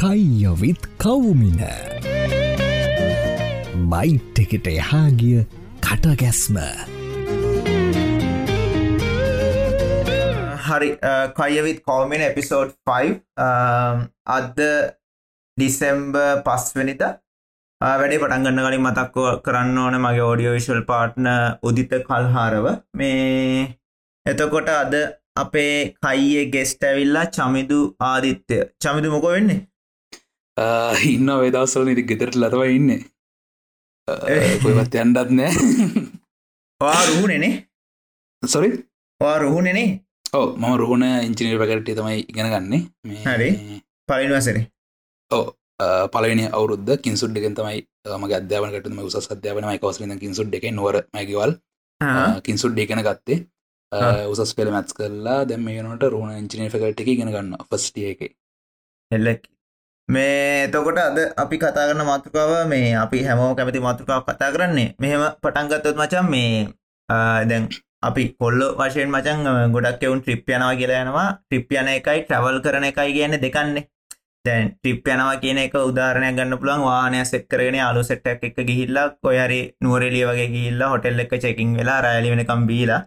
කයියොවිත් කවුමින. Bite එකට එහාගිය කටගැස්ම. හරි කයවිත් කෝමෙන් episode 5 අද ඩිසෙම්බ පස්වනිත වැඩේ පටන්ගන්න කලින් මතක්කෝ කරන්න ඕන මගේ ෝඩියෝ විශල් පාට්න උදිත කල්හාරව. මේ එතකොට අද අපේ කයියේ ගෙස්ට ඇවිල්ලා චමිදු ආදිත්‍යය චමිදු මොක වෙන්නේ? ඉන්න වේදවසල නිති ගෙතරට ලතව ඉන්න. කොයිවත් යන්ඩත් නෑ. වා රුහුණනේ සොරි වා රුහුණනේ ඕ මම රුහුණ ඉංචිනීර් පැකටේ තමයි ඉගෙන ගන්නේ. හරි. පලින්වසරේ ඕ පලනි අවුරුද්ධ කින්සුඩ් එකෙන් තමයි මගේ අධ්‍යාපනකට ම උස අධ්‍යාපන කවසන කින්සුඩ් එක නොවර මැකිවල් කින්සුඩ් එකන ගත්තේ. උසස් පෙළ මැත්ස් කරලා දැම යනට රුණ ඉංචිනීර් පැකට එක ඉගෙන ගන්න ෆස්ටිය එක. එල්ලක් මේ එතකොට අද අපි කතා කරන මාතෘකාව මේ අපි හැමෝ කැමති මාතෘකාව කතා කරන්නේ. මෙහෙම පටන්ගත්තොත් මචන් මේ ආ, දැන් අපි කොල්ල වශයෙන් මචන් ගොඩක් එවුන් ට්‍රිප් යනවා කියලා යනවා. ට්‍රිප් යන එකයි ට්‍රවල් කරන එකයි කියන්න දෙකන්නේ. දැන් ට්‍රිප් යනවා කියන එක උදාරණයක් ගන්න පුළුවන්. වානය සෙක් කරගෙන අලු සෙට්ටක් එක ගිහිල්ලා කොයරි නුවරෙලිය වගේ ගිහිල්ලා හොටෙල් එක චෙකින් වෙලා රෑලි වෙනකම් බීලා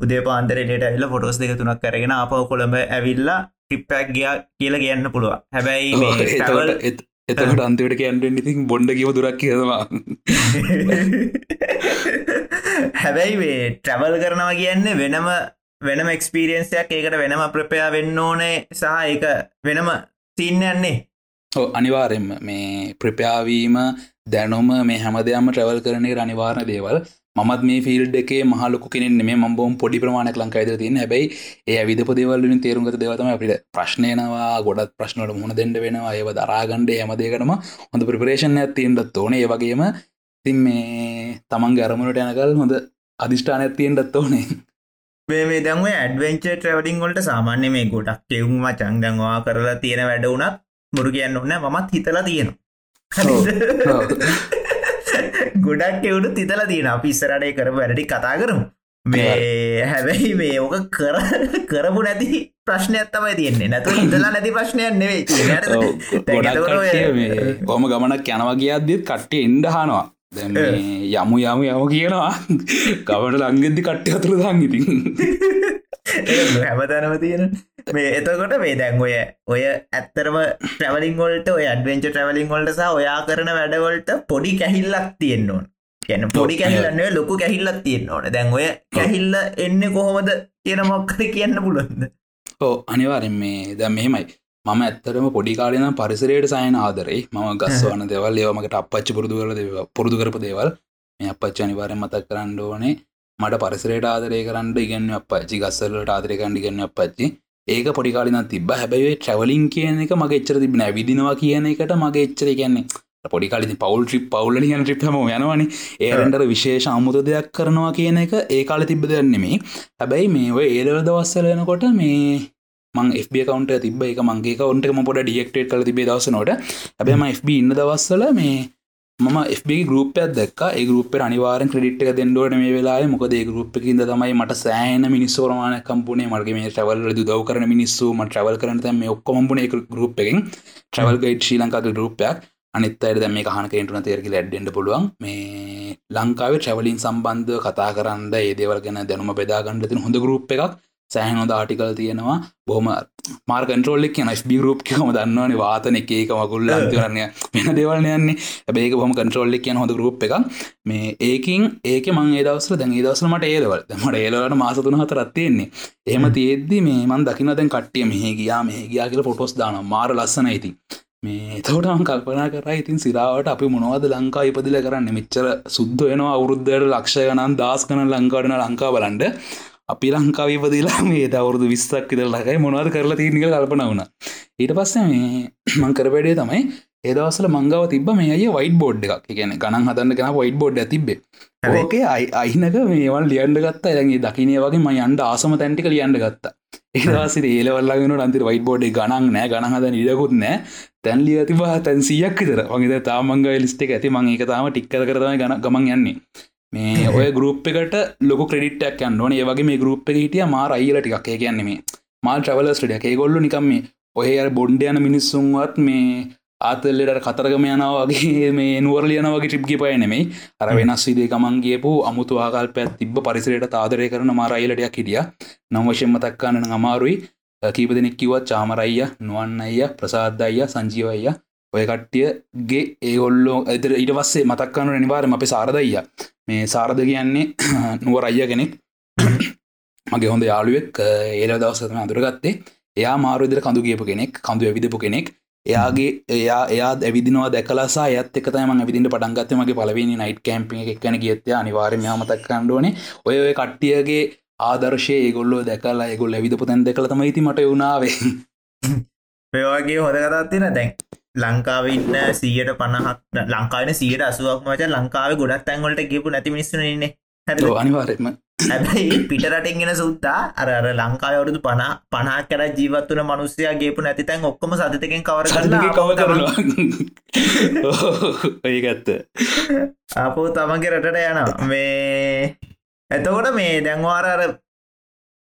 උදේ පාන්දරට ඇල්ල ෆොටෝස් දෙක තුනක් කරගෙන අප කොළඹ ඇවිල්ලා ටිප්පැක් ගියා කියලා කියන්න පුළුවන්. හැබැයි එතකට අන්තිවට කියන්ට ඉතින් බොන්්ඩ කිව දුරක් කියවා හැබැයි මේ ට්‍රවල් කරනවා කියන්නේ වෙනම වෙනම එක්ස්පීරියන්සයක් ඒකට වෙනම ප්‍රපයා වෙන්න ඕනේ සහ ඒක වෙනම සින්නයන්නේ අනිවාරෙන්ම මේ ප්‍රප්‍යාවීම දැනුම මේ හැම දෙයම ට්‍රවල් කරනේ අනිවාරණ දේවල් මත් මේ ෆිල්ඩ් එකේ මහලොක කෙනෙ මේ මබෝම් පොඩි ප්‍රමාණක් ලංකායිද තින් හැබයි ඒ විද පදවලින් තේරුම්ගත දෙවතම අපිට ප්‍රශ්නයනවා ගොඩත් ප්‍රශ්නට මුණ දෙන්න වෙනවා ඒව දරාගණ්ඩ හැමදේකටම හොඳ ප්‍රපරේෂන් ඇතියෙන්ටත් ඕන. ඒ වගේම තින් මේ තමන් ගරමට යනකල් හොඳ අධිෂ්ඨාන ඇතියෙන්ටත් ඕනේ. මේ දැන්ව ඇඩවෙන්ච ට්‍රවලින් වලට සාමාන්‍ය මේ ගොඩක් කෙවුම චංදංවා කරලා තියෙන වැඩ වුණත් මුරු කියන්න ඔන්න මත් හිතලා තියෙනවා ගොඩක් එවුණු තිතලා තියෙන අපි ඉස්සරටේ කරපු වැඩි කතා කරමු. මේ හැබැයි මේ ඕක කර කරපු නැති ප්‍රශ්නයක් තමයි තියෙන්නේ. නැතු ඉඳලා නැති ප්‍රශ්නයක් කට්ටිය මේ කොම ගමනක් යනවා කියද්දිත් කට්ටිය ඉන්ඩහනවා යමු යමු යම කියනවා. කවට ලංගෙද්දි කට්ටි අතුර දන් ඉතින් හැමතැනම තියෙන මේ එතකොට මේ දැන් ඔය ඔය ඇත්තරම ට්‍රවලින් වලට ඔය ඇඩවෙන්ච ට්‍රවලින් වලට සහ ඔයා කරන වැඩවලට පොඩි කැහිල්ලක් තියෙන්න ඕන. කියන පොඩි කැහිල්ලන්නේ ලොකු කැහිල්ලක් තියෙන්න ඕන. දැන් ඔය කැහිල්ල එන්න කොහොමද කියන මොක්කද කියන්න පුළුවන්ද? ඕ අනිවාරෙන් මේ දැම් මෙහෙමයි. මම ඇත්තරම පොඩි කාලන පරිසරයට සයන ආදරේ. මම ගස්වන දෙවල් ඒවමකට අපච්චි පුරුදු කර දෙව පුරුදු කරපු දේවල්. මේ අපච්ච අනිවාරෙන් මතක් කරන්න ඕනේ මට පරිසරයට ආදරය කරන්න ඉගන්න අපච්චි ගස්සලට ආදරය කණ්ඩි ගන්න අපච්චි ඒක පොඩිකාලින තිබ හැබැයි ට්‍රවලින් කියන එක මගේ එච්චර තිබෙන විදිනවා කියන එකට මගේ එච්චර කියන්නේ පොඩිකාලි පවල් ්‍රිප් පවුල කියන ්‍රිප්ම යනවනි. ඒරෙන්ටර විශේෂ අමුත දෙයක් කරනවා කියන එක ඒ කාල තිබ දෙන්නෙමේ හැබැයි මේ ඔය ඒදව දවස්සලනකොට මේ මං FB කවන්ට තිබ එක මගේ කවන්ට ම පොඩ ඩියෙක්ටේට කල තිබේ දවසනොට හැබැම FB ඉන්න දවස්සල මේ මම FB ගරුපයක් දක් ඒ ගරුප අනිවාරෙන් ක්‍රඩිට් එක දෙන්නඩුවට මේ වෙලා මොකද ඒ ගරුප් ඉද තමයි මට සෑන මිනිස්සෝරමාන කම්පුනේ මර්ගේ මේ ට්‍රවල් දව කරන මිනිස්සු ම ට්‍රවල් කරන මේ ඔක්කොම්පුනේ ගරුප් එකෙන්. ට්‍රවල් ගයිඩ් ශ්‍රී ලංකාක ගරුපයක් අනිත් අයට දැම මේ කහනකෙන්ටුන තේරකි ලැඩ්ඩෙන්ට පුළුවන්. මේ ලංකාවේ ට්‍රවලින් සම්බන්ධ කතා කරන්න ඒ දේවල් ගැන දැනුම බෙදාගන්නට තින හොඳ ගරුප් එකක්. සෑහන හොඳ ආටිකල් තියෙනවා. බොහම මාර් කන්ටරෝල්ල කියන ෆබ ගරුප් කියම දන්නවන. වාතන එක එක මකුල්ල අන්තිවරන්න වෙන දෙවල්න යන්නේ. ඇබේක බොම කන්ටරෝල්ල කියන හොඳ ගරුප් එක මේ ඒකින් ඒක මං ඒදවසර දැන් ඒදවසලමට ඒදවල් මට ඒලවට මාසතුන හත රත්තියෙන්නේ එහම තියෙද්දි මේ මන් දකින දැන් කට්ටිය මෙහ ගියා මෙහ ගියා කියල පොටොස් දාන මාර ලස්සන ඉති මේ තවටම කල්පනා කර ඉතින් සිරාවට අපි මොනවද ලංකා ඉපදිල කරන්න? මෙච්චර සුද්ද වෙනවා අවුරුද්ධයට ලක්ෂය ගනන් දස් කන ලංකාඩන ලංකා බලන්ඩ අපි ලංකාව ඉපදිලා මේ දවරුදු විස්සක් ඉදර ලකයි මොනවද කරලා තිීනික කල්පන වුණ. ඊට පස්ස මේ මංකරපඩේ තමයි ඒදවසල මංගව තිබ මේ අය වයිට බෝඩ් එකක් කියන ගණන් හදන්න කෙන වයිට බෝඩ් තිබේ ඕකේ අයි අයිනක මේවල් ලියන්ඩ ගත්තා. ඇගේ දකිනය වගේ ම යන්ඩ ආසම තැන්ටික ලියන්ඩ ගත්තා. ඒවාසි ඒලවල්ලගෙන අන්ති වයිට බෝඩ් ගණන් නෑ. ගණහද නිදකුත් නෑ. තැන් ලිය තිබ තැන් සියක් විතර. වගේ තාමංග ලිස්ටේ ඇති. මං එක තාම ටික්කර කරතම ගන ගමන් යන්නේ මේ ඔය ගරුප් එකට ලොක ක්‍රඩිට්ක් යන්න ඕන. ඒවගේ මේ ගරුප් හිටිය මාර අයිල ටික් කියන්නේ මේ මාල් ට්‍රවලස්ට ඩ ඒ ගොල්ලු නිකම් මේ ඔය අර බොන්්ඩ යන මිනිස්සුන්වත් මේ ආතල්ලට කතරගම යනවා වගේ මේ නුවරලියන වගේ ටිප්ගි පය නෙමෙයි. අර වෙනස් විදේ ගමන් ගියපු අමුතු ආකල්පයක් තිබ පරිසරයට තාදරය කරන මරයිලටයක් හිටිය. නවශෙන්ම තක්කාන්න අමාරුයි. කීප දෙනෙක් කිවත් චාමරයිය නුවන් අයිය ප්‍රසාද්ධයිය සංජීවයිය ඔය කට්ටියගේ ඒගොල්ලෝ ඇතර ඉට පස්සේ මතක්කනු නිවාරම අපේ සාරදයිය මේ සාරද කියන්නේ නුවර අයිය කෙනෙක්. මගේ හොඳ යාළුවෙක්. ඒල දවසතම අදුරගත්තේ එයා මාරුදර කඳු ගියපු කෙනෙක් කඳු ඇවිදපු කෙනෙක්. එයාගේ එයා එයා ඇවිදිනවා දැකලසා ඇත් එක තම විදිට පටන්ගත්ත මගේ පලවෙනි නයිට් කැම්පි එක ගැන ගියත්ය අනිවාර්ය මතක් කණ්ඩුවනේ ඔය ඔය කට්ටියගේ ආදර්ශය ඒගොල්ලෝ දැකලා ඒගොල් ඇවිදපු තැන් දෙකල තම ඉති මට වුණාවේ පයවාගේ හොද කතත්තින දැන්? ලංකාව ඉන්න සීයට පණහක් ලංකාවන සියට අසුවක් මච ලංකාව ගොඩක් තැන්වලට ගේපු නැති මිස්සන ඉන්න. හැද අනිවාරෙම හැබැයි පිටරටෙන්ගෙන සුත්තා අර අර ලංකාව අවුරුදු පන පනහක් කර ජීවත්වන මනුස්සයා ගේපු නැති තැන් ඔක්කොම සතතකෙන් කවර ඇත්ත. අපෝ තමන්ගේ රටට යන මේ එතකොට මේ දැන්වාර අර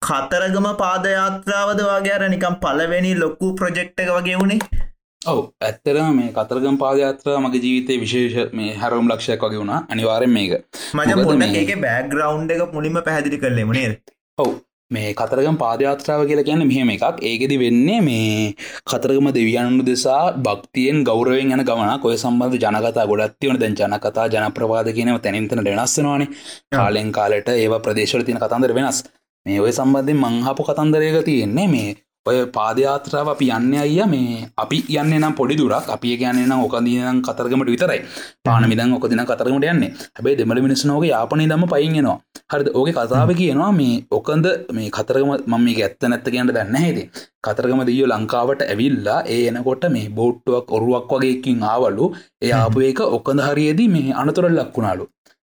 කතරගම පාදයාත්‍රාවද වගේ අර නිකම් පලවෙනි ලොක්කු ප්‍රජෙක්්ක වගේ වුණේ ඔව ඇත්තර මේ කතරගම් පාදයාත්‍ර මගේ ජීවිතය විශේෂ මේ හැරවම් ලක්ෂයක් වගේ වුණා. අනිවාරෙන් මේක. මජ පොන්න ඒක බෑග්‍රවන්් එක මුලින්ම පැදිලි කරලෙම නේද? ඔව් මේ කතරගම් පාදයාත්‍රාව කියලා කියන්න මෙහෙම එකක්. ඒකෙදි වෙන්නේ මේ කතරගම දෙවියන්නු දෙසා භක්තියෙන් ගෞරවෙන් යන ගමන කොය සම්බන්ධ ජනකතා ගොඩත්තිවන දැන් ජනකතා ජනප්‍රවාද කියනව තැනින්තන වෙනස්සනවානේ කාලෙන් කාලට ඒවා ප්‍රදේශල තින කතන්දර වෙනස්. මේ ඔය සම්බන්ධයෙන් මංහපු කතන්දරයක තියෙන්නේ මේ ඔය පාදයාත්‍රාව අපි යන්න අයිය මේ අපි යන්න නම් පොඩි දුරක් අපි ගැන්න නම් ඕකදීනම් කතරගමට විතරයි. පාන මිදන් ඕකදින කතරගමට යන්නේ. හැබයි දෙමල මිනිස්සනෝක යාපනය දම පයින්ගෙනවා හරිද? ඕක කතාව කියනවා මේ ඔකන්ද මේ කතරගම මම මේ ඇත්ත නැත්ත කියන්න දන්න හෙද කතරගම දියෝ ලංකාවට ඇවිල්ලා ඒ එනකොට මේ බෝට්ටුවක් ඔරුවක් වගේකින් ආවලු. ඒ ආපු එක ඔකඳ හරියේදී මේ අනතුරල් ලක්වුණාලු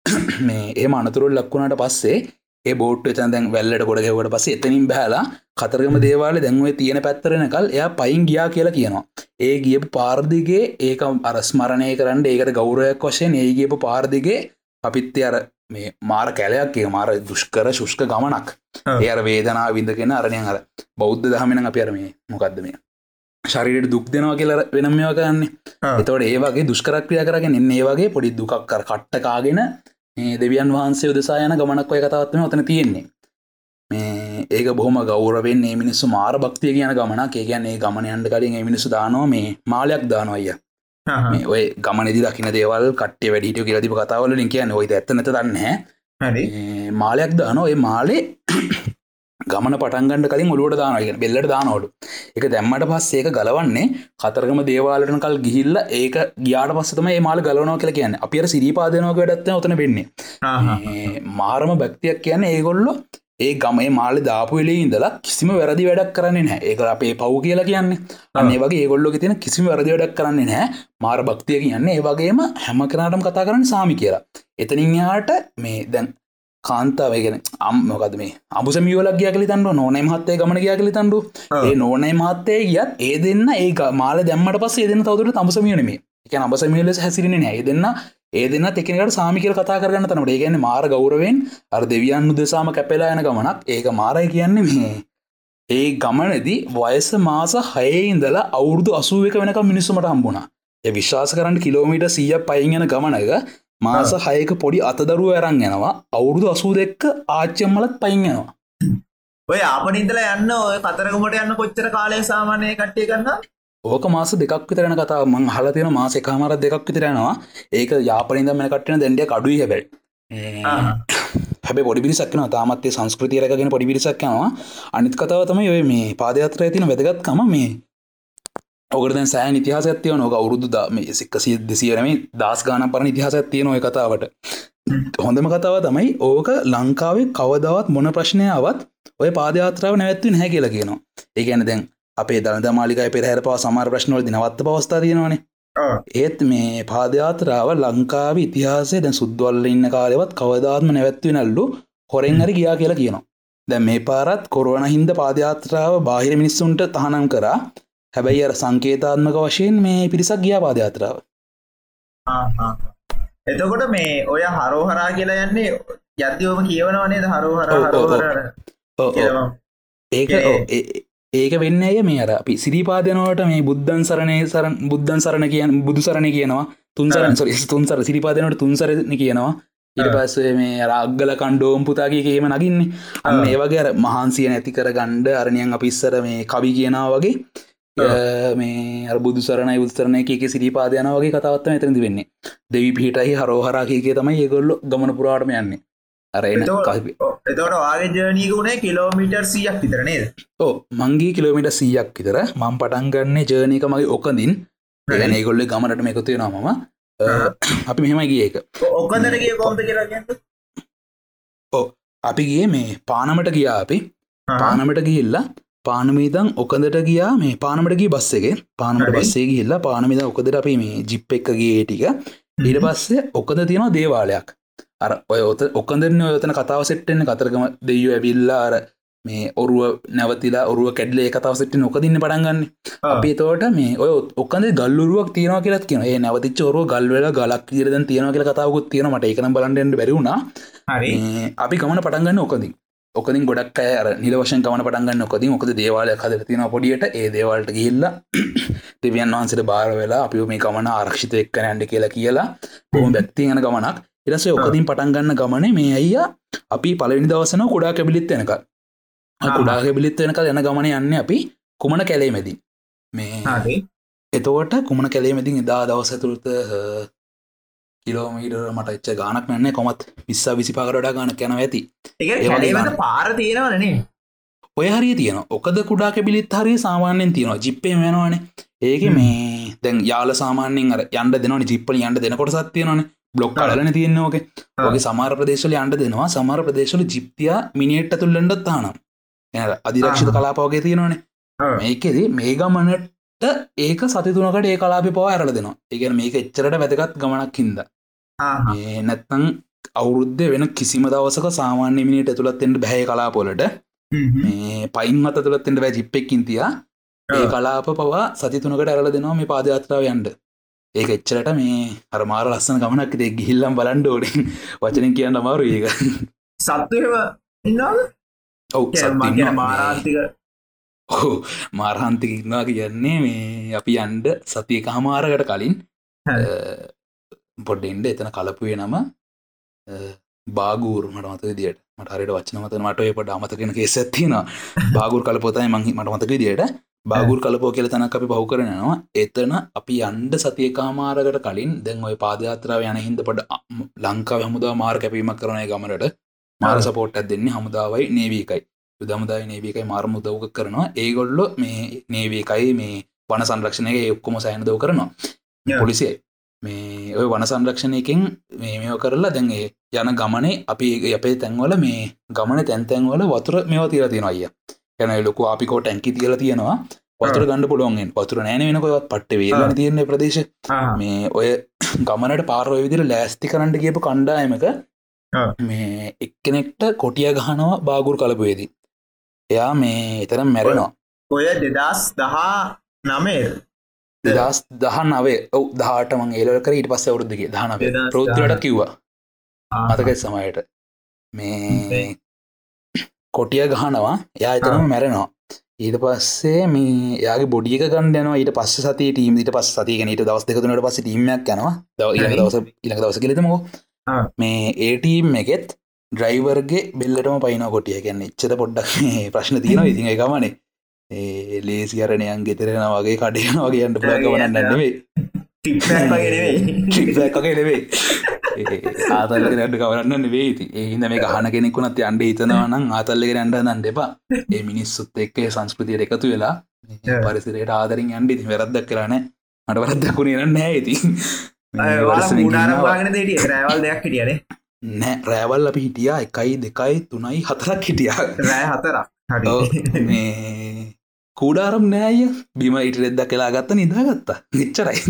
මේ ඒම අනතුරල් ලක්වුණට පස්සේ ඒ බෝට් චන්දැන් වැල්ලට ගොඩ ගෙවට පස එතනින් බෑලා කතරගම දේවාල දැන්වේ තියෙන පැත්තරනකල් එයා පයින් ගියා කියලා කියනවා. ඒ ගියපු පාර්දිගේ ඒක අරස්මරණය කරන්න ඒකට ගෞරයක් වශයෙන් ඒ ගියපු පාර්දිගේ අපිත්ති අර මේ මාර කැලයක් ඒ මාර දුෂ්කර ශුෂ්ක ගමනක්. ඒ අර වේදනා විඳගෙන අරණය අර බෞද්ධ දහමෙන අප අරමේ මොකක්ද මේ ශරීරයට දුක් දෙනවා කියල වෙනම් මේවා කරන්නේ. එතවට ඒවාගේ දුෂ්කරක්‍රිය කරගෙන එන්න ඒවාගේ පොඩි දුකක් කර කට්ටකාගෙන මේ දෙවියන් වහන්සේ උදෙසා යන ගමනක් ඔය කතාවත්ම ඔතන තියෙන්නේ. මේ ඒක බොහම ගෞරවෙන් ඒ මිනිස්සු මාර භක්තිය කියන ගමනක්. ඒ කියන්නේ ගමන යන්න කලින් ඒ මිනිස්සු දානවා මේ මාලයක් දානොය මේ ඔය ගමනදි දකින දේවල් කට්ටේ වැඩිට කියලතිබ කතාවලින් කියන්න ඔයි ඇත්ත නැත දන්න මාලයක් දානෝ ඒ මාලේ ගමන පටන්ගන්න කලින් ඔලුවට දානගෙන බෙල්ලට දානෝඩු එක දැම්මට පස් ඒක ගලවන්නේ කතරගම දේවාලටන කල් ගිහිල්ල ඒක ගියාට පස්සතම මාල ගලවනෝ කියලා කියන්න. අපිර සිරිපාදනෝක වැඩත්ත ඔතන වෙන්නේ. මාරම බැක්තියක් කියන්න ඒගොල්ලො ඒ ගමේ මාල දාපු වෙලේ ඉඳලා කිසිම වැරදි වැඩක් කරන්නේ නෑ. ඒක අපේ පව් කියලා කියන්නේ. අන්නේ වගේ ඒගොල්ලො තින කිසිම වැරදි වැඩක් කරන්නේ නෑ. මාර භක්තිය කියන්නේ ඒ වගේම හැම කරනාටම කතා කරන්න සාමි කියලා. එතනින් යාට මේ දැන් කාන්තාවගෙන අම්මොකද මේ? අබුසමියෝලක් ගිය කලි තන්ඩු නොනෑ මහත්තේ ගමන ගිය කලි තන්ඩු ඒ නොනෑ මහත්තේ ගියත් ඒ දෙන්න ඒ මාල දැම්මට පස් ඒ දෙන්න තවතුට අමසමියනමේ එක අබසමියලෙස හැසිරෙන නෑ. දෙන්න ඒ දෙන්න එකනකට සාමිකල් කතා කරන්න තනට ඒ ගැන්න මාර ගෞරවෙන් අර දෙවියන්නු දෙසාම කැපෙලා යන ගමනක්. ඒක මාරය කියන්නේ මේ. ඒ ගමනදී වයස මාස හයඉඳලා අවුරුදු අසුවක වෙනක මිනිස්සුමට හම්බුණා. විශ්වාස කරන්න කිලෝමීට සීය පයින් යන ගමනක මාස හයක පොඩි අතදරුව ඇරන් යනවා. අවුරුදු අසූ දෙක්ක ආච්චම්මලත් පයින් යනවා. ඔය ආපනින්දල යන්න ඔය කතරගමට යන්න කොච්චර කාලය සාමානය කට්ටිය කරන්න ඕක මාස දෙකක් විතරන කතා මං හලතින මාස එකමාරත් දෙකක් විතරයනවා ඒක යාපනින්ද මෙන කට්ටන දැන්ඩිය කඩුයි හැබැයි. හැබ පොඩි පිරිසක්න තාමත්තේ සංස්කෘතිය රැගෙන පොඩි පිරිසක් යනවා. අනිත් කතාව තම ඔය මේ පාදයාත්‍ර ඇතින වැදගත්කම මේ ඔකට සෑ ඉතිහාස ඇතිය නොක අවුරුදු මේ සික්කසිය දෙසියරම දස් ගාන පරණ ඉතිහාස ඇතිය නොය කතාවට. හොඳම කතාව තමයි ඕක ලංකාවේ කවදවත් මොන ප්‍රශ්නයාවත් ඔය පාදයාත්‍රාව නැවත්ව හැ කියලා කියනවා. ඒගැන දැන් අපේ දළද මාලිකයි පෙරහැර පවා සමාර ප්‍රශ්නවල දිනවත්ත පවස්ථා තියෙනවානේ. ඒත් මේ පාදයාත්‍රාව ලංකාව ඉතිහාසේ දැන් සුද්වල්ල ඉන්න කාලෙවත් කවදාත්ම නැවැත්වෙනල්ලු හොරෙන් හරි ගියා කියලා කියනවා. දැන් මේ පාරත් කොරුවන හින්ද පාදයාත්‍රාව බාහිර මිනිස්සුන්ට තහනම් කරා හැබැයි අර සංකේතාත්මක වශයෙන් මේ පිරිසක් ගියා පාදයාත්‍රාව. එතකොට මේ ඔය හරෝහරා කියලා යන්නේ යද්‍යෝම කියවනවනේද හරෝහර ඒක ඒක වෙන්න ඇය මේ අර අපි සිරිපාදනවට මේ බුද්ධන් සරණය සරන් බුද්ධන් සරණ කියන බුදු සරණ කියනවා. තුන්සරන් සොරි තුන්සර සිරිපාදනට තුන්සරන කියනවා. ඉට පස්සේ මේ රාග්ගල කණ්ඩෝම් පුතාගේ කියම නගින්නේ. අන්න ආ. ඒ වගේ අර මහන්සිය නැති කර ගණ්ඩ අරණයන් අපිස්සර මේ කවි කියනා වගේ මේ අර බුදු සරණයි උත්සරණය එක සිරිපාදයන වගේ කතාවත්ත ඇතරදි වෙන්නේ. දෙවි පිහිටයි හරෝහරා කියකේ තමයි ඒගොල්ලො ගමන පුරාටම යන්නේ. අර එන එතකොට- කල්පි එතවට වාගේ ජනීක වුණේ කිලෝමිටර් සියක් විතර නේද? ඕ මංගේ කිලෝමිට සීයක් විතර. මං පටන්ගන්නේ ජර්නයක මගේ ඔකදින් ගැන ඒගොල්ල ගමනට එකතුය නමම අපි මෙහෙම ගිය එක ඔක්කදර කිය කොමද කියලා කියන්න? අපි ගිය මේ පානමට ගියා අපි. පානමට ගිහිල්ලා පානමීදං ඔකදට ගියා මේ පානමට ගිය බස්සගේ පානමට හරි. බස්සේ ගිහිල්ලා පානමිද ඔකදට අපි මේ ජිප් එකගේ ටික. ඊට පස්සේ ඔකද තියෙනවා දේවාලයක්. අර ඔය ඔත ඔකදරන ඔතන කතාව සෙට්ටෙන්න කතරගම දෙයෝ ඇවිල්ලා අර මේ ඔරුව නැවතිලා ඔරුව කැඩලේ කතාව සෙට්ට නොකදින්න පටන්ගන්න අපි තෝට මේ ඔය ඔක්කද ගල්ලුවක් තියන කියලත් කියන ඒ නැවතිච ඔරුව ගල්වෙල ගලක් කියරද තියෙන කියල කතාවකුත් තියෙන මට එකන බලන්ඩ බැරිවුණා හරි. මේ අපි ගමන පටන්ගන්න ඔකදින් ඔකදින් ගොඩක් අය අර නිලවශන් ගමන පටන්ගන්න ඔකදින් ඔකද දේවාලය හදර තින පොඩියට. ඒ දේවල්ට ගිල්ල දෙවියන් වහන්සට බාර වෙලා අපි මේ ගමන ආරක්ෂිත එක්කන ඇන්ඩ කියලා කියලා බොහොම බැක්ති යන ගමනක්. ඉරස ඔකදින් පටන්ගන්න ගමන මේ අයියා අපි පලවිනි දවසන කුඩා කැබිලිත් එනක කුඩා කැබිලිත් වෙනක යන ගමන යන්න අපි කුමන කැලේ මැදින්. මේ හරි. එතවට කුමන කැලේමතින් එදා දවස ඇතුළත කිලෝමීට මට එච්ච ගානක් නන්නේ කොමත් විස්සා විසිපාකරඩා ගාන කැනව ඇති. පාර තියෙනවනේ ඔය හරි තියන ඔකද කුඩා කැබිලිත් හරි සාමාන්‍යෙන් තියෙනවා. ජිප්පේ වෙනවාන ඒක. මේ දැන් යාල සාමාන්‍යෙන් අර යන්ඩ දෙනවන. ජිප්පල යන්ට දෙනකොට සත්තියනන බ්ලොක් අලන තියෙන්නෝක ආ. ඔගේ සමාර ප්‍රදේශල අන්ඩ දෙනවා. සමාර ප්‍රදේශල ජිප්තියා මිනිට්ට තුල්ලඩත් තානම් එ අධිරක්ෂිත. කලාපවගේ තියෙනවානේ. මේකෙද මේ ගමනට ඒක සතිතුනකට ඒ කලාපි පවා ඇරල දෙනවා. ඒගැන මේක එච්චරට වැදගත් ගමනක් හින්ද. නැත්තං අවුරුද්ධ වෙන කිසිම දවසක සාමාන්‍ය මිනිට ඇතුළත්තෙන්ට බැහැ කලාපොලට මේ පයින් අත තුළත්තෙන්ට වැ ජිප්පෙක්කින් තියා. ඒ කලාප පවා සතිතුනකට ඇරල දෙනවා මේ පාදයාත්‍රාව යන්ඩ ඒක එච්චරට මේ අර මාර ලස්සන ගමනක් දෙ ගිහිල්ලම් බලන්ඩෝඩින් වචන කියන්න අමාරු ඒක. සත්තුව ඉන්නවද? ඔව් මගේ ඔව්. මාරහන්තික ඉන්නවා කියන්නේ මේ අපි අන්ඩ සතියක හමාරකට කලින්. පොඩ්ඩෙන්ඩ එතන කලපුය නම බාගූර් මට මත දිට මට හරිට වචන මත මට එපට අමතකෙන කෙස ඇත්තින බාගුර් කලපොතයි මංහි මට මතක දියට බාගුර් කලපෝ කියල තැනක් අපි පහු කරනවා එතන අපි අන්ඩ සතියකාමාරකට කලින් දැන් ඔය පාදයාත්‍රාව යන හින්ද පට ලංකාව හමුදා මාර කැපීමක් කරනය ගමනට මාර සපෝට් ඇත් දෙන්නේ හමුදාවයි නේවීකයි යුදමුදායි නේවීකයි මාර්ම උදව්ක කරනවා. ඒගොල්ලො මේ නේවීකයි මේ වන සංරක්ෂණය ඔක්කොම සෑන දව කරනවා. පොලිසිය මේ ඔය වන සංරක්ෂණයකින් මේ මෙෝ කරලා දැන්ගේ යන ගමනේ අපි අපේ තැන්වල මේ ගමන තැන්තැන්වල වතුර මෙව තිර තියෙන අය යැන ලොකු අපිකෝ ටැන්කි තියල තියෙනවා. වතුර ගණඩ පුළුවන්ගෙන් වතුර නෑන වෙනකොත් පට්ට වේලා. තියන්නේ ප්‍රදේශ. මේ ඔය ගමනට පාරෝ විදිර ලෑස්ති කරන්නට කියපු කණ්ඩායමක. මේ එක්කෙනෙක්ට කොටිය ගහනවා බාගුර කලපුයේදී එයා මේ එතරම් මැරෙනවා. ඔය දෙදස් දහා නමේ දෙදස් දහ නවේ ඔව දහට මං ඒලකර ඊට පස්ස අවුරුද්දගේ දහනවේ ප්‍රෝත්‍රයට කිව්වා. ආ. මතකයි සමයට මේ කොටිය ගහනවා. යා එතනම මැරෙනවා. ඊට පස්සේ මේ යාගේ බොඩියක ගන්න යනවා. ඊට පස්ස සති ටීම ඊට පස් සතියගෙනට දවස් දෙකතුනට පස්ස ටීමයක් යනවා. දව. දවස ඉලක දවස කෙලෙතමකෝ ආ. මේ ඒටීම් එකෙත් ඩ්‍රයිවර්ගේ බෙල්ලටම පයින කොටිය. ගැන්න එච්චත පොඩ්ඩක් ප්‍රශ්න තියෙනවා. ඉතින් එකමනේ ඒ ලේසිකරණයන් ගෙතරෙන වගේ කඩයන වගේ අන්ට පුලගවන නැන්නවේ ටික්පැක් වගේ නෙවෙයි. ක්කගේ නෙවේ ආතල්ල රට කවරන්න නෙවේ ති ඒහිද මේ ගහන කෙනෙකුනත් අන්ඩ හිතනවනම් ආතල්ලක රැන්ඩ දන්න එපා. ඒ මිනිස්සුත් එක්කේ සංස්කෘතියට එකතු වෙලා. පරිසිරයට ආදරින් අන්ඩි වැරද්දක් කරන මට වරද්දකුණ නෑ වාල මූඩාරවාගෙන දෙටිය රෑවල් දෙයක් හිටියනේ නෑ රෑවල් අපි හිටියා එකයි දෙකයි තුනයි හතරක් හිටියා. රෑ හතරක්. මේ කූඩාරම් නෑය බිම ඉටරෙද්ද කලා ගත්ත නිදාගත්තා නිච්චරයි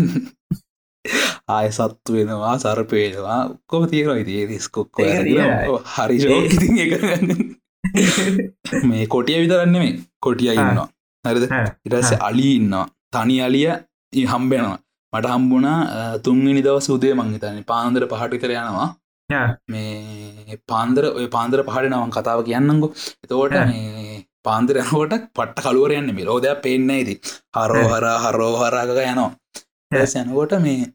ආය සත්තු වෙනවා තියෙනවා ඉති රිස්කොක්කො ඒක තියෙනවා. හරි ඉතින් එක මේ කොටිය විතරන්න මේ කොටිය ඉන්නවා. හරිද. ඉටස අලි ඉන්නවා. තනි අලිය හම්බෙනවා මට හම්බුණා අ, තුන්වෙනි දවස උදේ මංහිතන පාන්දර පහට විතර යනවා. යා. මේ පාන්දර ඔය පාන්දර පහට නවන් කතාව කියන්නගො එතෝට. මේ පාන්දර යනකොට පට්ට කළුවරයන්න මේ ලෝදයක් පේන්න ඇති හරෝහර හරෝහරාග යනවා ඇස් යනකොට මේ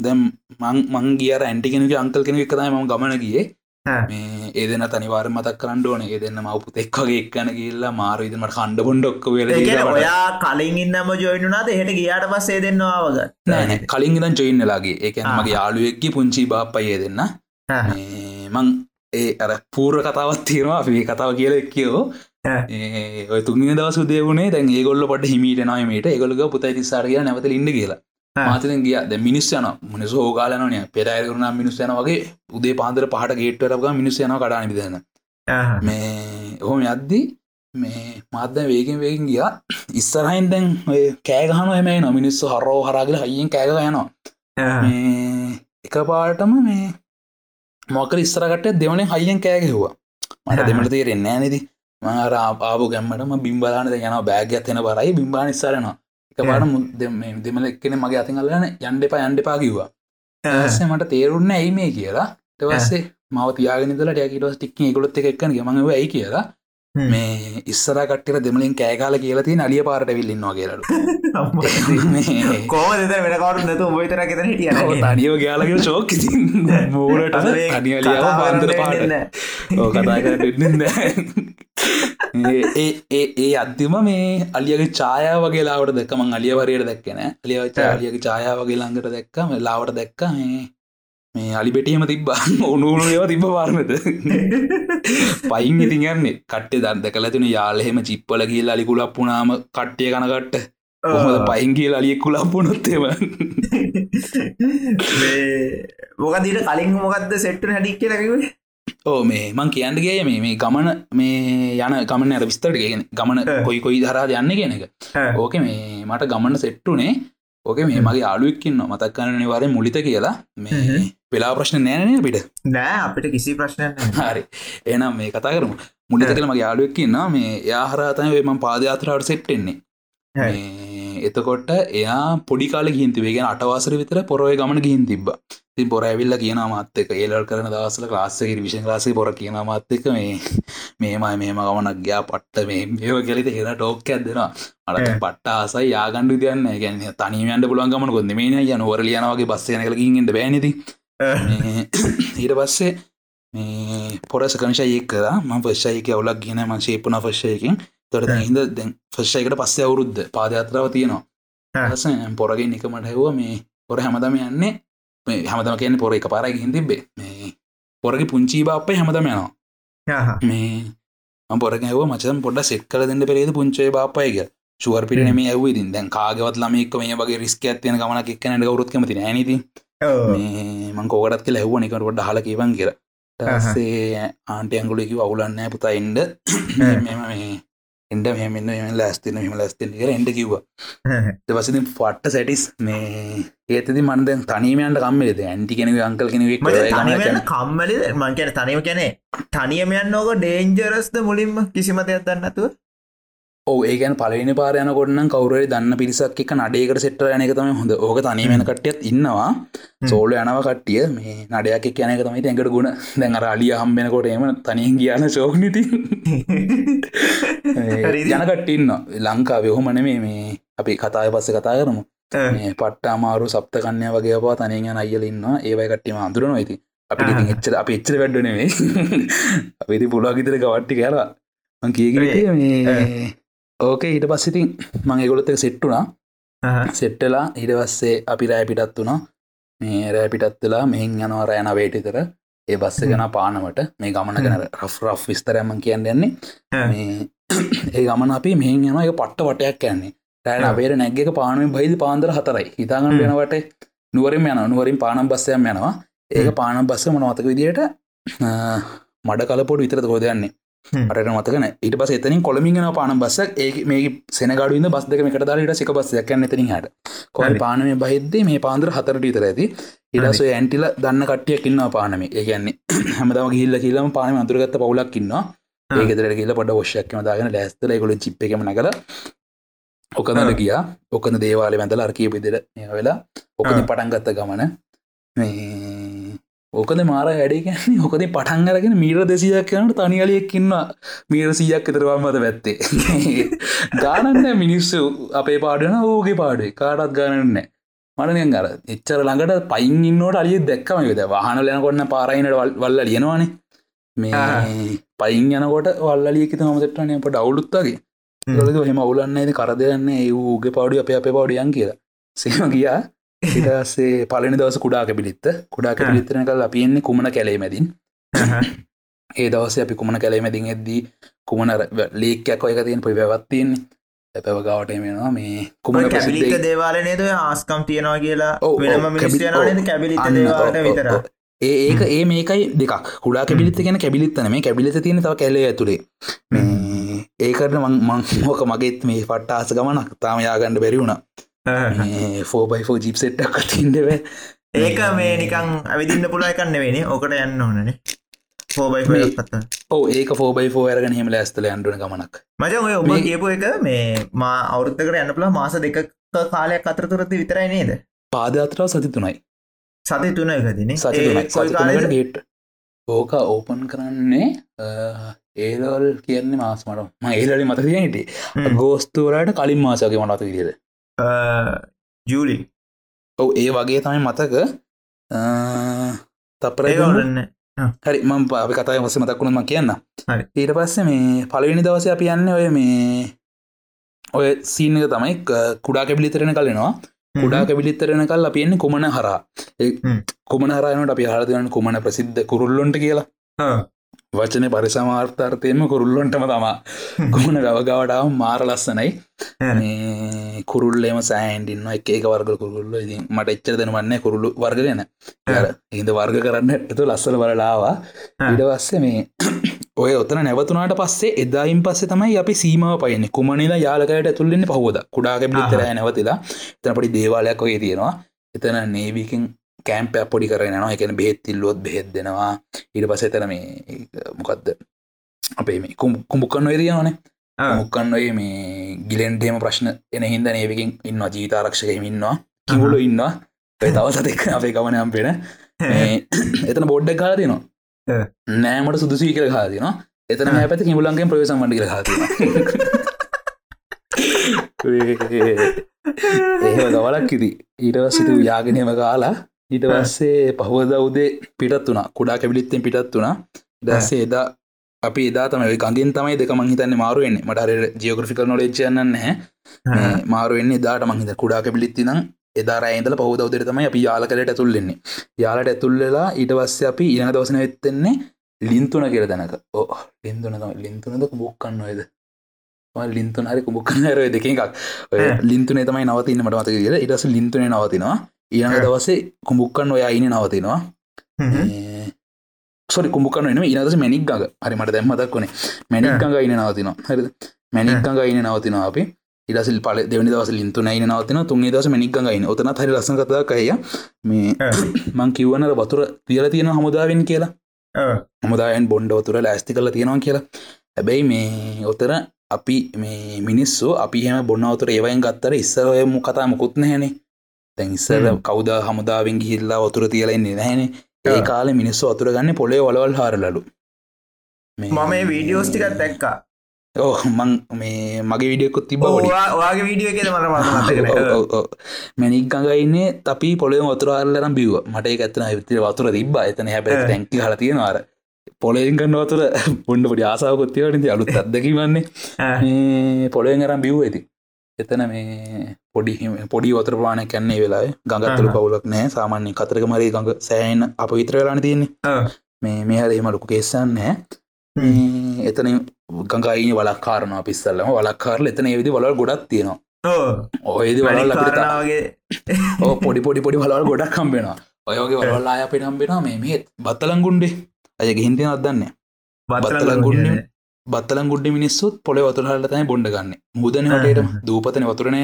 දැම් මං මංගියර ඇන්ටිගෙනක අංකල් කෙනෙ එකතයි ම ගමන ගියේ. මේ ඒ දෙන්න තනිවාර මතක් කරන්න ඕන ඒ දෙන්න මවපුත එක්වගේ එක්කන කියල්ලා මාරු ඉදමට කණ්ඩ බොන්ඩොක්ක වෙල ඔයා කලින් ඉන්නම ජොයිනුනාද එහෙට ගියාට පස්සේ දෙන්නවාවග නෑන කලින් ඉදන් චොයින්නලාගේ ඒක ආ. මගේ යාළුවෙක්කි පුංචි බාප්පයේ දෙන්න මේ ඒ අර පූර්ර කතාවත් තියෙනවා අපි මේ කතාව කියල ආ. ඔය තුන්ගේ දවස් උදේවුණේ දැන් ඒගොල්ල පට හිමීට නයමට ඒගොලග පුතයි තිස්සාරය නැවත ඉන්න කියලා. මාතන ගිය ද මිනිස් යන මනිස හෝගාලනය පෙරඇරුණ මිනිස් යන වගේ උදේ පාන්දර පහට ගේට්ටරක මිනිස් යන කඩාන විදන්න මේ ඔහොම යද්දී මේ මාධ්‍ය වේගෙන් වේගෙන් ගිය ඉස්සරහයින් දැන් ඔය කෑගහන එම නො මිනිස්සු හරෝ හරාගල හයියෙන් කෑග යනවා එක පාටම මේ මොකර ඉස්සරකට දෙවනේ හයියෙන් කෑගෙහවා මට දෙමට තේරෙන්නේ නෑනෙති මර ආපු ගැම්මටම බිම්බලානද යන බෑගත් එෙන බරයි බිම්බා නිස්සාරනවා එක පාට දෙමල එක්කෙන මගේ අතිංගලන යන්ඩපා යන්ඩපා කිව්වා. ඇසේ මට තේරුන්න ඇයි මේ කියලා? තවස්සේ මව තියාගෙනදල ටැකිටස් ටික්ක ගොලොත් එක එක්කන මඟව ඇයි? කියලා මේ ඉස්සර කට්ට දෙමලින් කෑකාල කියලති නලිය පාරට විල්ලින්නවා කියලට කෝම දෙද වෙනකවරු නැතු උබයිතර ගෙතන හිටිය තනියෝ ගයාලක ශෝක් මූලට තනියලියාව පාන්දර පාට. ඕ කතා කරන්න ඒ ඒ අත්තිම මේ අලියගේ ඡායා වගේ ලාවට දැක්කම අලියවරයට දැක්කන අලියවච අලියගේ ඡායා වගේ ළඟට දැක්කම ලාවට දැක්ක මේ මේ අලිබෙටියම තිබ්බා. උනුුණු ඒව තිබ පාර්මත පයින් ඉතින් යන්නේ. කට්ටේ දන්ද කලතින යාලහෙම චිප්පල කියල් අලිකුලක් පුුණාම කට්ටිය කනගට්ට. කොහොද පයින් කියල අලියෙක් කුලක් පුනොත්තේව මොකදීට කලින් මොකක්ද සෙට්ට හැඩික් කියලකිවේ ඕ මේ මං කියන්නගේ මේ මේ ගමන මේ යන ගමන අර විස්තරට ගෙන ගමන කොයි කොයි දරා යන්න කියන එක. ඕක මේ මට ගමන්න සෙට්ටුනේ ඕක මේ මගේ ආලුවක්කින්න මතක් කන්න නිවාරය මුලිත කියලා. මේ වෙලා ප්‍රශ්න නෑනය පිට නෑ අපිට කිසි ප්‍රශ්නය හරි. එනම් මේ කතා කරමු. මුලිත කළ මගේ ආලුවක්කින්න මේ යාහරතන වේම පාදයාත්‍රාවට සෙට්ටෙන්නේ එතකොට එයා පොඩි කාල ගින්තිවේ ගෙන අටවාසර විතර පොරොය ගමන ගිහින් තිබ ති පොර ඇවිල්ල කියන මත්තක ඒලල් කරන දවසල ලාස්සක විෂන් ලාසේ පොර කියන මත්තක මේ මේමයි මේම ගමනක් ගයා පට්ට මේ ඒව කෙලිත හෙන ටෝක් ඇදෙනවා අට පට්ට ආසයි යාගණ්ඩු දයන්න ගැන තනිමයන්ට පුළන් ගමන කොද මේ යන වර ලියනවගේ බස්සයන කලකින්ට බෑනති ඊට පස්සේ මේ පොරස කනිශය එක්කලා ම පශ්ෂයක අවුලක් ගෙන ම ශේපන ෆශ්යකින් තොට හිද දැන් ෆශ්ෂයකට පස්සේ අවුරුද්ධ පාදයාත්‍රාව තියෙනවා. පොරගෙන් එකමට හැව මේ පොර හැමදම යන්නේ මේ හැමතම කියන පොර එක පාරයි හිතිබේ මේ පොරග පුංචි බාප්පයි හැමතම යනවා. මේ පොරගව මචන් පොඩ සෙක් කල දෙන්න පෙරේද පුංචේ බාපයික ශුවර් පිට නෙම ඇව ඉතින්. දැන් කාගවත් ලමෙක් මේ වගේ රිස්ක ඇතියන ගමන එක්කනට ගවරුත් කමති නැනති මං කෝකටත් කියල ඇහුව නිකට ොඩ හල කිවන් කියර ටස්සේ ආන්ට අංගුලෙකි අවුලන්න පුතා එන්ඩ මෙම මේ එන්ඩ මෙමන්න මෙම ලස්තින මෙම ලස්තින කර එඩ කිව්ව. දවසති පට්ට සැටිස් මේ ඒතති මන්ද තනිමයන්ට කම්මලෙද? ඇන්ටි කෙනෙක අංකල් කෙනෙක් කම්මලි මංකැන තනිව කැනෙ තනියම යන්න ඕක ඩේන්ජරස්ද මුලින්ම? කිසිම දෙයක් දන්නතුව ඒකන් පලනි පාරයන කොන්න කවුරේ දන්න පිරිසක් එක නඩේකට සෙට්ට යන එක තම හොඳ. ඕක තනීමෙන කට්ටියත් ඉන්නවා. සෝල යනව කට්ටිය. මේ නඩයක් කියන එක තමයි ඇඟට ගුණ. දැන් අර අලිය හම්බෙනකොට එම තනියෙන් කියන ශෝකනති යන කට්ටින්න ලංකා ව්‍යහොමන මේ මේ අපි කතාය පස්ස කතා කරමු. පට්ට අමාරු සප්ත කන්‍ය වගේ පා තනය අයියල ඉන්න ඒවයි කට්ටිම අඳුරන ඇති අපි එච්චර අප එච්චර වැඩ්ඩනේ අපිති පුළා ගිතර ගවට්ටි කියලා කියග මේ ඕක ඊට පස්සිතින් මං ගොලොත් එක සෙට්ටුනා සෙට්ටලා පස්සේ අපි රෑ පිටත් වුණා. මේ රෑ පිටත් වෙලා මෙහින් යනවා රෑන වේටිතර ඒ බස්ස ගැන පානමට. මේ ගමන ගැන රෆ් රෆ් විස්තරයම කියන්න යන්නේ. ඒ ගමන අපි මෙහින් යනවා එක පට්ට වටයක් යන්නේ. රෑන අපේර නැග්ගක පානුවෙන් බයිදි පාන්දර හතරයි. හිතාගන්න වෙනවට නුවරින් යන නුවරින් පානම් බස්සයම් යනවා. ඒක පානම් බස්ස මොනවතක විදියට මඩ කලපොට විතර ගෝදයන්නේ අට මතකන ඊට පස එතනින් කොළමිගෙන පාන බස්ස ඒ මේ සෙනගඩුවන්න බස් දෙක එකට දාලට සික බස්සයක් යන්න එතනින් හට කොල් පානම බහිද්ද මේ පාන්දර හතරට ඉතර ඇති. ඉඩස ඇන්ටිල දන්න කටියක් ඉන්න පානම. ඒගැන්නේ හැමතම ගිල්ල කියලම පානම අතුරගත්ත පවුලක් ඉන්නවා. ඒකෙදර කියල පොඩ ොෂ්‍යක්ම දාගෙන ලැස්තල ගොල චිප් එකම නකල ඔකදල ගියා. ඔකන දේවාල වැඳල අර්කී පිදිර වෙලා ඔකන පටන්ගත්ත ගමන ඕකද මාර වැඩේ කියන්නේ? ඕකද පටන් අරගෙන මීර දෙසියක් යනට තනිගලියෙක් ඉන්නවා. මීර සීයක් එතරවා මත පැත්තේ. ගානන්න මිනිස්සු අපේ පාඩන ඕගේ පාඩේ කාටත් ගානන්න මටනය අර එච්චර ළඟට පයින් ඉන්නට අලිය දැක්කම යද වාහන ලයනකොන්න පාරයිනට වල්ල ලියනවානේ. මේ පයින් යනකොට වල්ලියකිත හමතටන අප ඩවුලුත්තාගේ ලොද හෙම. අවුලන්න කරදයන්න ඒ වූගේ පවඩි අප අප පවඩියන් කියලා. සේම ගියා ඉටසේ පලනි දවස කුඩා කැපිලිත්ත. කුඩා කැපිලිත්තරන කල් අපියන්නේ කුමන කැලේ මැදින්. ඒ දවස අපි කුමන කැලේ මැදින් එද්දී කුමන ලේකයක් ඔය තියෙන් පොයි පැවත්තියන්නේ පැව ගවට වෙනවා මේ කුමන කැබිලිත දේවාල නේද? ආස්කම් තියෙනවා කියලා වෙනම මිනිස්යන කැබිලිත දේවාලට විතර ඒක ඒ මේකයි දෙකක්. කුඩා කැබිලිත ගෙන කැබිලිත්තන මේ කැබිලිත තියෙන තව කැලේ ඇතුළේ ඒකට මං මං ෝක මගේත් මේ පට්ට ආස ගමනක් තාම යාගණ්ඩ බැරි වුණ ෆෝබයිෆෝ ජිප් සෙට්ක් තින්ඩව ඒක මේ නිකං ඇවිදින්න පුලා එකන්න වෙනේ ඕකට යන්න ඕනනේ පෝබයි පත්ත ඕ ඒක ෆෝබයිෆෝ ඇරගෙන හෙම ඇස්තල ඇන්ඩුවන ගමනක්. මචන් ඔය ඔබ කියපු එක මේ මා අවුරුත්තකට යන්න පුලා මාස දෙක කාලයක් අතරතුරති විතරයි නේද? පාදයාත්‍රාව සති තුනයි. සති තුන එකදින සති ගේට් ඕක ඕපන් කරන්නේ ඒලවල් කියන්නේ මාස් මට ම ඒලලි මතතිය හිටේ ගෝස්තුවරට කලින් මාසගේ මනත විදිද ජූලි. ඔව ඒ වගේ තමයි මතක. තපර ඒගන්න හරි මම පාි කතයි වස මතක්ුණම කියන්න. ඊට පස්සේ මේ පලවෙනි දවස අපි යන්න ඔය මේ ඔය සීනක තමයි කුඩා කැබිලිතරෙන කලෙනවා කුඩා කැබිලිත්තරෙන කල් අපියන්නේ කුමන හරා. කුමන හරයනට අපි හරදයන කුමන ප්‍රසිද්ධ කුරුල්ලොන්ට කියලා වචන පරිසමාර්ථර්තයම කුරුල්ලොන්ටම තමා. කුමන ගවගවටාව මාර ලස්සනයි. කුරුල්ලේම සෑන්ඩින්න එක ඒක වර්ග කුරුල්ල. ඉතින් මට එච්චර දෙනවන්නේ කුරුල්ලු වර්ග ගැන. හිද වර්ග කරන්න එතු ලස්සල බලලාවා ඉඩ පස්සේ මේ ඔය ඔතන නැවතුනාට පස්සේ එදායින් පස්සේ තමයි අපි සීමාව පයන්න. කුමනිලා යාලකට ඇතුල්ලෙන්න පහෝද කුඩාග පිතරය නැවතිලා. එතන පොඩි දේවාලයක් ඔය තියෙනවා. එතන නේවිකින් කෑම්ප පොඩි කරනවා එකන බෙහෙත්තිල්ලුවොත් බෙහෙත් දෙනවා. ඊට පස එතන මේ මොකක්ද අපේ මේ කුම්බුක්කන්න ඔයදියනනේ මුක්කන්න ඔය මේ ගිලෙන්ඩේම ප්‍රශ්න එන හින්ද නේවකින් ඉන්න ජීතාරක්ෂකම ඉන්නවා. කිවුලු ඉන්නවා. ඔය තවසතෙක් අපේ ගමනයම් පෙන එතන බොඩ්ඩක්. තිනවා නෑමට සුදුසී කර කාතිනවා එතන හැපැති කිමුලන්ගේ ප්‍රවේශම් වඩි කර එහෙම ගවලක් ඉති ඊටව සිතු යාගෙනම කාලා ඊට පස්සේ පහුවද උදේ පිටත් වුණා. කුඩා කැබිලිත්තෙන් පිටත් වුණා. දස්සේ එදා අපි එදා තමයි ගින් තමයි දෙක මහිතන්න මාරුවෙන්නේ මටර ජියෝග්‍රෆිකල් නොලෙච්චයන්න හැ මාරුවෙන්නේ දාට මහිත කුඩා කැබිලිත්ති නම් එදා රෑන්දල පහුද උදර තමයි අපි යාලකට ඇතුල්ලෙන්නේ යාලට ඇතුල්ලලා ඊට පස්සේ අපි ඉන දවසන වෙත්තෙන්නේ ලින්තුන කියර දැනක. ඕ ලින්තුන ලින්තුනද කුබොක්කන්න ඔයද ලින්තුන හරි කුබොක්කන්න රය දෙක එකක්. ලින්තුනේ තමයි නවතින්න මට මතක කියල. ඉටස ලින්තුනේ නවතිනවා ඊනක දවසේ කුඹුක්කන්න ඔයා ඉන නවතිනවා. සොරි කුඹුකන එන ඉනදස මැනික් ගඟ. හරි මට දැම්මතක් වනේ මැනික් ගඟ ඉන නවතිනවා. හරි මැනික් ගඟ ඉන නවතිනවා අපි. ඉරසිල් පල දෙවනි දවස ලින්තු නයින නවතින තුන්ගේ දවස මැනික් ගඟ ඉන ඔතන හරි ලස්සන කතා කය මේ මං කිව්වනර වතුර තියල තියෙන හමුදාවෙන් කියලා. හමුදායන් බොන්්ඩ වතුර ලෑස්ති කල තියෙනවා කියලා. හැබැයි මේ ඔතර අපි මේ මිනිස්සු අපි හම බොන්නවතුර ඒවයින් ගත්තර ඉස්සරයම කතා මුකුත්න හැනේ තැන් ඉස්සර කවද හමුදාවෙන් ගිහිල්ලා වතුර තියලෙන්නේ නැහැනේ. ඒ කාල මිනිස්සු අතුර ගන්න පොලේ වලවල් හාරලලු. මම වීඩියෝස් ටිකත් දැක්කා. ඕ මං මේ මගේ විඩියකුත් තිබ ඔයාගේ වීඩියෝ කියද මට මැනික් ගඟයින්නේ අපි පොලේ වතුරල්ලරම් බිව මට ඇත්තන විතර වතුර තිබ එතන හැබ ටැන්කි හල තියෙනවාර පොලෙන් කන්න වතුර පොන්ඩ පොඩි ආසාාවකොත්තිවට අලුත් අදකිවන්නේ පොලෙන් අරම් බිව් ඇති එතන මේ පොඩි පොඩි වතර ප්‍රාණය කැන්නේ වෙලා ගඟත්තල පවුලක් නෑ සාමාන්‍ය කතරක මරේ ගඟ සෑන් අප විතර වෙලාන තියන්නේ. මේ මෙහර එම ලොකු කේසන් නෑ එතන ගඟයින වලක් කාරනවා පිස්සල්ලම වලක්කාරල එතන විදි වල ගොඩක් තියෙනවා. ඔයදි වලල් අපිටගේ ඕ පොඩි පොඩි පොඩි වලල් ගොඩක් කම්බෙනවා ඔයගේ වලල්ලා අපිට හම්බෙනවා මේ මේත් බත්තලංගුන්ඩේ අය ගහින්තිය අදන්න බත්තලංගුන්න බත්තලන් ගුඩ්ඩ මිනිස්සුත් පොල වතුරහල්ල තයි බොඩ ගන්න. මුදන වටට දූපතන වතුරනය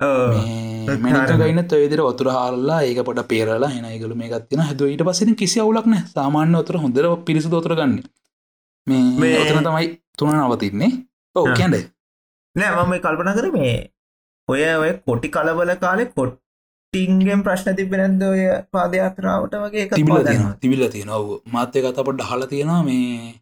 මනිකගයින්න තොයිදිර වතුර හල්ලා ඒක පොට පේරලා හෙනයිගල මේ ගත්තින හැදුවීට පසින කිසි අවුලක්න සාමාන්‍ය වතුර හොඳර පිරිසු දොතර ගන්න. මේ ඔතන තමයි තුන නවතින්නේ ඕ කියන්ඩ නෑ මම කල්පන කර මේ ඔය ඔය කොටි කලබල කාලෙ කොට්ටි ටිංගෙන් ප්‍රශ්න තිබෙනද ඔය පාදයාත්‍රාවට වගේ තිබිල. තියෙන තිබිල තියෙන ඔව මාත්‍ය කතපට හල තියෙනවා මේ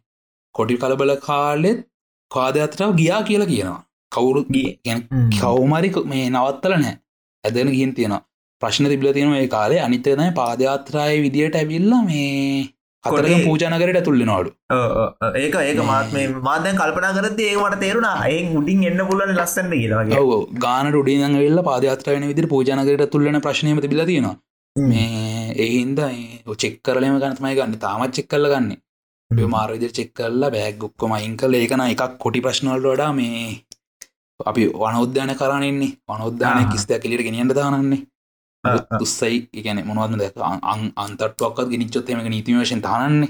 කොටි කලබල කාලෙත් කාදයක්තරාව ගියා කියලා කියනවා කවුරු ගියේ. ගැන හ්ම්. කවුමරි මේ නවත්තල නෑ ඇදෙන ගින් තියෙනවා. ප්‍රශ්න තිබිල තියෙන ඒ කාලේ අනිතනයි පාදයාත්‍රාය විදියට ඇවිල්ල මේ කොටේ- පූජනකරට ඔව් ඔව්. ඒක ඒක මාත් මේ මාදැන් කල්පනා කරද ඒකට තේරුණා. අයෙන් උඩින් එන්න පුලන ලස්සන්න කියලාගේ ඔව ගාන ඩියන් වෙල්ල පාදයාත්‍රයන විදිර පූජනකරට තුල්ලන ප්‍රශ්නයම තිබිල තියෙනවා. මේ එහින්ද චෙක් කරලම ගනතමයි ගන්න තාමත් චෙක් කල්ල ගන්න. මාරවිදි චෙක් කල්ලා බෑග් ඔක්කොම අයින් කල ඒකන එකක් කොටි ප්‍රශ්නවල්ට වඩා මේ අපි වනෝද්‍යාන කරන්නේ වනෝද්‍යානය ආ. කිස්තයක් කෙලිට ගෙනියන්ට දානන්නේ. උත්සයි ඉගැන මොනවත්ම දැක අන්තට්ුවක්ත් ගෙනනිච්චොත්තේම නීතිවශයෙන් තානන්නේ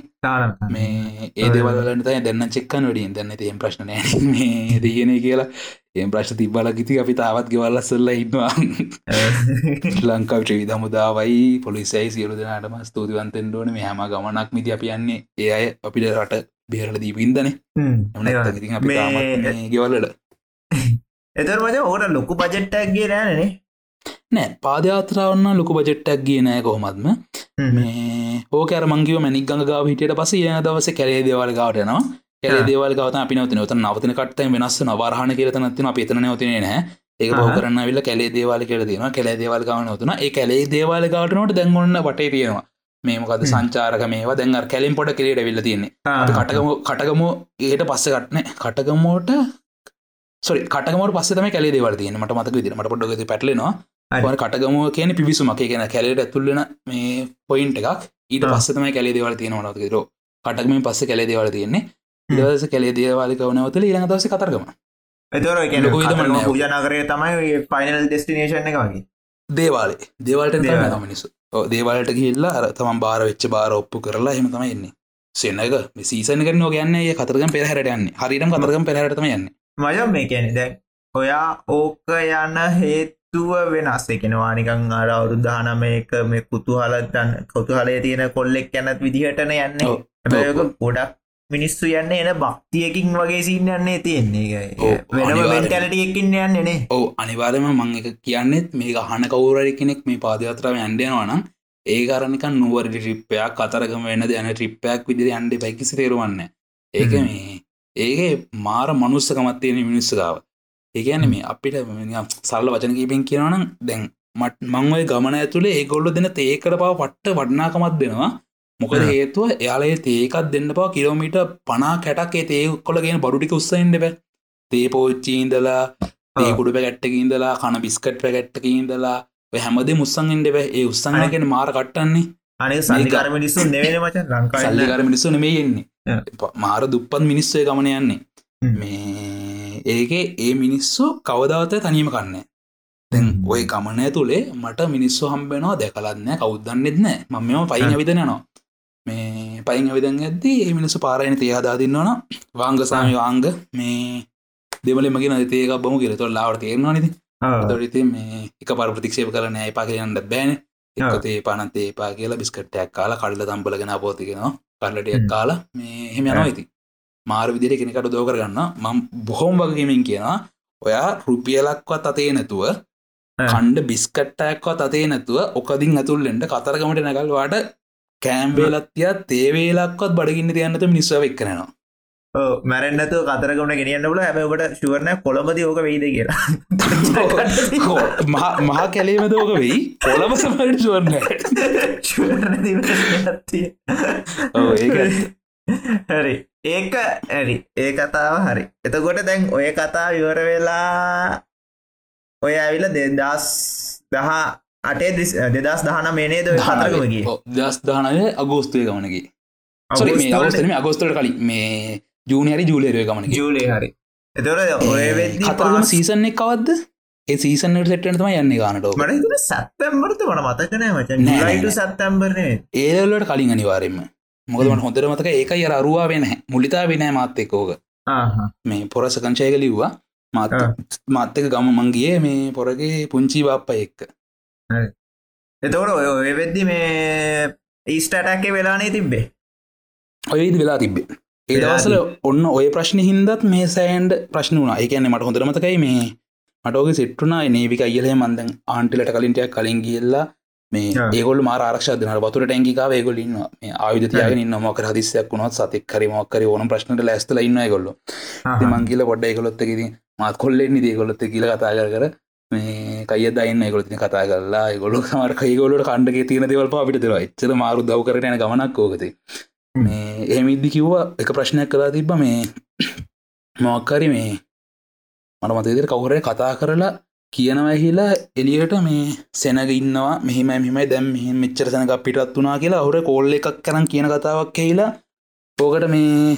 මේ ඒ දෙවලට දෙන්න චෙක්කන් වඩින් දැන්න තියෙන් ප්‍රශ්න මේ දයන කියලා. ඒ ප්‍රශ්න තිබල ගිති අපි තාවත් ගෙවල්ලස්සල්ල ඉන්නවා. ලංකාව ්‍රවිධ මුදාවයි පොලිසයි සියලු දෙනාටම ස්තුතිවන්තෙන් ඕන. මේ හම ගමනක් මිති අපි යන්නේ. ඒ අය අපිට රට බේරල දීපින්දන ගෙවල්ලට එතර මච ඕට ලොකු පජෙට්ටක්ගේ නෑනේ නෑ පාදයාත්‍රාවන්න ලොකු බජෙට්ටක් ගිය නෑ කොහොමත්ම. මේ ඕකර මංගව මැනික් ගඟ ගාව හිටියට පස ඒ දවස කැලේ දේවල් ගාවටනවා කැලේ දේවල් ගවත අපි නවත නවත නවතන කට්ටයි වෙනස් වරහන කියරතනත්තින අප එතන නවතින නෑ. බව කරන්න විල්ල කැලේ දේවල් තියෙන කැලේ දේවල් ගවන නවතුන ඒ කැලේ දේවල් ගවටනට දැන්ගොන්න වටේ තියෙනවා. මේමකද. සංචාරක මේවා දැන් අර කැලින් පොට කෙලේට විල්ල තියන්නේ. කටගම කටගම ඒට පස්ස කටන කටගමෝට සොරි කටගමට පස්ස තම කැලේ දේවල් තියෙන මට මතක විදිර මට පොඩ්ඩ පැටලෙනවා. කටගම කියන පිවිසුමක්. කියන කැලේට ඇතුල්ලෙන මේ පොයින්ට එකක්. ඊට ආ. පස්සතම කැලේ දේවල් තියෙන මනතකර කටක්ම පස්ස කැලේ දේවල් තියෙන්නේ. දවස කැලේ දේවාලිකවනවතල ඊළඟ දවස කතරගම. එතර. පූජනකරය තමයි පයිනල් ඩෙස්ටිනේෂන් එක වගේ. දේවාලේ. දේවල්ට දේවාල. තම මිනිසු දේවාලට ගිල්ලා අර තමන් බාර වෙච්ච බාර ඔප්පු කරලා හෙම තමයි එන්නේ. සෙන්නක සීසන කරන ගන්න ඒ කතරගම් පෙරහට යන්න. හරිටම කතරගම් පෙරහටම යන්න මජම් මේ කැනෙ දැන් ඔයා ඕක යන්න හේතුව වෙනස්. එකෙනවානිකං අර අවුරුද්ධානම එක මේ කුතු හලතන්න කොතු හලේ තියෙන කොල්ලෙක් යැනත් විදිහටන යන්න. හැබැයක ගොඩක් මිනිස්සු යන්න එන භක්තියකින් වගේ සින්න යන්නේ තියෙන්නේ. වෙනම අනිවාර්යෙන්. මෙන්ටැලට එකින් යන්නනේ ඔව. අනිවාර්යම මං එක කියන්නෙත් මේ අහන කවුරරි කෙනෙක් මේ පාදයාත්‍රාව ඇන්ඩයනවනම් ඒ කරනිකන් නුවරට ට්‍රිප්පයක් කතරගම වෙන්න යන ට්‍රිප්පයක් විදිරි අන්ඩ පැකිසි තේරුවන්න ඒක. මේ ඒගේ මාර මනුස්සකමත්තියෙන මිනිස්සකාව ඒකන මේ අපිට සල්ල වචන කීපෙන් කියනවනම් දැන් මට මංවයි ගමන ඇතුළේ ඒගොල්ල දෙන තේකට පව පට්ට වඩනාකමත් දෙනවා. මොකද. හේතුව එයාලේ තේකත් දෙන්න පව කිලෝමිට පනා කැටක් ඒ තේ කොලගෙන බඩුටික උත්සයින්ට බෑ. තේපෝච්චීන්දලා ඒකුඩු පැකට්ටක ඉඳලා කන බිස්කට් ඔය හැමදේ මුස්සන්ගෙන්ට බෑ. ඒ උත්සංගෙන මාර කට්ටන්නේ. අනි සල්ලිකාර මිනිස්සු නෙවෙන මචන් ලංකා සල්ලිකර මිනිස්සු නෙමේ එන්නේ. Yeah. ප- මාර දුප්පත් මිනිස්සය ගමන යන්නේ. Hmm. මේ ඒකේ ඒ මිනිස්සු කවදාවත තනීම කන්න දැන් Hmm. ඔය ගමනය තුළේ මට මිනිස්සු හම්බෙනවා දැකලත්න කෞද්දන්නෙත් නෑ මම මෙම පයින් Ah. ඇවිදනනවා මේ පයින් ඇවිදන් ඇද්දී ඒ මිනිස්සු පාරයන තියහදාදින්නවන වාංගසාමි වාංග මේ දෙමල මගේ නතේ එකක් බමු කියල. තොල් ලාවට තේරවා නති තොරිති මේ එක පර ප්‍රතික්ෂේප කරන එපා කියන්න බෑන. ආ. එකතේ පනතේ පා කියලා බිස්කට්ටයක් කාලා කල්ල තම්පලගෙන පෝතිගෙනවා කල්ලටයක් හ්ම්. කාලා මේ හෙම යනවා ඉති මාර විදිර කෙනෙකට දෝ කරගන්න මම් බොහොම වගේමින් කියනවා. ඔයා රුපියලක්වත් අතේ නැතුව කණ්ඩ බිස්කට්ටයක්වත් අතේ නැතුව ඔකදින් ඇතුල්ලෙන්ට කතරගමට නැකල්වාට කෑම්බේලත්තිය තේවේලක්වත් බඩගින්න තියන්නත මිනිස්සාව එක්කනවා මැරෙන්න්නතු කතරගුණ ගෙනියන්න බල හැබකට ශුවරණ කොළඹද ඕක වෙයිද කියලා. මහ- මහා කැලේම දෝක වෙයි? පොළම සමට ශුවරණ හරි. ඒක ඇරි ඒ කතාව හරි. එතකොට දැන් ඔය කතා විවර වෙලා ඔය ඇවිල දෙදස් දහ අටේ දෙදස් දහන මේනේද කතරගමගේ දස් දානය අගෝස්තුවය ගමනකි අගෝස්තට කලින්. මේ ජූනහරි ජූලේරය ගමන ජූලේ හරි. වෙද්දි කතරගම සීසන් එක කවද්ද ඒ සීසන්නට සෙට්ට තම යන්නේ ගානට මට සත්තම්බරත වන මතකනෑ මචන් නෑ, නෑ, ලයිට නෑ. සත්තම්බරනේ ඒලට කලින් අනිවාරෙන්ම මොකදමට හොඳර මතක ඒක අර අරුවා වෙන මුලිතා වෙනෑ මාත්‍යකෝක මේ පොරස කංචයක ලිව්වා. මාත්. මාත්‍යක ගම මංගේ මේ පොරගේ පුංචි බප්ප එක්ක. එතකොට ඔය ඔය වෙද්දි මේ ඊස්ටටැක්කේ වෙලානේ තිබ්බේ? ඔයද වෙලා තිබ්බේ ඒ වෙලා දවසල ඔන්න ඔය ප්‍රශ්න හින්දත් මේ සෑන්ඩ් ප්‍රශ්න වුණ. එකන්නේ මට හොඳරමතකයි මේ මටෝක සිට්ටුනා නේවික අයලේ මන්දන් ආන්ටිලට කලින්ටයක් කලින් ගිල්ලා මේ. ඒගොල් මාර ආරක්ෂ දන වතුර ටැංකිකාව ඒගොල ඉන්න මේ ආයුධ තියගෙන ඉන්න මොක හදිසයක් වුණොත් සතෙක් කරි මොක්කර ඕන ප්‍රශ්නට ලැස්තල ඉන්න ගොල්ල මංගිල පොඩ්ඩ කිති මත් කොල්ලෙන්නේ දී ගොලොත්ත කියල කතා කර මේ කය දන්න ගොලතින කතා කරලා ගොලු මර කයිගොලට කණ්ඩගේ තියෙන දෙවල් අපිට තර එච්චර මාරු දව කරන ගමනක් ෝකති මේ එහෙමිද්දි කිව්වා එක ප්‍රශ්නයක් කලා තිබ්බ මේ මොක්කරි මේ මට මතේදර කවුරේ කතා කරලා කියනවහිලා එලියට මේ සෙනග ඉන්නවා. මෙහිම මෙමයි දැම් මෙහි මෙච්චර සැනක පිටත් වනා කියලා හුර කොල්ල එකක් කරන් කියන කතාවක් කියලා පෝකට මේ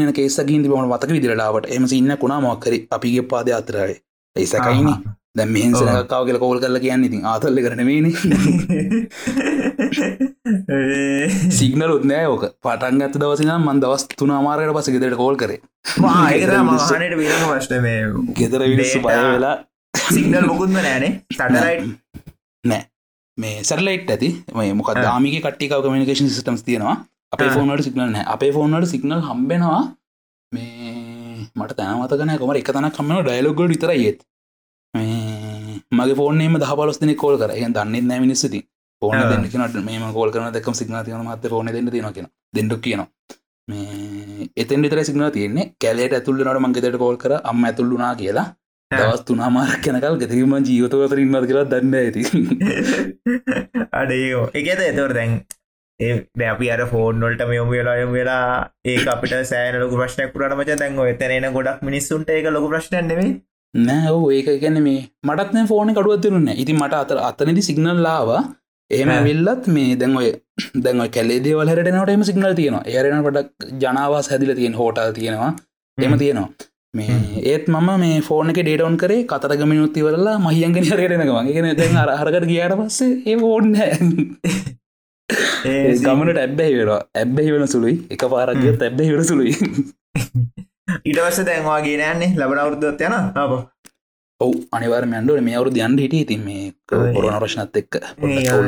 එන කේසකින් තිබන මතක විදිරලාවට එම ඉන්න කුණා මොක්කර අපිගේ පාද අතරයි ඒසකයිනි දැ මෙහින් සනකාව කියල කෝල් කරල කියන්න ඉතින් ආතල්ල කරනවේන සිගනල උත්නෑ ඕක. පටන් ගත දවසින මන් දවස් තුනාමාරයට පස ගෙදට කෝල් කරේ. මහනට වශ්න මේ ගෙදර විනිස්සු බය. වෙලා. සිංගල් මොකුත්ම නෑනේ සටලයිට් නෑ. මේ සැරලයිට් ඇති. මේ මොක. දාමික කට්ටිකාව කමිනිකේෂන් සිටම්ස් තියෙනවා. අපේ. ෆෝනට සිගනල් නෑ. අපේ ෆෝනට සිගනල් හම්බෙනවා. මේ මට තැනමතකන කොම එක තන කම්මන ඩයිලොග්ගල් විතර ඒත්. මේ මගේ ෆෝනේම දහ පලස්තින කෝල් කර. හ දන්න නෑ මිනිස්සති ආ. දෙන්නකනට මේ කෝල් කරන දෙකම සිගන තියන මත ෆෝන දෙන්න තියෙන කියෙන දෙඩක් කියනවා. මේ එතෙන් විතර සිගන තියන්නේ. කැලට ඇතුල්ලනට මංගෙතට කෝල් කර. අම්ම ඇතුල්ලුනා කියලා. දවස් තුනාමාරක් කැනකල් ගෙතරීම ජීවතවතර ඉන්නද කියලා දන්න ඇති අඩයෝ එකත එතවට දැන් ඒ අපි අර ෆෝර්නොල්ට මෙයොම වෙලා යොම වෙලා ඒ අපිට සෑන ලොක ප්‍රශ්නයක් පුරට මච දැන් එතනන ගොඩක් මිනිස්සුන්ට ඒක ලොක ප්‍රශ්න නෙවෙයි නෑ ඒක ගැන මේ මටත්න ෆෝන කඩුවතිරුන්න ඉති මට අතර අතනදි සිගනල්ලාවා එහෙම ආ. විල්ලත් මේ දැන්ඔය දැන්ව කැලේ වලට එම සිගනල් තියෙනවා. ඒරෙන පටක් ජනාවාස් හැදිල තියෙන හෝටල් තියෙනවා. එම තියෙනවා. මේ ඒත් මම මේ ෆෝන එක ඩේටවන් කරේ කතරග මිනුත්ති වරලා මහියන්ගෙන හරෙනකම ගෙන දැන් අර හරකට ගියාට පස්සේ ඒ ඕන්න ඒ ගමනට ඇබ්බැහි වෙනවා. ඇබ්බැහි වෙන සුළුයි. එක පාරක්ගිය ඇබ්බැහි වෙන සුළුයි. ඉටවස්ස දැන්වා ගෙනන්නේ ලබන අවුද්ධත් යන අප ඔව් අනිවාර මැන්ඩුව මේ අවුරු යන්ට හිටිය තින් මේ. කොරන ප්‍රශ්නත් එක්ක.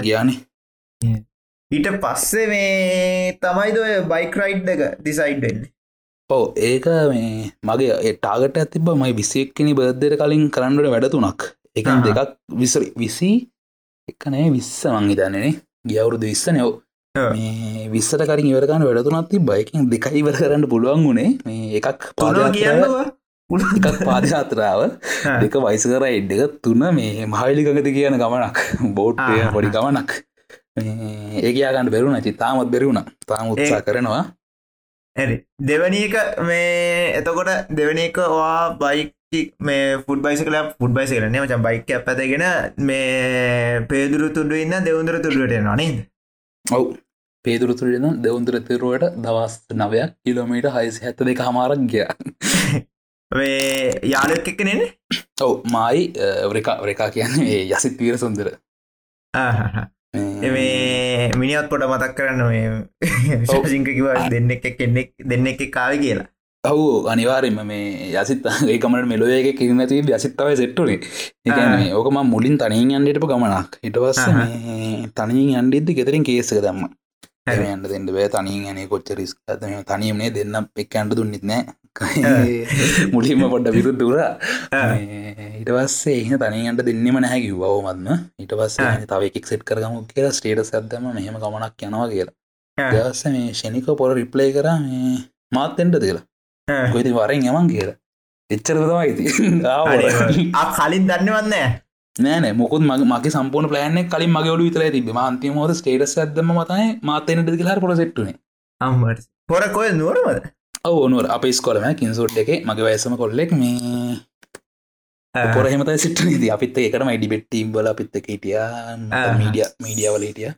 ගයානේ. ඊට පස්සේ මේ තමයිද ඔය බයික්රයිඩ් එක දිසයිඩ්ෙන් ඔව ඒක මේ මගේ ටාගට ඇතිබ මයි විසික්කනි බර්ධයට කලින් කරන්නට වැඩ තුනක්. එක. දෙකක් විසරි විසි එකනෑ විස්ස මංහිතන්නේනේ ගියවුරුදු විස්ස මේ විස්සට කරින් ඉවරගන්න වැඩතුනත් ති බයිකින් දෙකයි ඉවර කරන්න පුළුවන් වුණේ. මේ එකක් පාදයාත්‍රාව කියන්නවා එකක් පාදයාත්‍රාව දෙක වයිස කර එඩ්ඩක තුන මේ මහවිලිකගති කියන ගමනක් බෝට්ටය ආහා. පොඩි ගමනක්. මේ ඒ කියගන්න බැරුණ චි තාමත් බැරුණ තාම උත්සා කරනවා. ඇරි දෙවනි එක මේ එතකොට දෙවනි එක වා බයික් මේ ෆුඩ බයිස කල ෆුඩ් බයිස කරන මචන් බයික් ඇපතගෙන මේ පේදුරු තුඩු ඉන්න දෙවුන්දුර තුඩුවට නනේ ඔව්. පේදුරතුරෙන දෙවුන්දර තෙරුවට දවස් නවයක් කිලෝමීට හයිස හැත්ත දෙක හමාරක් ගිය මේ යාලක් එක්ක නෙන ඔව් මයි වරකා කියන්නේ යසිත් පීර සුන්දර. මේ මිනිියත් පොට මතක් කරන්න මේ ශසිංක කිව දෙන්න එක කෙන්නෙක් දෙන්න එක කාව කියලා. ඔවු අනිවාරෙන්ම මේ යසිත් ඒකමට මෙලොයක කිරනති යසිත්තවයි සෙට්ටුනේ එකන ඕකම මුලින් තනින් අන්ඩටපු ගමනක්. හිටවස්ස තනින් අන්ඩිද්දි ගෙතරින් කේසක දම්ම. ඇන්ට දෙන්න බෑ තනින් ඇනේ කොච්ච රිස් තනියමනේ දෙන්න එක්කන්ට දුන්නෙත් නෑ මුලින්ම පොඩ්ඩ විරුත් දුර ඉටවස්සේ එහ තනින්ට දෙන්නෙම නැහැ කිව්වවමත්ම ඉට පස්ස. තව එකක් සෙට් කරගම කියලා ස්ටේට සැද්දම මෙහෙම ගමනක් යනවා කියලා. දවස්ස මේ ෂණික පොර රිප්ලේ කර මේ මාත්තෙන්ට කියලා. කොයිති වරෙන් යමන් කියලා. එච්චර තමයිති ආ කලින් දන්නවන්නෑ නෑන මොකුත් මගේ සම්පූර්ණ ප්ලෑන කලින් මගේ ඔලු විතර තිබ මන්තිම හොද ස්ටේටස් ඇදම මතයි මාතනට දිලා පොර සෙට්ටුනේ අම්මට. පොර කොය නුවරමද ඕනුව අප ස්කොලම කින්සෝට් එක මගේ වයසම කොල්ලෙක් මේ පොරහෙමත සිට ද අපිත් එකටම ඩිබෙට්ටීම් බල අපිත්ත හිටිය. මීඩිය මීඩියවල හිටිය.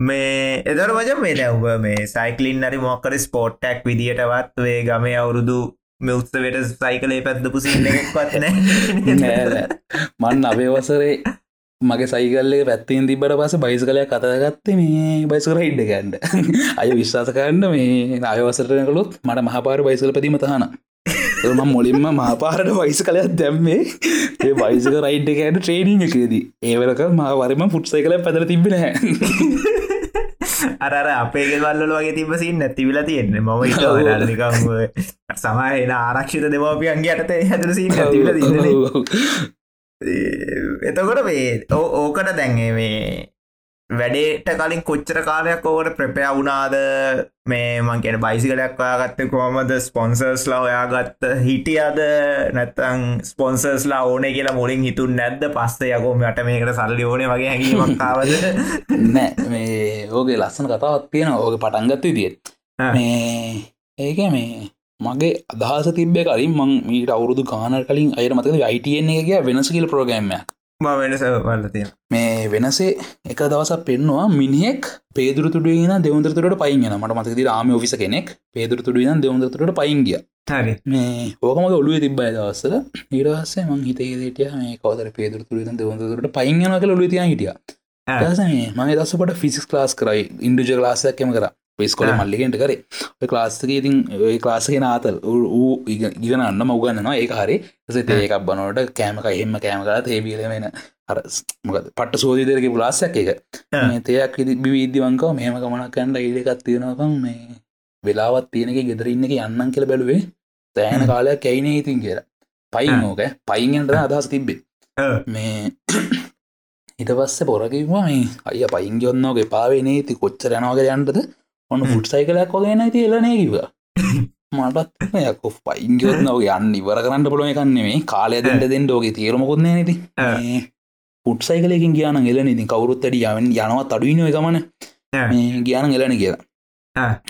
මේ එදර මජ මේ නැව්ව මේ සයිකලින් අරි මොක්කර ස්පෝට්ටක් විදිටවත් වේ ගමේ අවුරුදු මෙඋත්සවට සයිකලේ පැත්දපු සින්න එකක්වත් නෑ මන් අබේවසරේ මගේ සයිකල්ලේ පැත්තිෙන් තිබට පස බයිස කලය කතගත්තේ මේ බයිසකර හිඩ්ඩ ගන්ඩ අය විශ්වාස කරන්න මේ අයවසරන කළොත් මට මහපාර බයිසල පැතිීම තහන එම මුලින්ම මහපාරට වයිස කලයක් දැම්මේ ඒ බයිසක රයිඩ් එකයට ට්‍රේනිං එකේදී. ඒවලක මවරම පුට්සය කළ පැදර තිබෙන අර අපේ ගෙවල්ල වගේ තිබසින් නැතිවිලා තියෙන්නේ. මම නිකම් සමහන ආරක්ෂිත දෙමවපියන්ගේ අටතේ හැදර සී තිල එතකොට මේ ඕකට දැන්ගේ මේ වැඩේට කලින් කොච්චර කාලයක් ඕකට ප්‍රපය වුණාද? මේ මං කියන බයිසිකලයක් ඔයාගත්ත කොමද ස්පොන්සර්ස්ලා ඔයාගත්ත හිටියද? නැත්තං ස්පොන්සර්ස්ලා ඕන කියලා මුලින් හිතුන් නැද්ද? පස්ස යකෝම යට මේකට සල්ලි ඕනේ වගේ හැඟීමක් කාවද නෑ මේ ඕගේ ලස්සන කතාවත් තියෙන ඕක පටන්ගත්ත විදිියත් ආ. මේ ඒක මේ මගේ අදහස තිබ්බේ කලින් මං මීට අවුරුදු ගාන කලින් අයට මතක අයිටන් එක වෙනස කියල ප්‍රෝගෑම්මයක් ම වෙනස වල්ල තියෙන මේ වෙනසේ එක දවසක් පෙන්නවා මිනිහෙක් පේදුරතුඩුවන දෙවන්දරතුට පයින්න මට මතක ආම ඔෆිස කෙනෙක් පේදුරතුඩුවන් දෙවන්දරතුට පයින්ගිය හරි. මේ ඕකමක ඔලුව තිබ්බයි දවස්සල ඊරස්සේ මං හිතේදටිය මේ කවදර පේදුරතුරෙන් දෙවන්දරට පයින්ගන කළ ඔලු තිය හිටිය. ආ. මගේ දස්සපට ෆිසිස් ලාස් කරයි ඉන්ඩජ ලාසයක්කම කර පෙස්කොල ආ. මල්ලිගෙන්ට කරේ. ඔය ක්ලාස්ක ඉතින් ඔය ක්ලාසගෙන ආතල් ඌ ඉගනන්න මවගන්නවා ඒක හරි. සේ ඒකක් බනවට කෑමක එහෙම කෑම කලා තේබීල වෙන අර මොකද පට සෝධීදරක පුලාසයක් එක තයක් විවිද්ධවංකව මෙහම ගමනක් කන්ඩ ඉඩකත් තියෙනකම් මේ වෙලාවත් තියෙනක ගෙදරඉන්න එක යන්නන් කියල බැලුවේ. තෑන. කාලයක් ඇයින ඉතින් කියලා. පයින්. ඕක. පයින්ට අදහස් තිබ්බේ. මේ හිට පස්ස පොරකිවා මේ අය පයින් ගොන්නෝගේ පාවේ ති කොච්චර යනවාක යන්ටද ඔන්න. ෆුට් සයිකලයක් වගේ නති එලනේ කිව මටත් යක පයින් ගොත්නව යන්න ඉවර කරන්න පුළුව එකන්නෙමේ කාලය දෙට දෙෙන් ෝගේ තේරමකොත්න නති. පුට් සයිකලකින් කියන එල ඉතින් කවරුත් ඇඩ යවෙන් යනවත් අඩුවන ගමන. මේ ගියන එලන කියලා.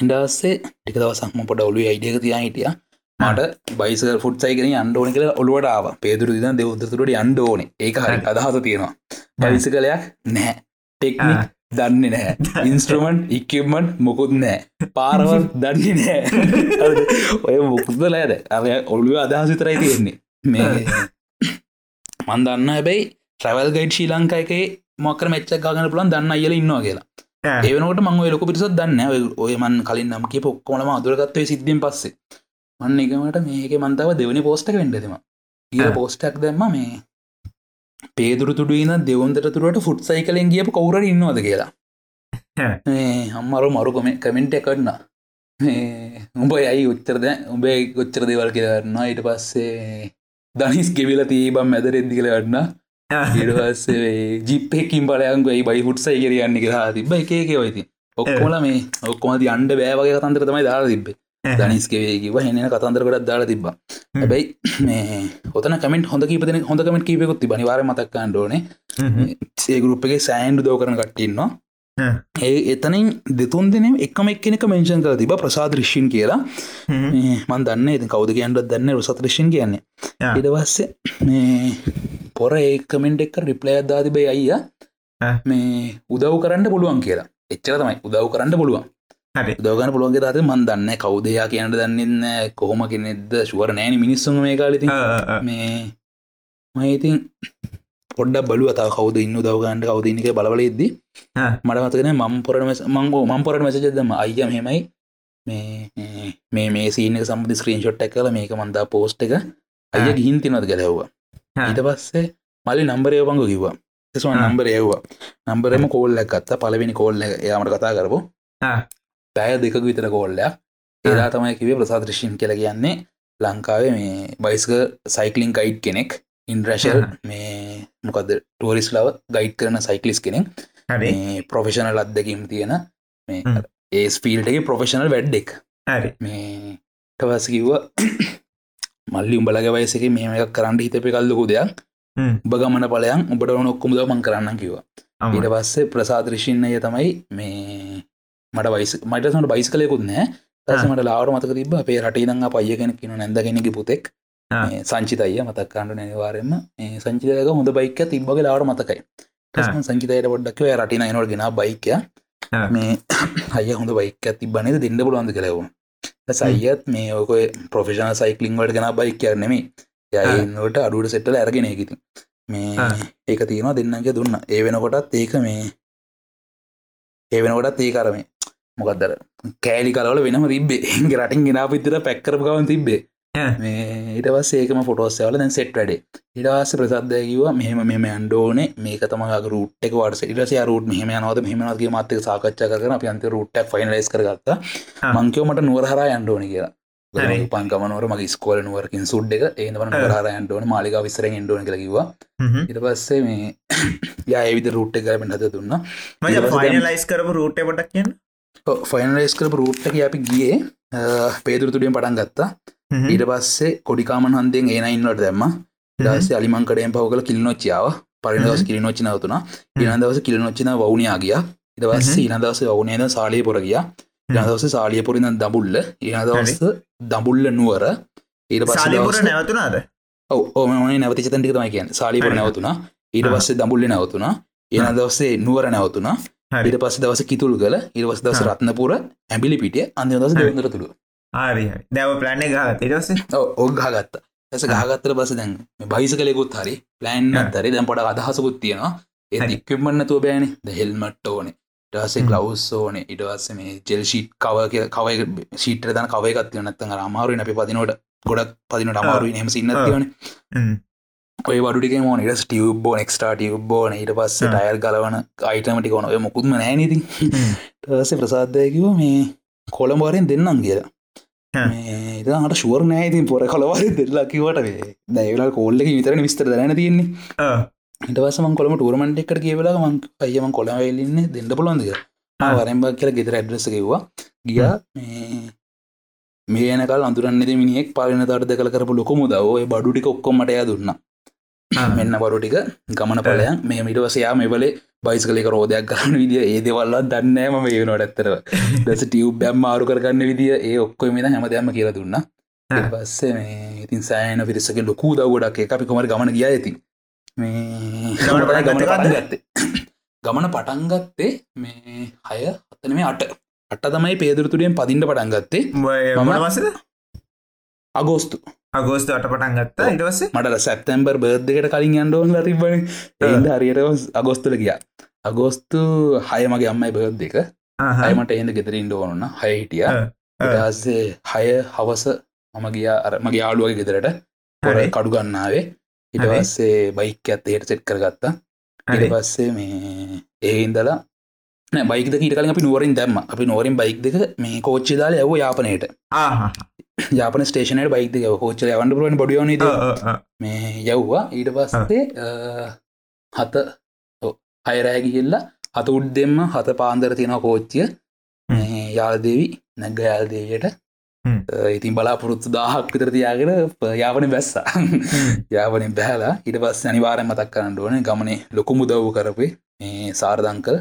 ඉඩස්සේ ටික දවසක්ම පොඩ ඔලු අයිඩියක තියා හිටිය මට බයිස ෆුට් සයිකන අන්ඩෝන කළ ඔලුවට ආව පේදුරු දින දෙවදතුරට අන්ඩෝන ඒක හරි. අදහස තියෙනවා බයිස කලයක් නෑ ටෙක්නික්. දන්නේ නෑ ඉන්ස්ට්‍රමන්ට් ඉක්කමන්ට් මොකුත් නෑ පාරවල් දන්නේ නෑ ඔය මුකුදල ඇද අය ඔළුව අදහස විතරයි තියෙන්නේ. මේ මන් දන්න හැබැයි ට්‍රවල් ගයිඩ් ශී ලංකායකේ මොකර මෙච්චක් ගන්න පුලන් දන්න අයල ඉන්නවා කියලා. ඒවනට මං ලොක පිරිසත් දන්න ඔය- ඔය මන් කලින් නම් කිය පොක්කොලම අදුරගත්වය සිද්ධියෙන් පස්සේ. මන්න එකමට මේක මන්තාව දෙවනි පෝස්ටක වෙන්ඩෙදම ඒ. පෝස්ටක් දැම්ම මේ පේදුරු තුඩුවන දෙවන්දර තුරට ෆුට් සයි කලෙන් ගිය කවුර ඉන්නවද කියලා? අම්මරු මරුකොම කමෙන්ට කරන්න උඹ යයි උච්චරද උඹේ ගොච්චර දෙවල් කියරන්න ඊට පස්සේ දනිස් ගෙවිල තිීබම් මැදර එද්දි කළවන්න ඉඩවස්සේ ජිප්පෙකින් බලයන්ගයි බයි හුට්සයි කියරයන්න කියලා තිබ එකක ඔයිති ඔක්කොල මේ ඔක්කොමති අන්ඩ බෑවගේ කතන්දර තමයි දාලා තිබේ දනිස්කවේකිව හෙන කතන්දර කොටත් දාලා තිබ හැබැයි මේ ඔතන කමෙන්ට හොඳ කීපන හොඳ කමට කීපකුත් තිබ නිවාර මතක්කන්න ඕනේ. ඒ ගරුප්ගේ සෑන්ඩ් දෝ කරන කට්ටින්නවා ඒ එතනින් දෙතුන් දෙනම් එකම එක්කෙනෙක මෙන්ෂන් කර තිබ ප්‍රසාද රිශ්ෂන් කියලා. මන් දන්න ඉති කවද කියන්නට දන්න රසත් රිශ්ෂන් කියන්නේ. ඉඩවස්සේ පොර ඒකමෙන්ට් එක්ක රිප්ලය අදාතිබේ අයිය ආ. මේ උදව් කරන්න පුළුවන් කියලා. එච්චර තමයි. උදව් කරන්න පුළුවන් හරි. දවගන පුළුවන්ගේ තාත මන් දන්න කවදයා කියන්න දන්නන්න කොහොම කෙනෙද ශුවර නෑන මිනිස්සුම මේ කාලති මේ මයිඉතින් පොඩ්ඩ බලු අතා කවද ඉන්න දවගන්ට කවදනික බලවලෙද්දි. මට මතකන මම් පොරට මංගෝ මම් පොරට මැසජදම අයිය හෙමයි මේ මේ මේ සීන සම්බි ස්ක්‍රීන්ෂොට් එකල මේක මන්දා පෝස්ට් එක අය. ගිහින් තිනොත් ගැලව්වා. ඊට පස්සේ මලි නම්බරය පංගු කිව්වා. එස්ම ආ. නම්බර එව්වා නම්බරම කෝල්ලක් ගත්ත. පලවෙනි කෝල්ල යාමට කතා කරපු. පැය දෙක විතර කෝල්ලයක් ඒලා තමයි කිවේ ප්‍රසාදෘෂීන් කියල කියන්නේ ලංකාවේ මේ බයිස්ක සයිකලින් ගයිඩ් කෙනෙක්. ඉන්ද්‍රශල්. මේ මොකද ටෝරිස් ලව ගයිඩ් කරන සයිකලිස් කෙනෙක්. මේ ප්‍රොෆෙෂනල් අත්දැකම් තියෙන මේ. ඒ ස්පීල්ටගේ ප්‍රොෆෙෂනල් වැඩ්ඩෙක් මේ ටවස් කිව්ව මල්ලි උඹලගේ වයසක මේම එකක් කරන්න හිතපි කල්ලකු දෙයක්. උබ ගමන පලයන් ඔබට ඕන ඔක්කුමද මං කරන්න අම්ම. ඊට පස්සේ ප්‍රසාදෘෂින්නය තමයි මේ මට වයිස් මටසට බයිස් කලයකුත් නෑ. තසමට ලාවට මතක තිබ අපේ රටීදං පය කෙන කියන නැද කෙනෙකි පුතෙක් සංචිතය මතක්කාන්නට නිවාරෙන්ම ඒ සංචිතයක හොඳ බයික තිබ්බගේ ලාවට මතකයි. සංචිතයට පොඩ්ඩක් රටින නොට ගෙන බයිකය. මේ අය හොඳ බයික තිබනද දෙන්න පුළුවන්ද කලවු සයිත් මේ ඕක ප්‍රොෆෙෂන සයිකලිං වලට ගෙන බයික් කියනෙමේ යයිනට අඩුවට සෙට්ටල ඇරගෙන එකති මේ. ඒක තියෙනවා දෙන්නගේ දුන්න. ඒ වෙනකොටත් ඒක මේ ඒ වෙනකොටත් ඒ කරමේ මොකක්දර කෑලි කලවල වෙනම තිබේ එගේ රටින් ගෙන පිතර පැක්කරපු ගවන් තිබේ ආ. මේ ඉටවස් ඒකම ෆොටෝස්සවල දැන් සෙට් වැඩේ. ඉටවාස ප්‍රසද්දයකිව මෙහම මෙම අන්ඩෝනේ මේක තමක රුට්ක වට ඉටස රුට මෙහම නවත මෙහමනගේ මත්තක සාකච්ඡා කරන අප අන්ත රුට්ක් ෆයිනලයිස් කරගත්ත. මංකවමට නුවරහර අන්ඩෝන කියලා. හරි. පන්කමනවර මගේ ස්කෝල නුවරකින් සුඩ් එක. ඒවන ඔව්. රහන්ටුවන මාලික විසරෙන් එන්ඩුවන කලකිවා. ඉට පස්සේ මේ යා විද රුට් එක ගමෙන් හද දුන්න. ඊට ෆයිනලයිස් කරපු රූට් එක පොඩ්ඩක් කියන්න ෆයිනලයිස් කරපු රුට්ට අපි ගියේ පේදුරතුඩියෙන් පටන් ගත්තා. ඊට පස්සේ කොඩිකාමන් හන්දෙන් ඒන ඉන්නට දැම්ම. දස්සේ අලිමංකඩයෙන් පවකල කිල්නොච්චාව පරිදවස කිලිනොච්චි නවතුන ඉන දවස කිලිනොච්චින වුණයා ගිය. ඉට පස්ස ඉන දවස වුණේද සාලිය පොර ගිය. ඉනදවස සාලිය පොරින දබුල්ල ඉන දවස දබුල්ල නුවර. ඊට සාලිපුර නැවතුනාද ඕම නැවති චතන්ටික තමයි කියෙන් සාලිපුර. නැවතුන ඊට. පස්සේ දඹුල්ල නැවතුන එන දවසේ නුවර නැවතුන. ඊට පස්ස දවස කිතුල් කල ඉරවස් දවස. රත්නපුර ඇබිලි පිටිය අන්ද දවස හරි. දෙවදර තුළ. හරි දැව ප්ලන්න ගහත ඉටස්සේ ඔග ගත්ත ඇස ගහගත්තර බස දැන් බයිස කලෙකුත් හරි ප්ලෑන් ආ. තරි දැන් පොඩ අදහසකුත් තියෙනවා. ඒ. ඉක්කමන්නතුව බෑන. ද හෙල්මට් ඕනේ. ටසේ හ්ම්. ගලවස් ඕන. ඉටවස්ස මේ ජෙල් ශීට් කව කවයි ශීට දන කවයකත් නත්තන් අමාරුව අපි පදිනොට ගොඩක් පදිනට අමාරුව හෙම සින්න ආ. තිවන ඔය වඩුටික මෝන ඉට ටියබ්බෝ නෙක්ස්ටා ටියබ්බෝන ඊට පස්ස. ටයර් ගලවන අයිටමටි කොන ඔය මොකුත්ම නෑනති ටසේ ප්‍රසාධයකිව මේ කොළඹවරෙන් දෙන්නම් කියලා. ඒට ශුවර නෑතින් පොර කොළවර දෙල්ලා කිවට වේ දැවල කොල්ලක විතරන විස්තර දැන තියෙන්නේ. ඉටවසම කොළම ටරමට එකට කියවෙලා මං අයම කොළවෙල්ලන්න දෙන්න පුළොන්දක ආ. වරම්බක් කියල ගෙතර ඇඩ්‍රස කිව්වා. ගිය මේනකල් අඳුරන්නද මිනිෙක් පාලන තර්ද කළ කරපු ලොකොම දව බඩුටික ඔක්කොමටය දුන්න මෙන්න බරුටික ගමන පලයන් මේ මිටවසයා මෙවලේ බයිස් කලෙක රෝධයක් කරන්න විදිිය. ඒ දෙවල්ලා දන්නෑම මේ වෙනට ඇත්තරව දස ටියව් බැම් මාරු කරගන්න විදිිය. ඒ ඔක්කො මෙද හැමදෑම කියලා දුන්න. පස්සේ මේ ඉතින් සෑන පිරිසක ලොකු දව්ගොඩක් එක අපි කොමට ගමන ගිය ඇති මේ ගත්තේ පටන් ගත්තේ. ගමන පටන්ගත්තේ මේ හය අතන මේ අට. අට තමයි පේදුරතුරියෙන් පදින්ට පටන් ගත්තේ. මම වසද අගෝස්තු අගෝස්ත අට පටන් ගත්තා ඉටවස්සේ මට සැප්තැම්බර් බර්ධකට කලින් අන්ඩෝන් තිබන ඒද හරියට අගෝස්තුල ගිය. අගෝස්තු හය මගේ අම්මයි බර්් දෙක අයමට එන්ද ගෙතරින්ට ඕන්න හය හිටිය. ඉටස්සේ හය හවස මම ගිය අර මගේ යාළුවගේ ගෙදරට පොර හරි. කඩු ගන්නාවේ. ඉටවස්සේ බයික් ඇත් ඒට සෙට් කරගත්තා. ඉට පස්සේ මේ ඒ ඉන්දලා නෑ බයික ඊට කලින් අපි නුවරින් දැම්ම. අපි නොවරින් බයික් දෙක මේ කෝච්චි දාල ඇව යාපනයට යාපන ස්ටේෂනයට බයික් දෙක කෝච්චල යවන්න පුරුවන් බොඩියෝන මේ යව්වා. ඊට පස්සේ හත හයරෑගිහිල්ල හත උඩ් දෙෙම හත පාන්දර තියෙන කෝච්චිය. යාල්දේවි නැග්ග යාල්දේවියට. ඉතින් බලාපොරොත්තු දාහක් විතර තියාගෙන යාවන බැස්සා. යාවනින් බැහලා ඉට පස් අනිවාරය මතක් කරන්න ඕන ගමනේ ලොකු මුදව් කරපේ සාර්ධංකල්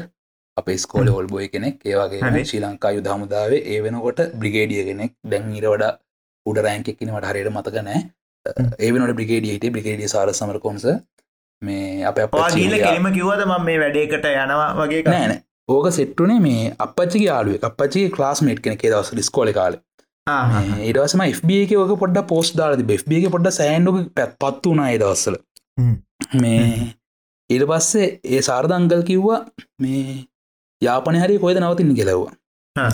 අපේ ස්කෝල ඔල්බෝය කෙනෙක් ඒවාගේ. ශ්‍රී ලංකා යුදහමුදාවේ ඒ වෙනකොට බ්‍රිගේඩිය කෙනෙක්. දැන් ඉර වඩා උඩ රෑන්කෙක්කිනට හරියට මතක නෑ. ඒවනට බ්‍රිගේඩියට බ්‍රිගේඩිය සාර සමරකොන්ස මේ අප පාගීල කෙලිම කිව්වද ම මේ වැඩේකට යනවා වගේ නෑන ඕක සෙට්ටුනේ මේ අපච්චි යාලුව අපච්චි ක්ලාස්මේට් කෙනෙ දවස ඩිස්කෝල කාල. ඒටවසම FBක ඕක පොඩ පෝස් දාලති FBක පොඩ සෑන්ඩුක පැත් පත් වුනා ඒදවස්සල. මේ ඊට පස්සේ ඒ සාර්ධංගල් කිව්වා මේ යාපන හරි කොයිද නවතින්න කෙලව්වා ආ.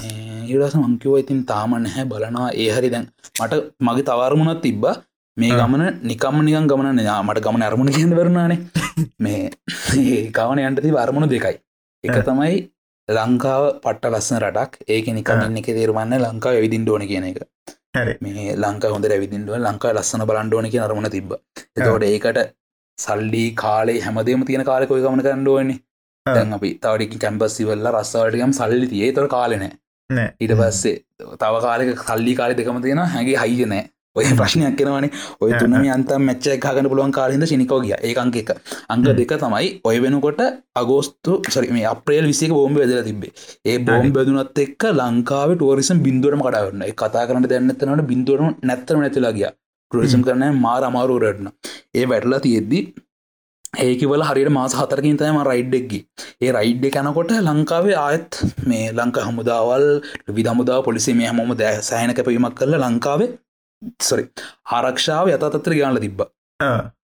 ඒටස මංකිව ඉතින් තාම නැහැ බලනවා. ඒ හරි දැන් මට මගේ තවරමුණත් තිබ්බ. මේ. ගමන නිකම්ම නිකන් ගමන යා මට ගමන අරමුණ කියන්න වරනානේ මේ ඒ ගමන යන්ටති වර්මුණ දෙකයි. එක. තමයි ලංකාව පට්ට ලස්සන රටක්. ඒක නිකන්න එක තේරුමන්න ලංකාව ඇවිදින් ඩෝන කියන එක. මේ ලංකා හොඳ ඇවිදින්ඩුව ලංකා ලස්සන බලන්ඩෝන කිය අරමුණ තිබ එතවට ඒකට සල්ලි කාලේ හැමදේම තියෙන කාලෙකොයි ගමන කරන්නඩුවන්නේ. දැන් අපි තවඩිකි කැම්පස්සි වෙල්ල රස්සාවටකම් සල්ලි තියේ. තොර කාලන ඊට පස්සේ තව කාලෙක කල්ලි කාලි දෙකම තියෙන හැගේ හයිනෑ ඔය ප්‍රශ්නයක් කෙනවනේ ඔය. තුනම අන්තම් මච්ච එකගන්න පුළුවන් කාලහිද ශනිකෝ ගිය. ඒකංක එක. අංග. දෙක තමයි ඔය වෙනකොට අගෝස්තු සරි මේ අප්‍රේල් විසික බෝම්බ වෙදලා තිබේ ඒ බෝම් බැදුනත් එක් ලංකාව ටෝරිසම් බින්දුවරම කඩාවන්න කතා කරන්න දැන්නත්තනට බින්දුවරම නැත්තම නැතිලා ගිය. ටරිසම් කරන මාර අමාරුවරටන ඒ වැටලා තියෙද්දි ඒකවල හරියට මාස හතරකින් තයම රයිඩ්ඩෙක්ගි ඒ රයිඩ් කැනකොට ලංකාවේ ආයත් මේ ලංකා හමුදාවල් විදමුදා පොලිසි මේ හමොම දෑ සෑන කැපීමක් කරල ලංකාවේ සොරි ආරක්ෂාව යතතත්‍ර ගාල තිබ්බ.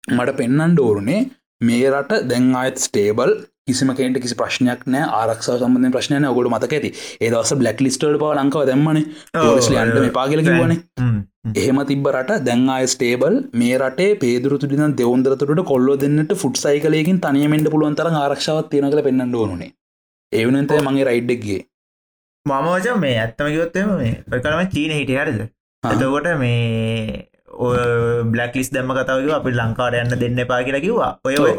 මට පෙන්නන්ඩ ඕරුනේ මේ රට දැන් අයත් ස්ටේබල් කිසිමකට කිසි ප්‍රශ්නයක් නෑ ආරක්ෂ සම්බඳ ප්‍රශ්නය ඔගොඩ මතක ඇති? ඒදවස බ්ලක් ලිස්ටට පව ලංකාව දැම්මන. ලිස්ලන්ට මේ පාගල කිවන එහෙම තිබ රට දැන් අය ස්ටේබල් මේ රටේ පේදුරතුටින දෙවන්දරතුට කොල්ලො දෙන්නට ෆුට් සයිකලයකින් තනියමෙන්ට පුළුවන්තර ආරක්ෂාවත් තියෙන කළ පෙන්න්න ඕනේ ඒවනන්තය මගේ රයිඩ්ඩක්ගේ මමෝච මේ ඇත්තම ගොත්තම මේ කනම චීන හිටිය හරිද? එතකොට මේ බ්ලක් ලිස් දැම්ම කතාව අපි ලංකාර යන්න දෙන්න එපා කියලා කිව්වා. ඔය ඔය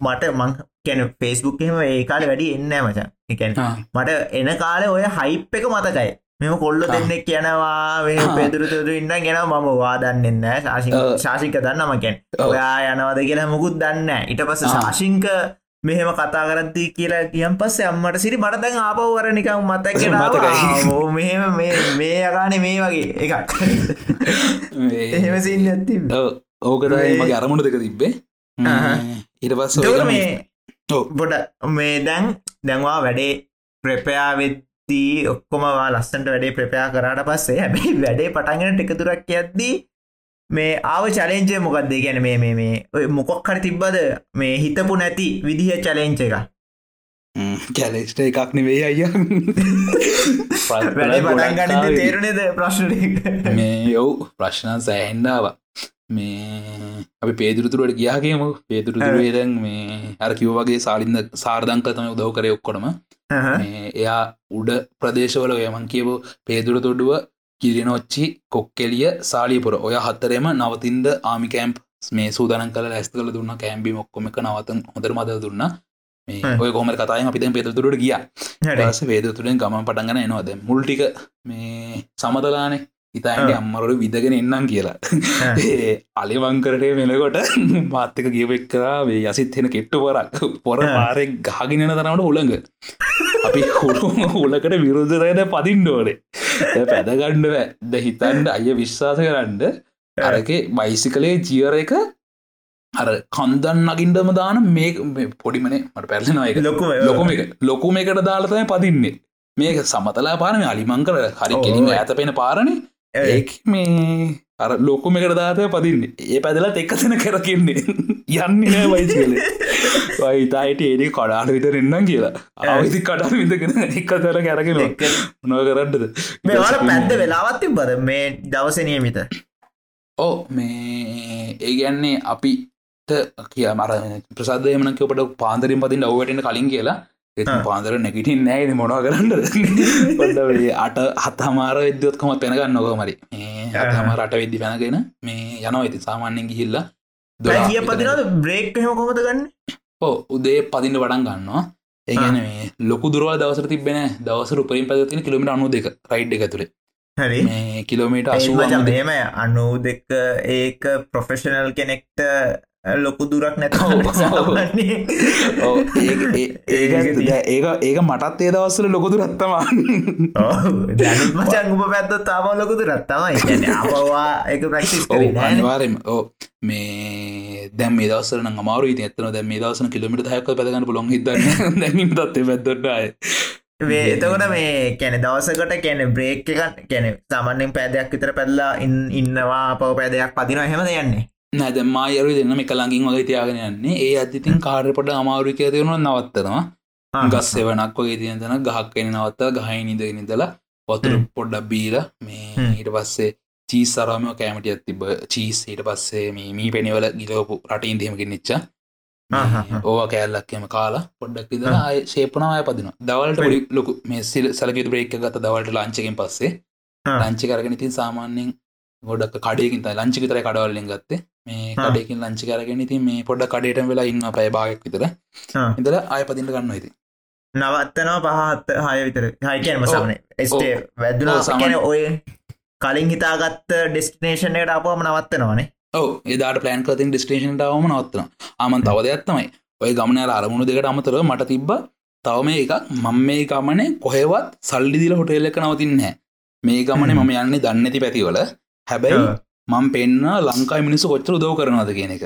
මට මං කැන ෆෙස්බුක්ම ඒ කාල වැඩි එන්න මචන් එකැන මට එන කාලේ ඔය හයිප් එක මතකයි. මෙම කොල්ල දෙන්නෙක් කියනවා පෙදුරතුර ඉන්න ගෙන මම වාදන්නෙන්න ශාසික ශාසික දන්නම කැන් ඔයා යනවද කියලා මුකුත් දන්න ඉට පස ශාසිංක මෙහෙම කතා කරද්දී කියලා කියම් පස්සේ අම්මට සිරි මට දැන් ආපවර නිකම් මතක් මෙහෙම මේ යකානේ මේ වගේ එකක්. එහෙම සින්න ඇති ඕකදයි මගේ අරමුණ දෙක තිබ්බේ. ඉට පස් මේ බොඩ මේ දැන් දැන්වා වැඩේ ප්‍රපයා වෙද්දී ඔක්කොමවා ලස්සන්ට වැඩේ ප්‍රපයා කරාට පස්සේ හැබැයි වැඩේ පටන්ගෙන ටිකතුරක් යද්දී මේ ආව චලෙන්ජය මොකක්ද ගැන මේ මේ මේ මොකොක් හරි තිබ්බද? මේ හිතපු නැති විදිහ චලෙන්ච එක කැලෙස්ට එකක් නෙවෙයි අය ගන්න තේරුණේද ප්‍රශ්න මේ යව් ප්‍රශ්නන් සෑහෙන්ඩාව මේ අපි පේදුරතුරුවට ගියාගේම පේදුරතුරුවේදැන් මේ අර කිව් වගේ සාලින්ද සාර්ධංක තම උදව් කරය ඔක්කොටම එයා උඩ ප්‍රදේශවල ඔයමන් කියවෝ පේදුර තොඩුව කිරිනොච්චි කොක්කෙලිය සාලිපුර ඔය හත්තරෙම නවතින්ද ආමි කෑම්ප් මේ සූදන කල ඇස් කල දුන්න. කෑම්බි මොක්කොම එක නවතන් හොඳර මද දුන්න. මේ ඔය කොම කතයි අපිත පෙතුරට ගිය. ස වේද තුළින් ගමන් පටන්ගන එනවාද මුල්ටික මේ සමතලානේ ඉතාන්ට අම්මරට විදගෙන එන්නම් කියලා. අලිවංකරට වෙනකොට මාත්තක ගියවෙක් කරා වේ යසිත් හෙන කෙට්ටු පොරක් පොර පාරෙක් ගහගෙනන තරමට උළඟ අපි හුරු උලකට විරුද්ධරයට පදින්ඩෝනේ පැදගණ්ඩ ද හිතන්ඩ අය විශ්වාස කරන්න. අරක බයිසිකලේ ජියර එක අර කන්දන් නගින්ඩම දාන මේ පොඩිමනේ මට පැල්ලෙනවා එක ලොකුම ලොකුම එක. ලොකුම එකට දාලතය පදින්නේ. මේක සමතලා පාරම අලිමං කර හරි කෙලිම ඇත පෙන පාරණි ඒ මේ අර ලොකුම එකට දාතය පදින්නේ. ඒ පැදලත් එක්කසන කරකින්නේ යන්න නෑ වයිසිකලේ වයිතායිට ඒඩි කඩාට විතර එන්නම් කියලා. අවසි කඩා විදගෙන එක්ක තර කැරගෙන නො කරන්නද මේවාට පැද්ද වෙලාවත්ති බද මේ දවසනයමිත ඕ මේ ඒ ගැන්නේ අපිට කිය මර ප්‍රසාදයමනක ඔපට පාන්දරින් පතින් ඔවටෙන කලින් කියලා පාන්දර නැගිටින් නෑද මොනවා කරන්න අට හත්තමාර විද්‍යොත්කොම පෙනගන්න නොකමරි හම රට වෙද්දි පැනගෙන මේ යනවා. ඇති සාමාන්‍යෙන් ගිහිල්ලා කිය පදිනද බ්‍රේක් හම කොමද ගන්න? ඕ උදේ පදින්න වඩන් ගන්නවා. ඒගැන මේ ලොකු දුරවා දවසර තිබෙන දවසර උපරින් පැතින කිලමිට අනු දෙක රයිඩ් එක තුළේ හරි. කිලෝමීට අසුවම අනු දෙක ඒක ප්‍රොෆෙෂනල් කෙනෙක්ට ලොකු දුරක් නැත ඒක ඒක මටත් ඒ දවස්සල ලොකුදු රත්තමා උප පැත්ත තාම ලොකුදු රත්තමයි අපවා එක ප්‍රක්ෂිස් අනිවාරෙන් ඕ මේ දැම මේ දවසන අමාරු ඇතන දැම මේ දවසන කිලමිට හැක පැදගන්න පුළොන් හිද දැනීම තත්ේ පැත්දොටයි එතකොට මේ කැන දවසකට කැන බ්‍රේක් එක කැන සමන්නෙන් පැදයක් විතර පැල්ලා ඉන්නවා පව පැදයක් පදින හෙම යන්නේ නැද මායරු දෙන්න එක ළඟින් වගේ තියාගෙන යන්නේ. ඒ අධිතින් කාර්යපට අමාරුකය තියරුණ නවත්තනවා. ගස් එවනක් වගේ තියෙන තැන ගහක්වෙන නවත්ත ගහයි නිද නිදලා වතුර පොඩ්ඩක් බීල මේ ඊට පස්සේ චීස් සරාමය කෑමටිය තිබ චීස් ඊට පස්සේ මේ මී පෙනිවල ගිලෝපු රටින් දෙමකින් නිච්චා ඕවා කෑල්ලක්කම කාලා පොඩ්ඩක් අය ශේපනාය පදින දවල්ට ලොකු මේ සිල් සලකිතු බ්‍රේක් ගත දවල්ට ලංචකින් පස්සේ. ලංචි කරගෙන ඉතින් සාමාන්‍යෙන් ගොඩක් කඩයකින් ලංචි විතර කඩවල්ලින් ගත්තේ මේ කඩයකින් ලංචි කරගෙන ඉතින් මේ පොඩ කඩේට වෙලා ඉන්න පැය භාගක් විතර. ඉදල අය පදිට ගන්න ඇති නවත්තනවා පහත් හය විතර. හයිකයන්ම සමන ස්ටේ වැදදුනා සමන ඔය කලින් හිතාගත්ත ඩෙස්ටිනේෂනයට අපම නවත්තනවානේ. ඔව. එදාට පලෑන් කතින් ඩිස්ටේෂන්ටාවම නවත්තන ආමන් තව දෙයක් තමයි. ඔය ගමනයාල අරමුණු දෙකට අමතර මට තිබ්බ තවම එකක්. මං මේ ගමනේ කොහෙවත් සල්ලි දිල හොටෙල්ල එක නවතින්නේ මේ ගමන මම යන්නේ දන්නති පැතිවල. හැබැයි මං පෙන්න්න ලංකායි මිනිස්සු කොච්චර උදව කරනවාද කියන එක.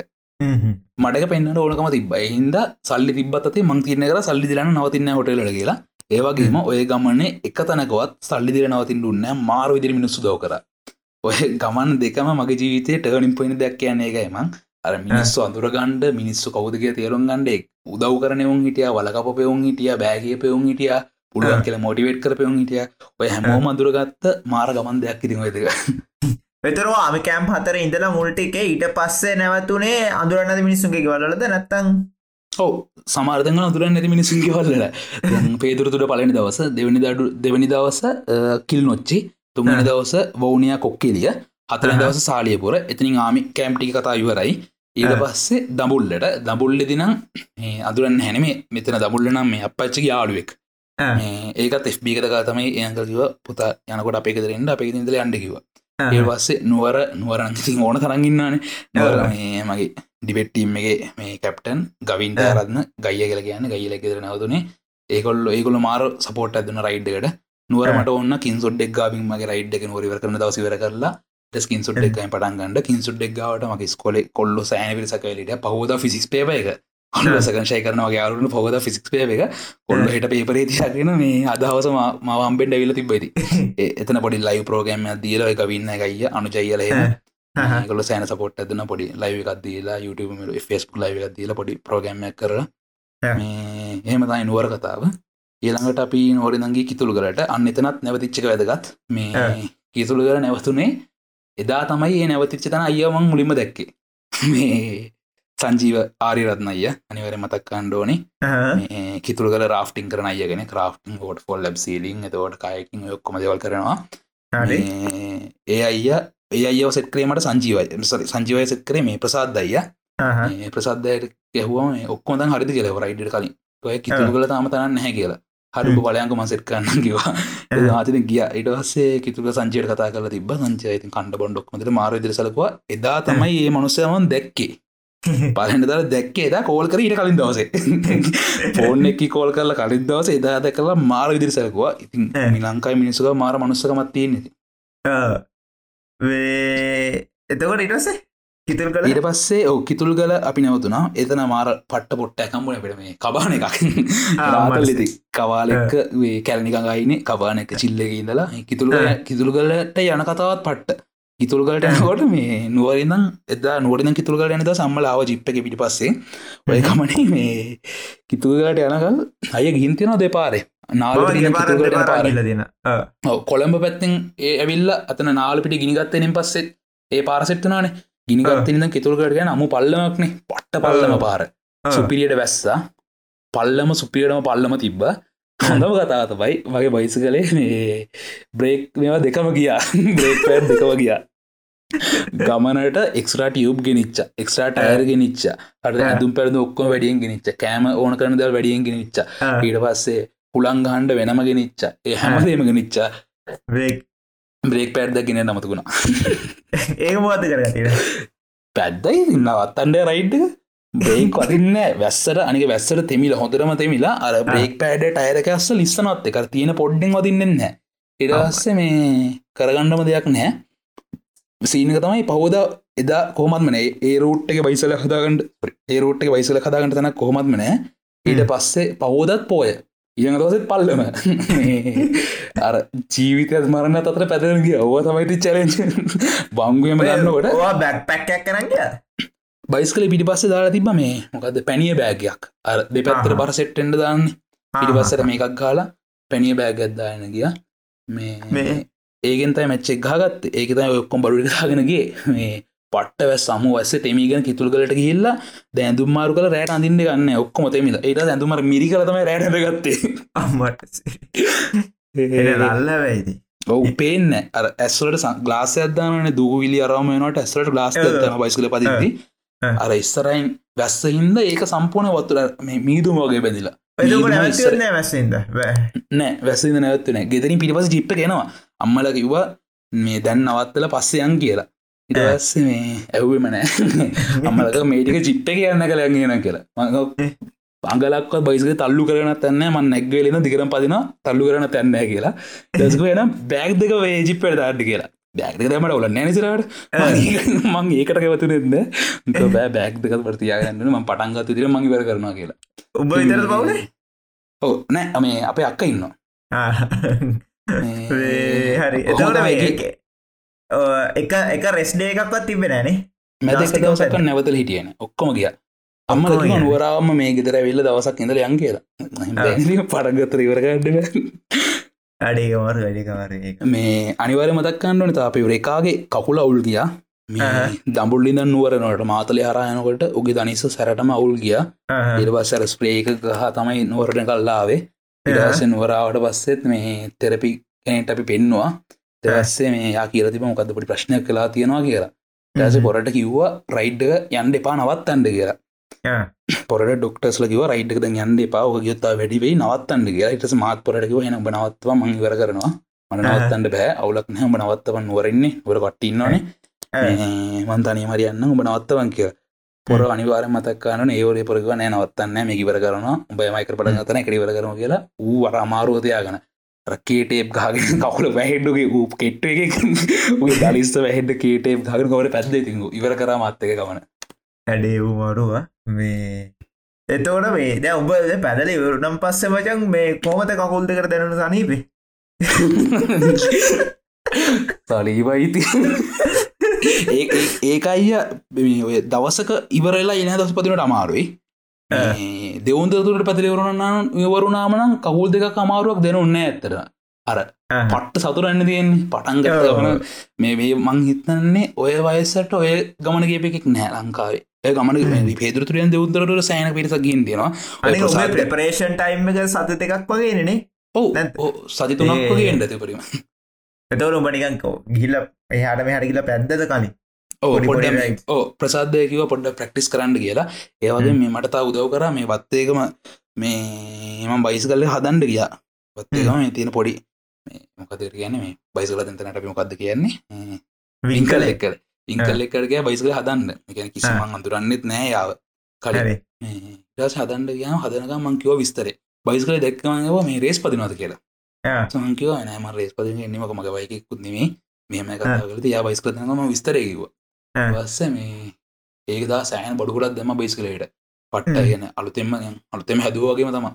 මටක පෙන්න්නට ඕනකම තිබයි හින්ද සල්ලි තිබත් මං තිරන කර සල්ලි දිලන්න නවතින්න හොටලට කියලා. ඒවගේම ඔය ගමන්නේ එක තැනකවත් සල්ලි දිර නවතින් දුන්න මාරු විදිරි මිනිස්සු දව කර. ඔය ගමන් දෙකම මගේ ජීවිතය ටර්නින් පොයින දෙයක් කියන්නේ එකයිම අර මිනිස්සු අඳුරගණ්ඩ මිනිස්සු කවුදක තේරුම් ගණ්ඩෙක් උදව් කරනවුන් හිටිය වලකප පෙවුන් හිටිය බෑගේ පෙවුන් හිටිය පුළුවන් කියල මොටිවේට් කර පෙවුන් හිටිය. ඔය හැමෝම අඳුරගත්ත මාර ගමන් දෙයක් ඉතින් ඔයදක වෙතර ආමි කෑම් හතර ඉඳලා මුල්ටික ඊට පස්සේ නැවතුනේ අඳුරන්නද මිනිස්සුන්ගේ වලද නැත්තං ඔව සමාර්ධන අතුරන් නැති මිනිසුන්ගේ වල්ල පේදුරතුට පලනි දවස දෙවනි දඩු දෙවනි දවස කිල් නොච්චි තුන්ගනි. දවස වෞනියා කොක්කෙලිය හතර. දවස සාලියපුර එතිනින් ආමි කෑම්ටි කතා ඉවරයි ඊට. පස්සේ දඹුල්ලට දඹුල්ලෙ දිනම් අදුරන්න හැනමේ මෙතන දඹුල්ල නම් මේ අපච්චි යාළුවෙක් ඒකත් එ්බිකතක තමයි ඒකල්කිව පුතා යනකොට අපේ ෙදරෙන්ට අපේ ඉදල අන්ඩකිව. ඒ පස්සේ නුවර නුවරන්ති ඕන තරගන්නන නවර. මේ මගේ ඩිබෙට්ටීම් එක මේ කැප්ටන් ගවින්ට. රත්න ගයිය කියල කියන්න. ගයිල ෙදර නවතුනේ. ඒකොල්ල ඒකොල මාර සපෝට් ඇදන රයිඩ්ඩකට නුවර ආ. මට ඔන්න කින්සුඩ් එක්ගාවින් මගේ රයිඩ් එක නොරිවර කරන දවසිවර කරලා කින්සුඩ් එක් පටන්ගන්න කින්සුඩ් එක්ගාවට මගේ ස්කොල කොල්ල සෑන පිරිසකලට පහෝද ෆිසිස් පේප එක සකංශය කරනගේ යාරුන පොහද ෆිසික් පේ එක. කොල්ල හිට පේපරේ තියගෙන මේ අදහවස මවම්බෙන්ඩ විල තිබයිති එතන පොඩි ලයි ප්‍රෝගෑම දීල එක වින්න එකයිය අනුජයිල. කොල සෑන සපොට් ඇදන පොඩි ලයිව එකක් දීලා YouTube ෆෙස්බුක් ලයිව එකක් දීලා පොඩි ප්‍රෝගෑම කර ආ. මේ එහෙම තයි නුවර කතාව. ඊළඟට අපි නෝරිදගේ කිතුළු කරට අන්න එතනත් නැවතිච්චක වැදගත්. මේ. කිතුළු කර නැවතුනේ එදා තමයි ඒ නැවතිච්ච තන අයමං මුලිම දැක්කේ. මේ සංජීව ආරිරත්න අය අනිවර මතක් කණ්ඩෝනේ කිතුළ කල රාෆ්ටිං කරන අයගෙන ක්‍රාෆ්ටිං ෝට ෆොල් ලබ් සීලින් එතවට කයකින් ඔක්කොම දෙවල් කරනවා. හරි. ඒ අයිය ඒ අයව සෙට්කරීමට සංජීවයි. සංජීවය සෙත් කරේ මේ ප්‍රසාද් අයිය. මේ ප්‍රසද්ධයට ගැහුවම ඔක්කොම දැන් හරිදි කියලා රයිඩ් කලින්. ඔය කිතුළු කළ තාම තනන්න නැහැ කියලා. හරිපු බලයන්ක මසෙට් කරන්න කිවා ආතින ගිය. ඉටවස්සේ කිතුක සංචයට කතා කල තිබ සංචයති කණ්ඩ බොන්ඩොක්මට මාර දිරසලකවා එදා තමයි ඒ මනුස්සයමන් දැක්කේ පලට දර දැක්කේ එදා කෝල් කර ඊට කලින් දවසේ. ෆෝන් එක්කි කෝල් කරල කලින් දවස එදා දැ කලා මාර විදිරිසලකවා ඉතින් ඈ. මිලංකායි මිනිස්සුක මාර මනුස්සකමත් තියෙන ආ. වේ එතකොට ඉටසේ කිතුල් කළ? ඊට පස්සේ ඕ කිතුල් ගල අපි නැවතුනා එතන මාර පට්ට පොට්ට ඇකම්බුණ පිට මේ කබාන එකක්. රාතල්ලෙති කවාලෙක්ක වේ කැලනිකඟයින කබාන එක චිල්ලක ඉඳලා. කිතුළු. කිතුළු ගලට යන කතාවත් පට්ට කිතුළු ගලට යනකොට මේ නුවරින්නම් එදා නුවරින් කිතුළු ගල යනද සම්මලාව ජිප්පක පිටි පස්සේ. ඔය කමනේ මේ කිතුගලට යනකල් අය ගින්තියනවා දෙපාරේ. නාල කිතුගලට පාර. දෙන කොළඹ පැත්තිෙන් ඒ ඇවිල්ල අතන නාලපිට ගිනිගත්තනෙන් පස්සෙත් ඒ පාරසෙට්ටනාන ගිනිගත්තනිද කිතුල්කට ගැන අමු පල්ලමක්නේ. පට්ට පල්ලම පාර. සුපිරියට වැස්සා. පල්ලම සුපියටම පල්ලම තිබ්බ. හොඳම කතා තමයි මගේ බයිස කලේ මේ බ්‍රේක් මෙවා දෙකම ගියා. බ්‍රේක් පෑඩ් දෙකව ගියා ගමනට එක්ස්රට යුබ් ගෙනනිච්ච එක්ස්ට්‍රට අයර ගෙනනිච්ච අට ආ. ඇතුම් පැරද ඔක්කොම වැඩියෙන් ගෙනනිච්ච කෑම ඕන කරන දල් වැඩියෙන් ගෙනනිච්ච ඊට පස්සේ හුළංගහන්ඩ වෙනම ගෙනනිච්ච ඒ හැමදේම ගෙනනිච්ච බ්‍රේක් පැඩ්ද ගෙන නමතුකුණා ඒ මොද කරගතින පැද්දයි ඉන්නවත් අන්ඩ රයිඩ් බ්‍රේක් වතින්න වැස්සට අනික වැස්සට තෙමිල හොඳරම තෙමිලා අර බ්‍රේක් පෑඩ ටයරකස්ස ලිස්සනත් එක තියෙන පොඩ්ඩෙන් වදින්නෙන්න ඉරස්ස මේ කරගණ්ඩම දෙයක් නෑ සීනක තමයි පහෝද එදා කොහමත්මන ඒ රූට් එක බයිසල හදාගට ඒ රූට් එක බයිසල හදාගට තන කොහොමත්ම නෑ. ඊට පස්සේ පහෝදත් පෝය. ඉඟ දවසත් පල්ලම. අර ජීවිතය මරන්න අතර පැදරගේ ඔව තමයිති චලෙන්ච බංගුවම ගන්නකොට බැක් පැක්කයක් කරගිය බයිස්කල පිටි පස්ස දාලා තිබ මේ. මොකද පැනිය බෑගයක් අර දෙපැත්තර. පර සෙට්ටෙන්ඩ දාන්න. පිටි පස්සට මේකක් ගාලා පැනිය බෑගත්දායන ගිය. මේ? ඒගෙන්තයි මච්චෙක් ගාගත් ඒක තයි ඔක්කොම් බඩුට දාගෙනගේ මේ පට්ට වැස් සම වැස්ස තෙමීගෙන කිතුල්ගලට ගිල්ලා දැඳුම් මාරු කල රෑට අඳින්න ගන්න ඔක්කොම තෙමිල ඒට ඇඳුමර මිරි කලතම රෑට ගත්තේ අම්මට. ලල්ල වැයිදි ඔවු පේන්න අර ඇස්වලට ගලාස අදදාන දූවිලි අරමනට ඇස්ලට ගලාස්. බයිස්කල ඔව්. අර ඉස්සරයින් වැස්ස හින්ද ඒක සම්පූර්ණ වතුර මේ මීදුම වගේ බැඳිලා. නැවතිවන්නේ වැසින්ද නෑ වැසිද නැවත්තුන ගෙතරින් පිටිපස ජිප්ප කෙනවා අම්මල කිව්වා මේ දැන් නවත්තල පස්සයන් කියලා. ඉටවස්ස මේ ඇව්වම නෑ. අම්මලක මේටික ජිප්ප කියන්න කළයගෙන කියලා. මං අංගලක් බයිසක තල්ලු කරන තැන්න මන් නැක්වලන දිකරම් පදින තල්ලු කරන තැන්න කියලා. දස්ක එන බෑග් දෙක වේ ජිප්පට දාඩි කියලා. බෑග් දෙකමට ඔල නැනිසිරට මං ඒකට කවතුනෙද බෑ බෑග් දෙක ප්‍රතියාගන්න ම පටන්ගත් තිර මං වර කරනවා කියලා. උඹ විතර පවුල? ඕ නෑ. මේ අපේ අක්ක ඉන්නවා හරි. මේ එක එක රෙස්්ඩේ එකක්වත් තිබෙනනේ මැද ලාස්ටික් දවසක් නැවතල හිටියන ඔක්කොම ගිය. අම්ම. නුවරාම මේ ගෙදර වෙල්ල දවසක් ඉඳල යන් කියලා. පටගත්තර ඉවරගඩ අඩේකමර වැඩිකමර එක මේ අනිවර මතක්කන්නන තාපේ රේකාගේ කකුල අවුල් ගියා. ආහා. දම්බුල්ලිද නුවරනට මාතලය හරයනකොට උගේ දනිස්ස සැරටම අවුල් ගිය. ඉරවස්සර ස්ප්‍රේක ගහ තමයි නුවරණ කල්ලාවේ ඉරස නුවරාවට පස්සෙත් මේ තෙරපි කෙනට අපි පෙන්නවා. දවස්සේ මේ යා කියලතිම මොකද පොඩි ප්‍රශ්නයක් කලා තියෙනවා කියලා. ටස පොරට කිව්වා රයිඩ්ඩ යන්ඩ එපා නවත්තන්ඩ කියලා. පොරට ඩොක්ටස්ල කිව රයිට්ක යන්න එපා. ගොත්තා වැඩිවෙයි නවත්තන්ඩ කියලා. ඉටස මාත් පොරටකිව හෙන බනවත්ව මංවර කරනවා. මට නවත්තන්ට බෑ. අවුලක් නෑ උඹ නවත්තවන් නුවරන්නේ වර කට්ටින්නවානේ මන්තනී මරියන්න උඹ නවත්තවන් කිය පොර අනිවාර මතක්කාන ඒවලේ පොරග නෑ නවත්තන්න මේ කිවර කරන බයමයිකර පට ගතන එකරිවර කරන කියලා ඌ වර අමාරුවතයාගන රකේටේප් ගාගෙන කවුල වැහෙඩ්ඩුගේ ූ කෙට්ට එක දලිස්ත වැහෙඩ කේටේප් ගගෙන කොට පැත්ද තිංගු ඉවර කර මත්තක ගමන. හැඩේ වූ මරුව. මේ එතෝට මේ ද උඹ පැදලි වරුනම් පස්ස මචන් මේ කෝමත කකුල්ද කර දැනු සනීපේ තලීබයිති ඒක අයිය ඔය දවසක ඉවරලා එන දස්පතිනට අමාරුයි දෙවන්දතුරට පැතිලවරුණන්න ඉවරුණාමනම් කවුල් දෙක අමාරුවක් දෙන ඔන්න ඇත්තර අර පට්ට සතුරන්න තියෙන්නේ. පටන්ගවන මේ වේ මං හිතන්නේ ඔය වයසට ඔය ගමන ගේපෙක් නෑ ලංකාවේ. ඒ ගමන පේදුරතුරෙන් දෙවුදරට සෑන පිරිස ගින් තියෙනවා. ප්‍රපරේෂන් ටයිම් එක සත දෙකක් වගේනේ ඔව. සති තුනක් වගේ එන්ඩ තිපරීම එතවරු උඹනිකන්කෝ ගිල්ල එහට මෙහට ගිල පැද්දද කලින් ඕ ප්‍රසාදයකිව පොඩ්ඩ ප්‍රක්ටිස් කරන්න කියලා. ඒවගේ මේ මටතා උදව් කර මේ වත්තේකම මේ එම බයිස් කල්ල හදන්ඩ ගියා. වත්තේකම මේ තියෙන පොඩි මොකද කියන මේ බයිසල තැනට මොකක්ද කියන්නේ? විංකල එක්කර ඉංකල් එක්කරගේ බයිසල හදන්න. එකන කිසිමං අඳුරන්නෙත් නෑ යාව. කඩේ ටස් හදන්ඩ ගයාම හදනකම් මංකිවෝ විස්තරේ. බයිස්කල දැක්කමව මේ රේස් පදිනවද කියලා. සංකව නෑම රේස් පදින එන්නීමක මග වයකෙකුත් නෙමේ මෙහම කතාගලට යා බයිස් කරනම විස්තරයකිව වස්ස මේ ඒකදා සෑන බොඩුගොඩත් දෙම බයිස් කලට පට්ට කියන අලුතෙම අලුතෙම හැදුවගේම තම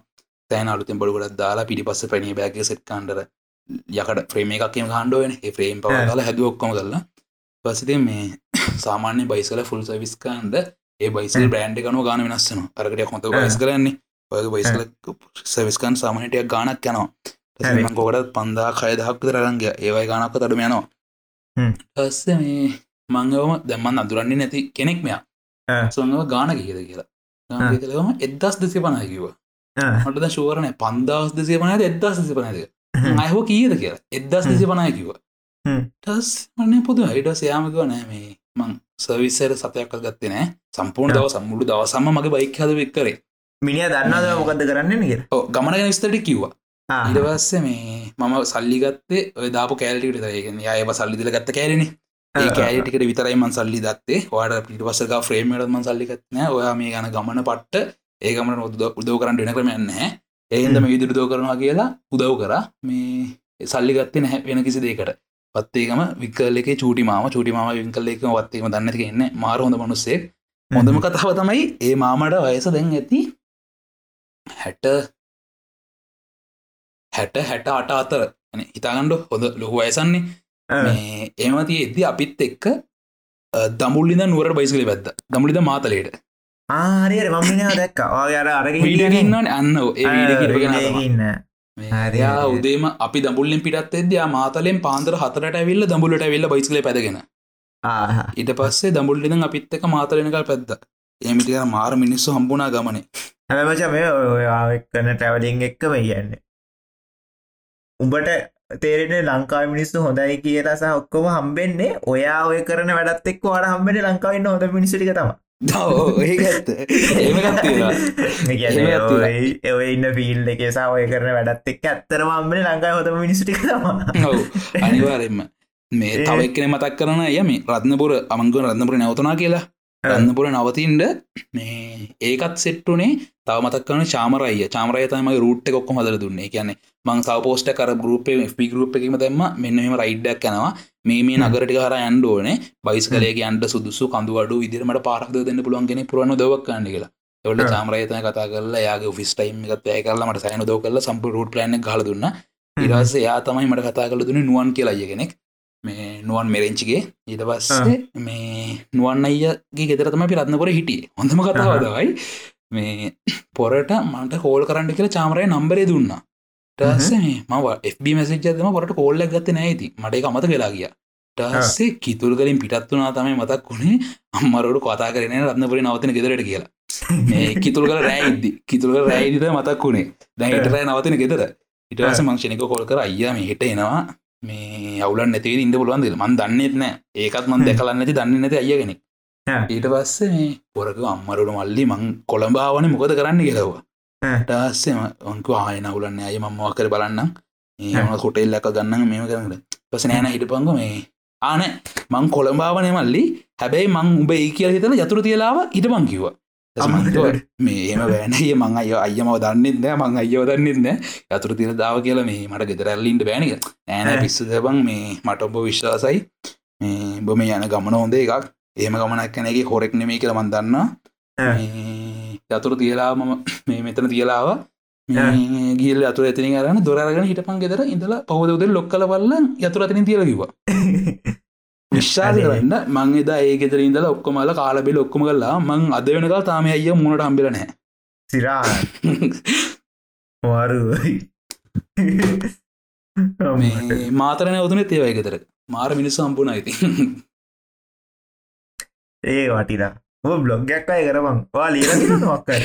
තෑන අලුතෙන් බොඩුගොඩත් දාලා පිටි පස්ස පැණි බෑගේ සෙට් කාන්ඩර යකට ෆ්‍රේම එකක්ම කාණ්ඩුවෙන ෆ්‍රේම් පව කාල හැදුවක්කොම කරලා. පසිති මේ සාමාන්‍ය බයිසල ෆුල් සවිස්කාන්ද ඒ බයිසල් බ්‍රන්ඩ් කනු ගාන වෙනස්සන අරකට හොඳ බයිස් කරන්නේ ඔය බයිස්ල සවිස්කන් සාමනටයක් ගානක් යනවා. ගොඩත් පන්දා කය දහක් තරරංග ඒවයි ගානක්ක තඩම යනවා ටස්ස මේ මංගවම දැම්මන් අදුරන්නේ නැති කෙනෙක් මෙයා. සොඟව ගාන කියද කියලා. ගානකලම එදස් දෙසි පනයකිව මටද ශුවරණය පන්දස් දෙසේ පනද එදස් දෙසි පනද අයහෝ කීද කියලා? එදස් දෙසි පනයකිව ටස් මන්නේ පුද හිට සයාමකව නෑ මේ මං සවිස්සර සතයක් ගත්තේ නෑ. සම්පූර්ණ දව සම්මුළු දවසම්ම මගේ බයික් හද වෙක් කරේ මිනිිය දන්නද මොකද කරන්න ගමන විස්තට කිව්වා ඉඩවස්ස මේ මම සල්ලිගත්තේ ඔය දාපු කෑල්ටිට තරයගෙන අයව සල්ලිදිල ගත්ත කෑරෙන කෑටිකට විතරයිමන් සල්ලි දත්තේ වාට පිටිවසක ෆ්‍රේමටමන් සල්ලිකත්න ඔයා මේ ගන ගමන පට්ට ඒකමට උදව කරන්න වෙන කරමයන්න ඒහින්දම විදිර දෝ කරනවා කියලා උදව් කර මේ සල්ලිගත්තේ නැහැ වෙන කිසි දේකට පත්තේකම විකල්ල එක චූටි මාම චුටි මාම විකල්ල එක වත්තේම දන්නති එන්න මාර හොඳ මනුස්සේ හොඳම කතාව තමයි ඒ මාමට වයස දැන් ඇති හැට හැට හැට අට අතර. හිතාගණ්ඩ හොඳ ලොහු අයසන්නේ ඒමති එද්දි අපිත් එක්ක දමුල්ලිද නුවර බයිසිලි පැත්ද දමුලිද මාතලේට. ආරයට මමිනා දැක්ක. යාර අර ඉන්නන අන්න ඒ යා උදේම අපි දඹුල්ලින් පිටත් එදයා මාතලෙන් පාන්දර හතරට ඇවිල්ල දඹුලට ඇවිල්ල බයිස්කල පැදගෙන. ඉට පස්සේ දඹුල්ලිදන් අපිත්තක මාතලෙනකල් පැද්ද. ඒමිටික මාර මිනිස්සු හම්බුණා ගමනේ. හැමච මේ ඔයාකන්න ටැවලිං එක්කම කියන්නේ උඹට තේරෙන ලංකා මිනිස්සු හොඳයි කියලා සහ ඔක්කොම හම්බෙන්නේ ඔයා ඔය කරන වැඩත් එක් වාට හම්බෙන ලංකාවන්න හොඳ මිනිසිටික තම ඔය ඉන්න ෆිල් එකසා ඔය කරන වැඩත් එක් ඇත්තරම හම්බෙන ලංකායි හොඳ මිනිස්ටික තම අනිවාරෙන්ම මේ තවක්කන මතක් කරන යම රත්නපුර අමංගුව රත්නපුර නැවතනා කියලා රන්නපුර නවතින්ට මේ ඒකත් සෙට්ටුනේ තව මතක්කන චාමරය චාමරය තම රුට් කොක්කො හදර දුන්නේ. කියන්නේ මං සවපෝස්ට කර ගරුප ි ගරුප් එකම දෙම මෙන්නම රයිඩ්ඩක් කනවා මේ මේ නගරටි හර අන්ඩෝන බයිස් කලේ අන්ට සුදුසු කඳුවඩු විදිරමට පාරක් දෙන්න පුළුවන්ගෙන පුරන දවක් කන්න කියලා. එවලට චාමරයතන කතා කරලා යාගේ ෆිස් ටයිම් එකත් ඇය කරලා මට සයන දෝ කරලා සම්ප රුට් ලන හල දුන්න. ඉරස යා තමයි මට කතා කල දුන්න නුවන් කියලා කෙනෙක් මේ නුවන් මෙරෙන්චිගේ ඊට පස්සේ මේ නුවන් අයියගේ ගෙතරතම පිරත්නපොර හිටිය. හොඳම කතාවදවයි මේ පොරට මට කෝල් කරන්න කියලා චාමරය නම්බරේ දුන්නා. ටස්ස මව FB මැසිජදම පොට කෝල්ල ගත්ත නෑති මට එක අමත වෙලා ගිය. ටස්සේ කිතුර කලින් පිටත් වනා තමයි මතක් වුණේ. අම්මරට කතා කරන රත්නපුරි නවතන ගෙදරට කියලා. මේ කිතුල් කල රෑයිද්දි කිතුල් රෑයිදිත මතක් වුණේ. දැන්ට රෑ නවතන ගෙදර. ඉටස මංක්ෂණක කොල් කර. අයියා මේ හිට එනවා මේ අවුලන් නැති ඉන්න පුළුවන් දෙල මන් දන්නෙත් නෑ. ඒකත් මන් දැකලන්න ඇති දන්න නැති අයගෙන ආ. ඊට පස්සේ මේ පොරක අම්මරුට මල්ලි මං කොළඹාවන මොකද කරන්න කියලවා ආ. ටස්සම ඔන්ක ආයන අවුලන්න අය මම කර බලන්න ආ. ඒම කොටෙල් ලක ගන්න මෙම කරන්න පස නෑන හිට පංග මේ ආන මං කොළඹාවනය මල්ලි. හැබැයි මං උඹ ඒ කියල හිතල යතුර තියලාව ඉට මං කිව්වා අම්මට මේ එම වැෑනය මං අය අයම දන්නෙත් නෑ මං අයෝ දන්නෙත් නෑ යතුර තිර දාව කියලා මේ මට ගෙදරැල්ලින්ට බෑනික නෑන. පිස්සු දැබං මේ මට ඔබ විශ්වාසයි. මේ බොම යන ගමන හොඳ එකක්. ඒම ගමනක් කැනගේ හොරෙක් නෙමේ කියලා මන් දන්න. යතුර තියලා මම මේ මෙතන තියලාව ගිල් අතුර ඇතිනි කරන්න දොරගෙන හිටපන් ගෙදර. ඉඳලා පහදවද ලොක් කල බල්ල යතුර අතින තියලකිවා විශ්වාස කරන්න. මං එදා ඒ ගෙදර ඉඳලා ඔක්කොමල කාලබෙල ඔක්කොම කල්ලා මං අද වෙනකල් තාම අයිය මුණට අම්බිලනෑ සිරා වරුයි මේ මාතරන ඔතුන ඒවයි ගෙතර මාර මිනිස් සම්පුන ඇති ඒ වටිලා ඔ බ්ලොග්ගයක් අය කරමං වා ලියල නොක්කර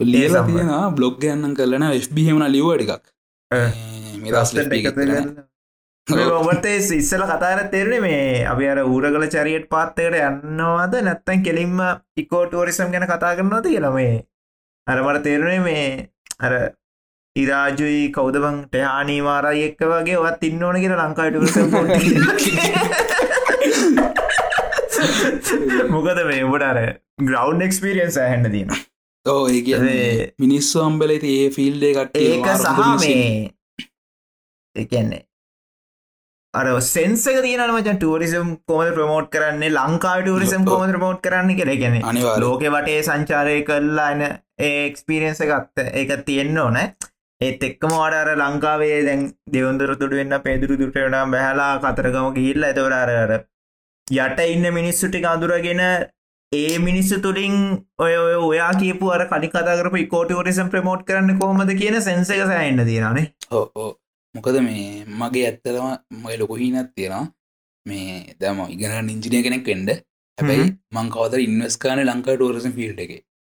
ලියලා. තියෙන බ්ලොග් ගන්න කරලන FBහෙමන ලිව ටිකක්. ඈ. මිරස් ඔබට ඉස්සල කතාර තෙරෙන මේ අපි අර ඌරගල චරියට පාත්තකට යන්නවාද? නැත්තන් කෙලින්ම ඉකෝටෝරිසම් ගැන කතා කරන්නද කියලා මේ? අරමට තේරුණේ මේ අර ඉරාජුයි කෞදබං ටහානී වාරයි එක්ක වගේ ඔත් ඉන්න ඕන කියෙන ලංකායිට මොකද මේ ඔබට අර ග්‍රවන්් එක්ස්පිරියන්ස් හැන්න දීම ඕ ඒ මිනිස්සු අම්බල ඇති ඒ ෆිල්ඩේ කට ඒක සහ මේ එකන්නේ අර සෙන්සක තියන මචන් ටරිසම් කොමද ප්‍රමෝට් කරන්නේ? ලංකා. ටරිසම්. කොමද ප්‍රමෝට් කරන්න කෙර ගැන ලෝක වටේ සංචාරය කරලා එන ඒක්ස්පිරියන්ස ගත්ත ඒක තියෙන්න්න ඕන. ඒත් එක්කම වාඩර ලංකාවේ දැන් දෙවන්දර තුඩ වෙන්න පෙදුරු දුටනම් බැහලා කතරගම ගිහිල්ල. ඇතවරාරර යට ඉන්න මිනිස්සුටි අඳුරගෙන ඒ මිනිස්සු තුළින් ඔය ඔය ඔයා කියපු අර කලි කතාකරපු කෝටෝරිසම් ප්‍රමෝට් කරන්න කොහොමද කියන සැන්ස එක සෑන්න තියෙනනේ ඕ මොකද මේ මගේ ඇත්තරම මයි ලොකොහිනත් තියෙනවා. මේ දම ඉගෙන නිංජිනය කෙනෙක් වෙන්ඩ හැබැයි මංකවද ඉන්වස්කාන ලංකා ටෝරසම් ෆිල්ඩ එක.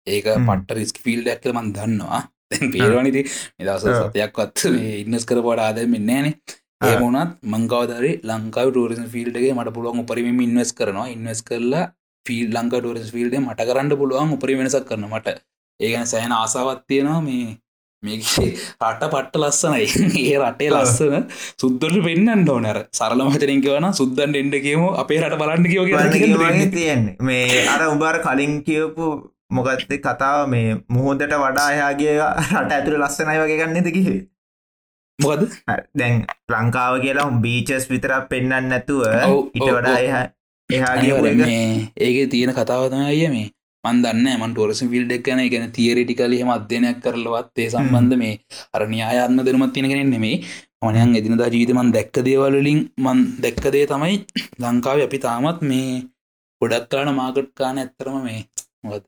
ඒක හ්ම්. පට රිස්ක ෆිල්ඩ ඇක්ක මන් දන්නවා. දැන් පේරවනිති නිදස ආ. සතයක්වත් ඉන්නස් කර පොට ආද මෙන්නේනේ ඒ ආ. මුණත් මංකවදරි ලංකාව ටෝරසම් ෆිල්ඩගේ මට පුළුවන් උපරිම ඉන්වස් කරනවා. ඉන්වස් කරලා ෆිල් ලංකා ටෝරස් ෆිල්ඩ මට කරන්න පුළුවන් උපරි වෙනසක් කරන මට. ඒගන සෑන ආසාවත් තියෙනවා. මේ මේකේ රට පට්ට ලස්සනයි. ඒ රටේ ලස්සන සුද්දට පෙන්න්න ඕනර සරල මචරින් කියවන සුද්දන් එන්ඩ කියම අපේ රට බලන්න කියෝ වගේ තියෙන්නේ. මේ අර උබර කලින් කියවපු මොකත්ත කතාව මේ මුහොදට වඩා එයාගේ රට ඇතුළ ලස්සනයි වගේ ගන්න දෙකි මොකද දැන් ලංකාව කියලා බීචස් විතරක් පෙන්න්න නැතුව ඉට වඩා. එහ එහා අනිවාර්යෙන් ගිය මේ ඒගේ තියෙන කතාවතම අය මේ මන්දන්න මන් ටොරස ෆිල්ඩ් එක් ගැන. තියරිටිකල හෙම අධ්‍යනයක් කරලවත් ඒ සම්බන්ධ මේ අර න්‍යායාත්ම දෙනමත් තියෙන කෙනෙ නෙමේ මනයන් එදිනදා ජීවිත මන් දැක්ක දේවල්ලින් මන් දැක්කදේ තමයි ලංකාව අපි තාමත් මේ ගොඩක් කාන මාකට් කාන ඇත්තරම මේ මොකද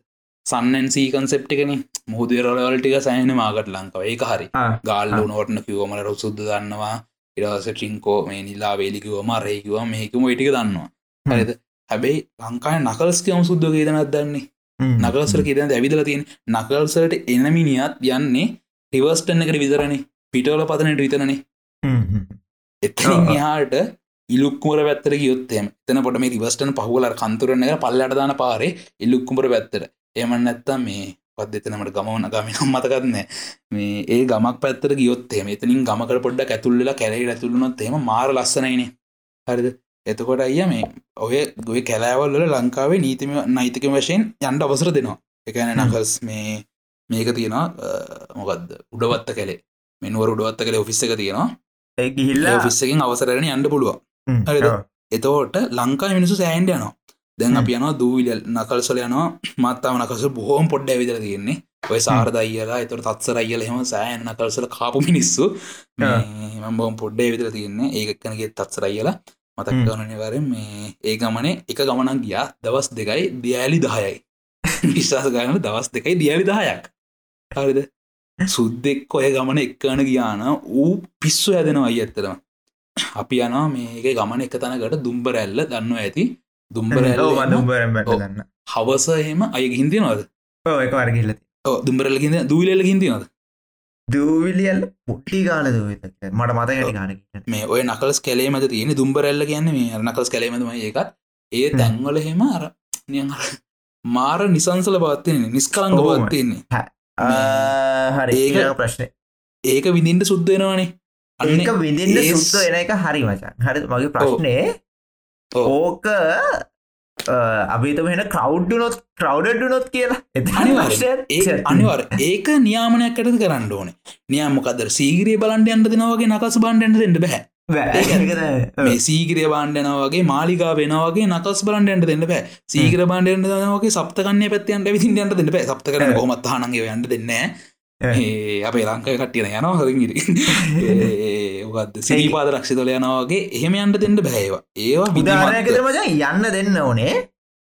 සන්නන්සී කන්සෙප්ටි කෙන මුහදරලවලටික සෑන මාගට ලංකාව. ඒක හරි. ගාල්ලු නෝටන කිවමට රුසුද්ද දන්නවා. ඉරස ටිංකෝ මේ නිලා වේලිකිවම රේකිව මේකම ඉටික දන්නවා. හරිද? හැබැයි ලංකාය නකල්ස්කයම සුද්ද ගේදනත් දන්නේ නකල්සර කියද ඇවිදල තියෙන නකල්සලට එනමිනිියත් යන්නේ රිවස්ටන්න එකට විතරනේ. පිටවල පතනට විතරනේ. එතනින් ඔව්. එහාට ඉලුක්කුමර පැත්තර ගියොත්තම එතන පොට මේ රිවස්ටන පහුවල කන්තුරන පල්ලට දාන පාරේ ඉල්ලුක්කුමර පැත්තර එමන් නැත්තම් මේ පදෙතනට ගමවන ගමිනම් මතකත්න මේ ඒ ගමක් පැත්තර ගියොත්තේ එතනින් ගමකට පොඩ්ඩ ඇතුල්ලලා කැරේ ඇතුළුනොත් එම මාර ලස්සනයිනේ. හරිද එතකොට අයිය මේ ඔය ගොය කැලෑවල්ල ලංකාවේ නීතිම නෛතික වශයෙන් යන්ඩ අවසර දෙනවා. එකන හ්ම්. නකල්ස් මේ මේක තියෙනවා මොකක්ද උඩවත්ත කැලේ. මෙනුවර උඩවත්ත කළ ඔෆිස්ස එක තියෙනවා. ගිහිල්ලා ඔෆිස්සකින් අවසරන යන්න පුළුව හරිද? එතෝට ලංකා මිනිසු සෑන්ඩ යනවා. දැන්. අප යනවා දූවිල් නකල්සල යනවා. මත්තාව නකස බොහෝම පොඩ්ඩ විදර තියෙන්නේ. ඔය සාරදයිලා එතට තත්සර අයිල හෙම සෑන් නකල්සල කාපු මිනිස්සු. මම්බෝම් පොඩ්ඩේ විතර තියන්නේ. ඒකනගේ තත්සර අයිලා මතක්. ගනනිවර මේ ඒ ගමනේ එක ගමනක් ගියා. දවස් දෙකයි දියලි දහයයි. විශ්වාස ගන්න දවස් දෙකයි දියලි දහයක්. හරිද? සුද්දෙක් ඔය ගමන එක්කන ගියාන ඌ පිස්සු ඇදෙනවා අයි ඇත්තරම අපි යනවා මේක ගමන එක තැනකට දුම්බර ඇල්ල දන්න. ඇති දුම්බර. දන්න හවසහෙම අය ගින්තිනවද එක වරගිල්ල දුම්බරල ගින්ද දූලල ගින්තිනද දූවිලියල් පුට්ටි ගාන දූවිත මට මත ගැටි ගාන මේ ඔය නකල්ස් කැලේ මත තියෙන දුම්බරැල්ල කියන්න මේ නකල්ස් කැලේමතම ඒකත්. ඒ. තැන්වල හෙම අර මාර නිසංසල පත්තියන්නේ නිස්කලංග ඔව්. පත්තියන්නේ හරි. ඒක- ප්‍රශ්නය ඒක විඳින්ට සුද්දෙනවානේ විදින්න ඒ- සුත්ත එන එක හරි මචන් හරි මගේ ප්‍රශ්නය ඔව්. ඕක අබිතම වෙන කවුඩ්ඩු නොත් කවඩ්ඩු නොත් කියලා. ඒ අනිවර ඒක නියාමනයක් ඇටද කරන්න ඕන. නියමකදර සීගරේ බලන්ඩ අන්ට දෙනවගේ නකස් බන්ඩ දෙන්න බැහැ බෑ. ඒකද- මේ සීගරය බාණ්ඩනවගේ මාලිකා වෙනවගේ නකස් බලන්ට දෙන්න බෑ. සීගර බාණ්ඩ දනවගේ සප්තකන්නේ පැත්තියන්ට විසින් යන්ට දෙන්න බෑ. සප්ත කරන ඒ. කොමත් හනගේ යන්න දෙන්න. අපේ ලංකාය කට්ටියන යනවා හරිගිරි ඔකත් සිරිපාද රක්ෂිතල යනවාගේ එහෙම යන්ට දෙන්න බෑවා ඒවා. උදාහරණයකට විදිමත් මචං යන්න දෙන්න ඕනේ.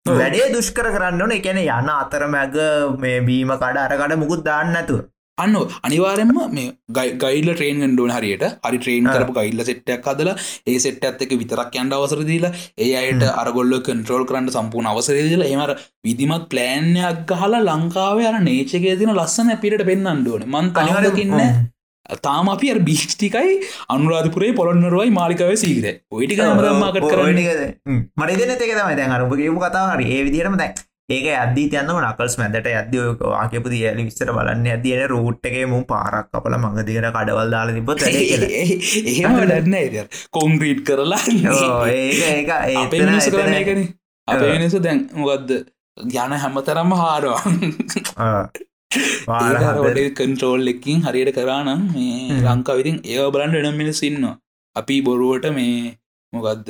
වැඩේ දුෂ්කර කරන්න ඕන. එකැන යන්න අතර මැග මේ බීම කඩ අරකට මුකුත් දාන්න නැතුව අන්න අනිවාරෙන්ම මේ ගයිල්ල ට්‍රේන් ඩෝන හරියට. හරි ට්‍රේන්. කරපු ගයිල්ල සෙට්ටක් අදලා ඒ සෙට් ඇත්තක විතරක් යන්ට අවසරදීලා ඒ අයට අරගොල්ල කන්ට්‍රෝල් කරන්න සම්පූර්ණ අවසරදීලා එමර විදිමත් ප්ලෑන්යක් ගහලා ලංකාවේ අර නේචකය තින ලස්සන පිට පෙන්න්න ඩෝන මන් තාහකින්න තාම අපි අර බිෂ්ටිකයි අනුරාධපුරේ පොළොන්නරුවයි මාලිකාවේ සීගර. ඔයිටික මදම්මාකට කරන්න. මට දෙන එක තමයි දැන් අරුප කියපු කතාව හරි. ඒ විදිහටම දැන් ඒක අද්දී තියන්නම නකල්ස් මැදට ඇද ආකපු දියලි විස්සර බලන්න ඇතියන රූට්ගේ මුම් පාරක් අපල මඟ දිගට කඩවල් දාල තිබොත් එහෙම ඩන්න ඇ කොන්ක්‍රීට් කරලා ඒක ඒක අපේ මිනිස කරන්න එකන අපේ මිනිස දැන් මොකක්ද යන හැමතරම් හාරවා කන්ට්‍රෝල් එකින් හරියට කරානම් මේ හ්ම්. ලංකාවිතින් ඒ බලන්ට එනම් මිනිස් ඉන්න අපි බොරුවට මේ මොකක්ද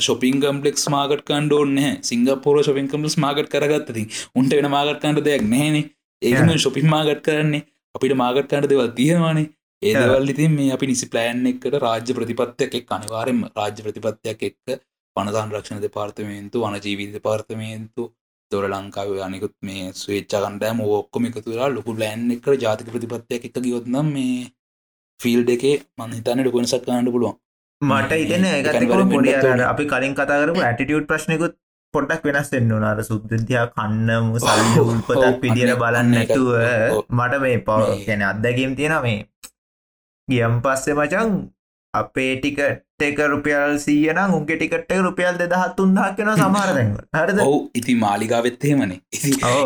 ශොපින් කම්පලෙක් මාගට කන්ඩෝන්න සිංගපපුර ශොපින් කම්පලස් මාගට කරගත්තති උන්ට වෙන මාගට කන්ට දෙයක් නැහන. ඒම ශොපින් මාගට කරන්නේ අපිට මාගට කන්ට දෙවල් තියෙනවානේ. ඒදවල් ඉතින් මේ අපි නිසි ප්ලෑන් එකට රාජ්‍ය ප්‍රතිපත්තියක් එක් අනිවාරෙන් රාජ්‍ය ප්‍රතිපත්තියක් එක්ක පනදාන් රක්ෂණ දෙපාර්තමේන්තු වනජීවිත දෙපාර්තමේන්තු දොර ලංකාව අනිකුත් මේ ස්වේච්චා කණ්ඩෑම ඔක්කොම එකතුරා ලොකු ලෑන් එකට ජාතික ප්‍රතිපත්තියක් එක ගියොත්නම් මේ ෆිල්ඩ එකේ මන්හිතන්න ඩොකොනසක් කන්නට පුළුවන් මට ඉතන අනිවාර්යෙන් පොඩි වෙන්නත් අර ඕනේ. අපි කලින් කතා කරපු ඇටිටියුට් ප්‍රශ්නයකුත් පොඩ්ඩක් වෙනස් වෙන්න නාර සුද්දතියා කන්නම සල්ල උල්පතක් පිදිර බලන්න. නැතුව. මට මේ පව ගැන අත්දැකම් තියෙන මේ ගියම් පස්සේ මචන් අපේ ටිකට එක රුපියල් සීයනම් උන්ගේ ටිකට රුපියල් දෙදහත් උන්දහක් කෙන සමහර දැන්ව හරද? ඔවු ඉති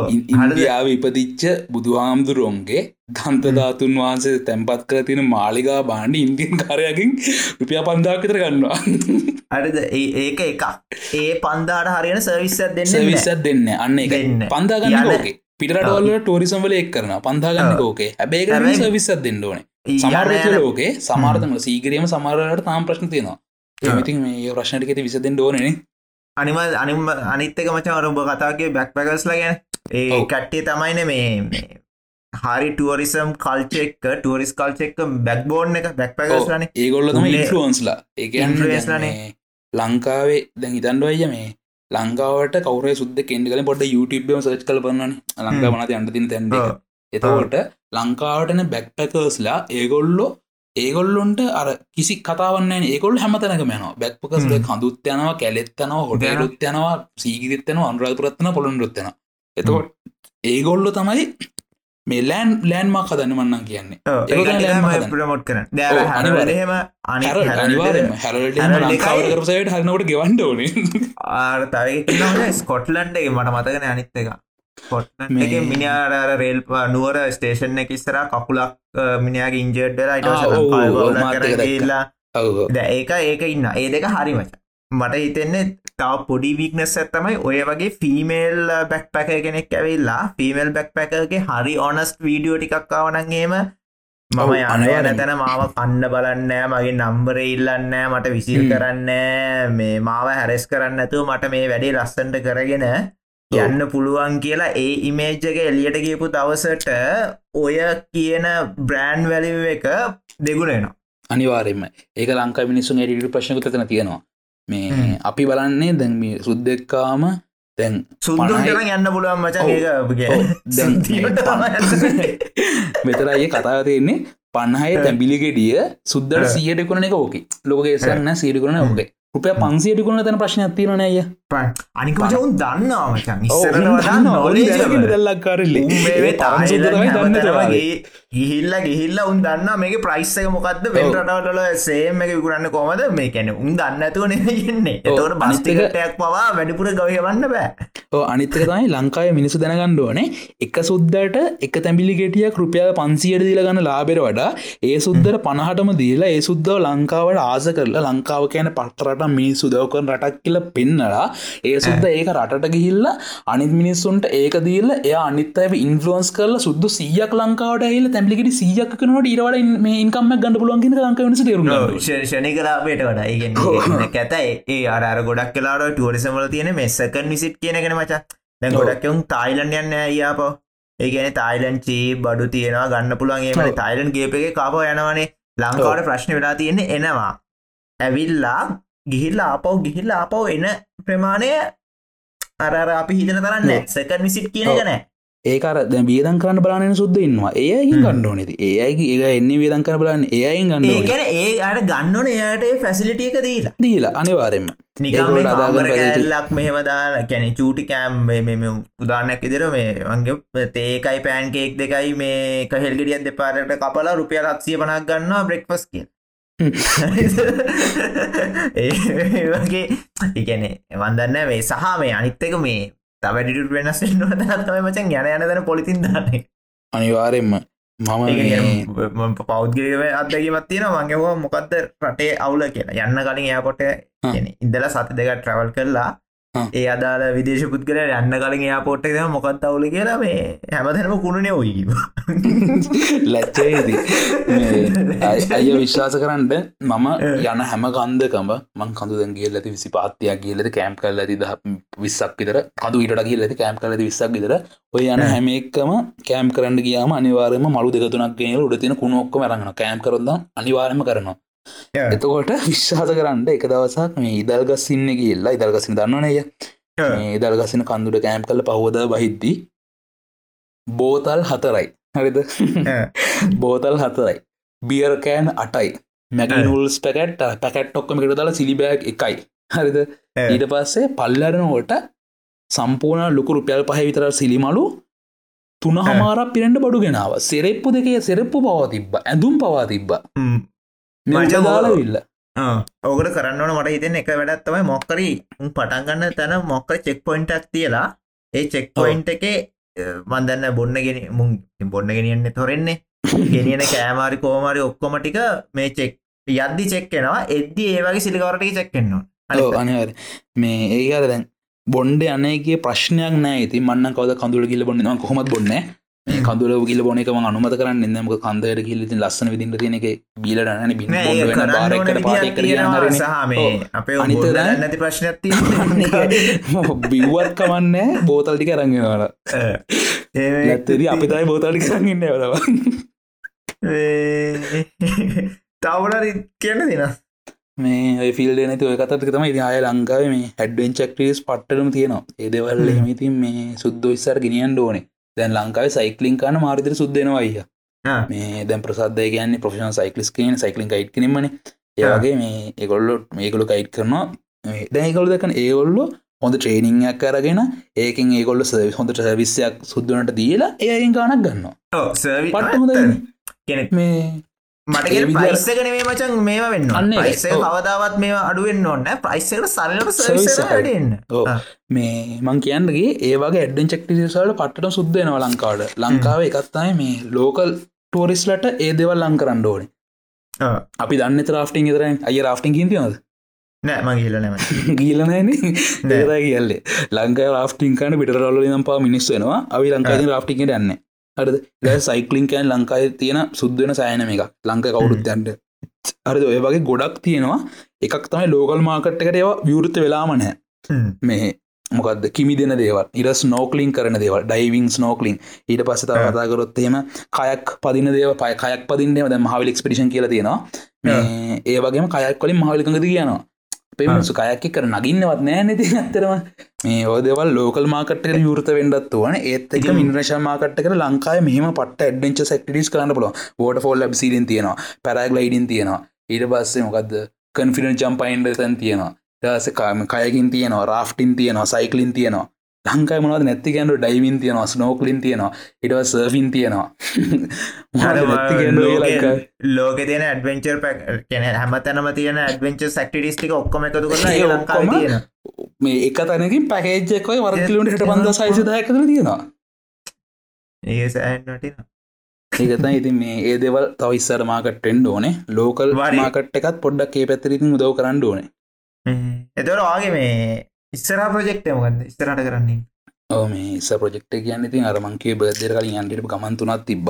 හරිද? ඉන්දියාව ඉපදිච්ච බුදුහාමුදුරුවන්ගේ දන්තධාතුන් වහන්සේ තැන්පත් කර තියෙන මාලිගා බාණ්ඩ ඉන්දියන් කාරයකින් රුපිය පන්දාකතර ගන්නවා. හරිද? ඒ- ඒක එකක්. ඒ පන්දාට හරියන සර්විස්සත් දෙන්න සවිස්සත් දෙන්න අන්න එක. පන්දාගන්න ඕකේ. පිටරටවල්ල ටෝරිසම් වල එක් කරන පන්දාගන්න හැබේක හැබැයි- සවිස්සත් දෙන්න ඕනේ සමාර්ය ලෝකේ සමාර්තම සීගරීම සමාරයට තාම් ප්‍රශ්න තියෙනවා එමතින් මේ ප්‍රශ්නටික විසදෙන් ඕනේ අනිම අනිම අනිත්තක මචා අරුඹ කතාගේ බැක් පැකස්ල ගැන ඒ. කට්ටිය තමයින මේ හරි ටුවරිසම් කල්චෙක් ටුවරිස් කල්චෙක් බැක්බෝන් එක බැක් පැකස්ලන ඒගොල්ල තම උන්නේ- ඉන්ෆලුවන්ස්ලා influence ඒ ලානේ. ලංකාවේ දැන් හිතන්ඩ අය මේ ලංකාවට කවර සුද්ද කෙන්ඩ කල පොඩ YouTubeම සච් කල පන්නන ලංකා වනත අන්ට තින තැන්ඩ එතවට ලංකාවටන බැක් පැකර්ස්ලා ඒගොල්ලෝ ඒගොල්ලොන්ට අර කිසි කතාවන්න ඒගොල් හැමතනක මන බැක්පකස්ල හ්ම්. කඳුත් යනවා කැලෙත්තනවා හොටරුත් යනවා සීගිරිත්තන අන්රාපුරත්වන පොළොන්රුත්තන එතකොට ඒගොල්ලො තමයි මේ ලෑන් ලෑන්මක් හදන්න මන්නන් කියන්නේ. ප්‍රමෝට් හැර අනිවාරම ලංකාවරසයට හරනකට ගෙවන්ඩ ඕනේ. ආර තව ස්කොට්ලන්ඩ් මට මතකන අනිත්ත එක කොට්ලන්ඩ් එක මේ- මිනිාර රේල් නුවර ස්ටේෂන් එක ඉස්සර කකුලක් මිනිාගේ ඒක දැක්කා. කරලා ද ඒක ඒක ඉන්න ඒ දෙක හරි මච මට හිතෙන්නේ තව පොඩි වික්නස් ඇත්තමයි ඔය වගේ ෆීමේල් බැක් පැක කෙනෙක් ඇවෙල්ලා ෆීමේල් බැක් පැකගේ හරි ඕනස්ට වීඩියෝ ටිකක්කාවනන්ගේම මම යන. යන තැන මාව කන්න බලන්නෑ මගේ නම්බර ඉල්ලන්නෑ මට විසිල්. කරන්න මේ මාව හැරෙස් කරන්න ඇතුව මට මේ වැඩේ ලස්සන්ට කරගෙන යන්න පුළුවන් කියලා ඒ ඉමේජ් එක එලියට ගියපු දවසට ඔය කියන බ්‍රෑන්් වැලිව එක දෙගුණෙනවා අනිවාරෙන්ම ඒක ලංකා මිනිස්සුන් ඇඩිට ප්‍රශ්නකතන තියෙනවා. මේ. අපි බලන්නේ දැන් මේ සුද්දෙක්කාම සුද්දුන්ටන පණයි- යන්න පුළුවන් තමයි මෙතරයි කතාව තියෙන්නේ පණහය තැබිලිගෙඩිය සුද්දර ඈ. සියට කරන එක ඕක. ලෝකේසන්න සියට කරන ඕක. රුපය පන්සියට කරන තැන ප්‍රශ්නයක් තිරන අය අනික මචං උන් දන්නවා මචන් ඔව්, ඉස්සරට උන් වඩා දන්නවා, උන් knowledge දැනගෙන level. දැල්ලක් කරල්ලි. උන් මේ ඒ තරම් සුද්ද තමයි තායිලන්ඩ් දන්නේ හැමතැනම තාම. ගිහි- ගිහිල්ලා ගිහිල්ලා උන් දන්නා මේක ප්‍රයිස් එක මොකක්ද. රටවල සේම් එක විකුරන්න කොමද මේ කැන උන් දන්න ඇතුව නෙන්නේ එක- බස්ටිකටයක් පවා වැඩිපුර ගවයවන්න බෑ ඕ අනිත්තක තමයි ලංකාය මිනිසු දැනගණ්ඩුවනේ එක සුද්දට එක තැමිලි ගෙටියක් රුපියල් පන්සියට දීල ගන්න ලාබෙර වඩා ඒ සුද්දර පණහටම දීලා ඒ සුද්දව ලංකාවට ආස කරලා ලංකාව කියන පටරට මිනිස්සු දවකන රටක් කියල පෙන්නලා ඒ සුද්ද ඒක රටට ගිහිල්ල අනිත් මිනිස්සුන්ට ඒක දීල එය අනිත් අය ඉන්ෆලන්ස් කරල සුද්ද සියක් ලංකාවට එහිල තැමිලිට සියක් කනට ඉරවට මේ ඉන්කම්ම ගන්න පුලන්ගෙන ලංකාව වෙනස තේරුම් ෂණිකලාපයට වඩා. ඉගෙන කැතයි ඒ අර ගොඩක් කලාට ටුවරිසමල තියෙන මේ සකන් විසිට් කියනගෙන මචා. දැන් ගොඩක්යවුම් තායිලන්ඩ යන්න ඇයාපෝ ඒගැන තායිලන් චී බඩු තියෙනවා ගන්න පුළුවන්ගේ ඔව්. තායිලන් ගේපගේ කාපෝ යනවනේ. ලංකාවට ප්‍රශ්න වෙලා තියෙන්නේ එනවා. ඇවිල්ලා ගිහිල්ලා ආපව් ගිහිල්ලා ආපව් එන ප්‍රමාණය අර අර අපි හිතන තරන්න. සකන් විසිට් කියන. ගැන ඒකර බියදන් කරන්න බලන සුද්ද ඉන්නවා. ඒයගින් ගණ්ඩෝ නති ඒයගේ ඒ එන්නේ වේදන් කර බලන්න ඒයින් ගන්න ඒකැන ඒ අට ගන්නවන එයාට ප්‍රසිලිටිය එක දීලා. දීලා අනිවාරෙන්ම නිකම් මේ ඒගොල්ලෝ අදාගන්න කාමර facility. කෑල්ලක් මෙහෙම දාලා කැනෙ චූටි කෑම් මෙම උදානයක් ඉදිර මේ වගේ තේකයි පෑන්කේක් දෙකයි මේ කහෙල්ගෙඩියත් දෙපාරට කපලා රුපියල් හත්සිය පනක් ගන්නවා බ්‍රෙක්ෆස් කිය ඒ වගේ ඉගැන වන්දන්න මේ සහ මේ අනිත්තක මේ තවැඩිට වෙනස් නොතනත්ම මචන් යන යන තැන පොලිතින් දාන්නේ. අනිවාරෙන්ම මම පෞද්ගලව අදගීමත් තියෙන මගේවා මොකක්ද රටේ අවුල කියලා. යන්න කලින් එයාකොට ඉදල සති දෙක ට්‍රවල් කරලා. ඒ අදාල විදේශ පුද්ගල යන්න කලින් එයාපොට් එක මොකත් අවුල කියලා මේ හැමතැනම කුණුනේ ඔයි ලැච්චේදී අය විශ්වාස කරන්න මම යන හැම කන්දකම මං කඳු දැන් ගියල් ඇති විසි පාත්තියක් කියලද කෑම් කල් ඇති දහ විස්සක් විතර කඳු ඉට කියල ඇති කෑම් කල ඇති විස්සක් විතර. ඔය යන හැම එක්කම කෑම් කරන්න ගියාම අනිවාරම මලු දෙකතුනක් ගෙන උඩ තින කුණොක්ක මරගන කෑම් කරොද අනිවාරම කරනවා එතකොට විශ්වාස කරන්න එක දවසක් මේ ඉදල්ගස්සින්න කියල්ලා ඉදල්ගසින දන්නනය ඉදල්ගසින කන්දුට කෑම් කල පහෝද බහිද්දී බෝතල් හතරයි. හරිද? බෝතල් හතරයි. බියර්කෑන් අටයි. මැගනුල්ස් පැකට් පැකට් ඔක්කම එකට දාලා සිලිබෑග් එකයි. හරිද? ඊට පස්සේ පල්ලරනකොට සම්පූර්ණ ලොකු රුපියල් පහ විතර සිලිමලු තුන හමාරක් පිරෙන්ට බඩු ගෙනාව. සෙරෙප්පු දෙකේ සෙරෙප්පු පවා තිබ්බ. ඇඳුම් පවා තිබ්බ මචං දාලා ඔය- විල්ල ඕකට කරන්නවන මට හිතෙන එක වැඩත්තමයි මොක්කරී පටන්ගන්න තැන මොක්ක චෙක් පොයින්ටක් තියලා ඒ චෙක් පොයින්ට එකේ මන්දන්න බොන්න ගෙන මුන් බොන්න ගෙනියන්න තොරෙන්නේ. ගෙනියන කෑමාරි කෝමරි ඔක්කොම ටික මේ චෙක් යද්දි චෙක්කෙනවා එද්දි ඒවගේ සිලිකවරට චෙක්කෙන්නවා අනිවර මේ ඒකර දැන් බොන්්ඩ අනයගේ ප්‍රශ්නයක් නෑ ඉති මන්න කවද කඳුල කියල බොන්න? කොහොමත් බොන්න කඳුල ගිල බොන එකම අනුමත කරන්න එන්නම කන්දයට කියලති ලස්සන විදිට තියෙන එක බි පාට සහ මේ අපේ අනිත් නැති ප්‍රශ්නයක් බිව්වත් කමන්න බෝතල්ටි කරගවා ඇත්තද අපි තයි බෝතල්ටි කරගන්න දව තවලරි කියන්න දෙන මේ ෆිල් නැති ඔය කතට තම අය ලංකාව මේ හැඩ්වෙන් චක්ටස් පට්ටරම තියෙනවා. ඒදවල් හ්ම්. එමඉතින් මේ සුද්ද විස්සර ගෙනියන් ඕනේ දැන් ලංකාව සයිකලින් කාන මාරිතර සුද්දෙනවා අයිය. මේ දැන් ප්‍රසාදය කියන්නේ ප්‍රෆෂන් සයිකලිස් කියන සයිකලින් කයිට් කිරීමන ඒවගේ මේ ඒගොල්ලො මේගොලු කයිට් කරනවා. දැයිකොල දකන ඒගොල්ලො හොඳ ට්‍රේනිංයක් කරගෙන ඒකින් ඒගොල්ල සවිස් හොඳට සවිස්සයක් සුද්දනට දීලා ඒයින් ගානක් ගන්නවා. පට හොඳ කෙනෙක් මේ මට ප්‍රයිස්සකන මේ මචන් මේවා වෙන්න අන්න. ප්‍රයිස්සක ඔව්. කවදාවත් මේ අඩුවෙන් ඔන්න ප්‍රයිස්සකට සල්ලට ආ. මේ මං කියන්නගේ ඒවගේ ඇඩ්ඩෙන් චක්ටිසාට පට්ට සුද්දයනවා ලංකාවට. ලංකාව එකත්තයි මේ ලෝකල් ටෝරිස්ලට ඒ දෙවල් ලං කරන්න ඕනේ. අපි දන්න ්‍රාෆ්ටිං තරයි අය රාෆ්ටිං හිතියද නෑ මගේල නැම ගීලනෑන දේර කියල්ලේ ලංකා රාෆ්ටිං කන පිටරල්ල නම් පා මිනිස් වෙනවා අවි ලංකායි රාෆ්ටිකට යන්න අරද ද සයිකලින්කෑන් ලංකායි තියෙන සුද්දන සෑනම එකක් ලංක කවුරුත් යන්ට අරද ඔය වගේ ගොඩක් තියෙනවා. එකක් තමයි ලෝකල් මාකට්කට ඒවා විවෘත වෙලාමනෑ මේ මොකද කිමි දෙන දේවල්. ඉර ස්නෝකලින් කරන දේවල්. ඩයිවිං ස්නෝකලින් ඊට පස්ස තව කතාකරොත්තේම කයක් පදින දේව පය කයක් පදින්නේ ද මහවිල එක්ස්පිටිෂන් කියල තියෙනවා. මේ ඒ වගේම කයක් කොලින් මහවිලිකඟද කියනවා පෙමසු කයක් කර නගින්නවත් නෑ නැති ඇත්තරම මේ ඕදවල් ලෝකල් මාකට යුරත වෙන්ඩත් වන ඒත් එක මිනිශ මාකට කර ලංකාය මෙහම පට ඇඩ්ඩෙන්ච සෙක්ටිස් කරන්න පුල ෝට ෆෝල් ලබ් සිරින් තියෙනවා. පැරගලයිඩින් තියෙනවා. ඊට පස්සේ මොකක්ද කන්ෆිඩන් චම්පයින්ඩ තැන් තියෙනවා. දස කාම කයකින් තියනවා. රාෆ්ටින් තියනවා. සයිකලින් තියනවා ලංකායි මොනවද නැති ගැන්ඩු ඩයිවින් තියනවා ස්නෝකලින් තියනවා ඉටව සර්ෆින් තියනවා. ලෝක තියෙන ඇඩවෙන්චර් පැක් කියන හැම තැනම තියෙන ඇඩවෙන්චර් සක්ටිස්ටික ඔක්කොම එකතු ඒ ඔක්කොම මේ එක තැනකින් පැකේජ්ජකොයි වරකිලට හට පන්ද සයිසිදායකතර තියෙනවා. ඒ සෑන්නටින ඒකත ඉතින් මේ ඒ දෙවල් තව ඉස්සර මාකට ටෙන්ඩ ඕනේ. ලෝකල්. මාකට් එකත් පොඩ්ඩක් ඒ පැත්තරිතින් උදව කරන්න ඕනේ. එතවට ආගේ මේ ඉස්සරා ප්‍රජෙක්්ටමගද ඉස්තරට කරන්නේ. ඕ මේ ඉස්ස ප්‍රජෙක්්ට කියන්න ඉතින් අරමංකේ බදර කලින් අන්ටට ගමන්තුනත් තිබ්බ.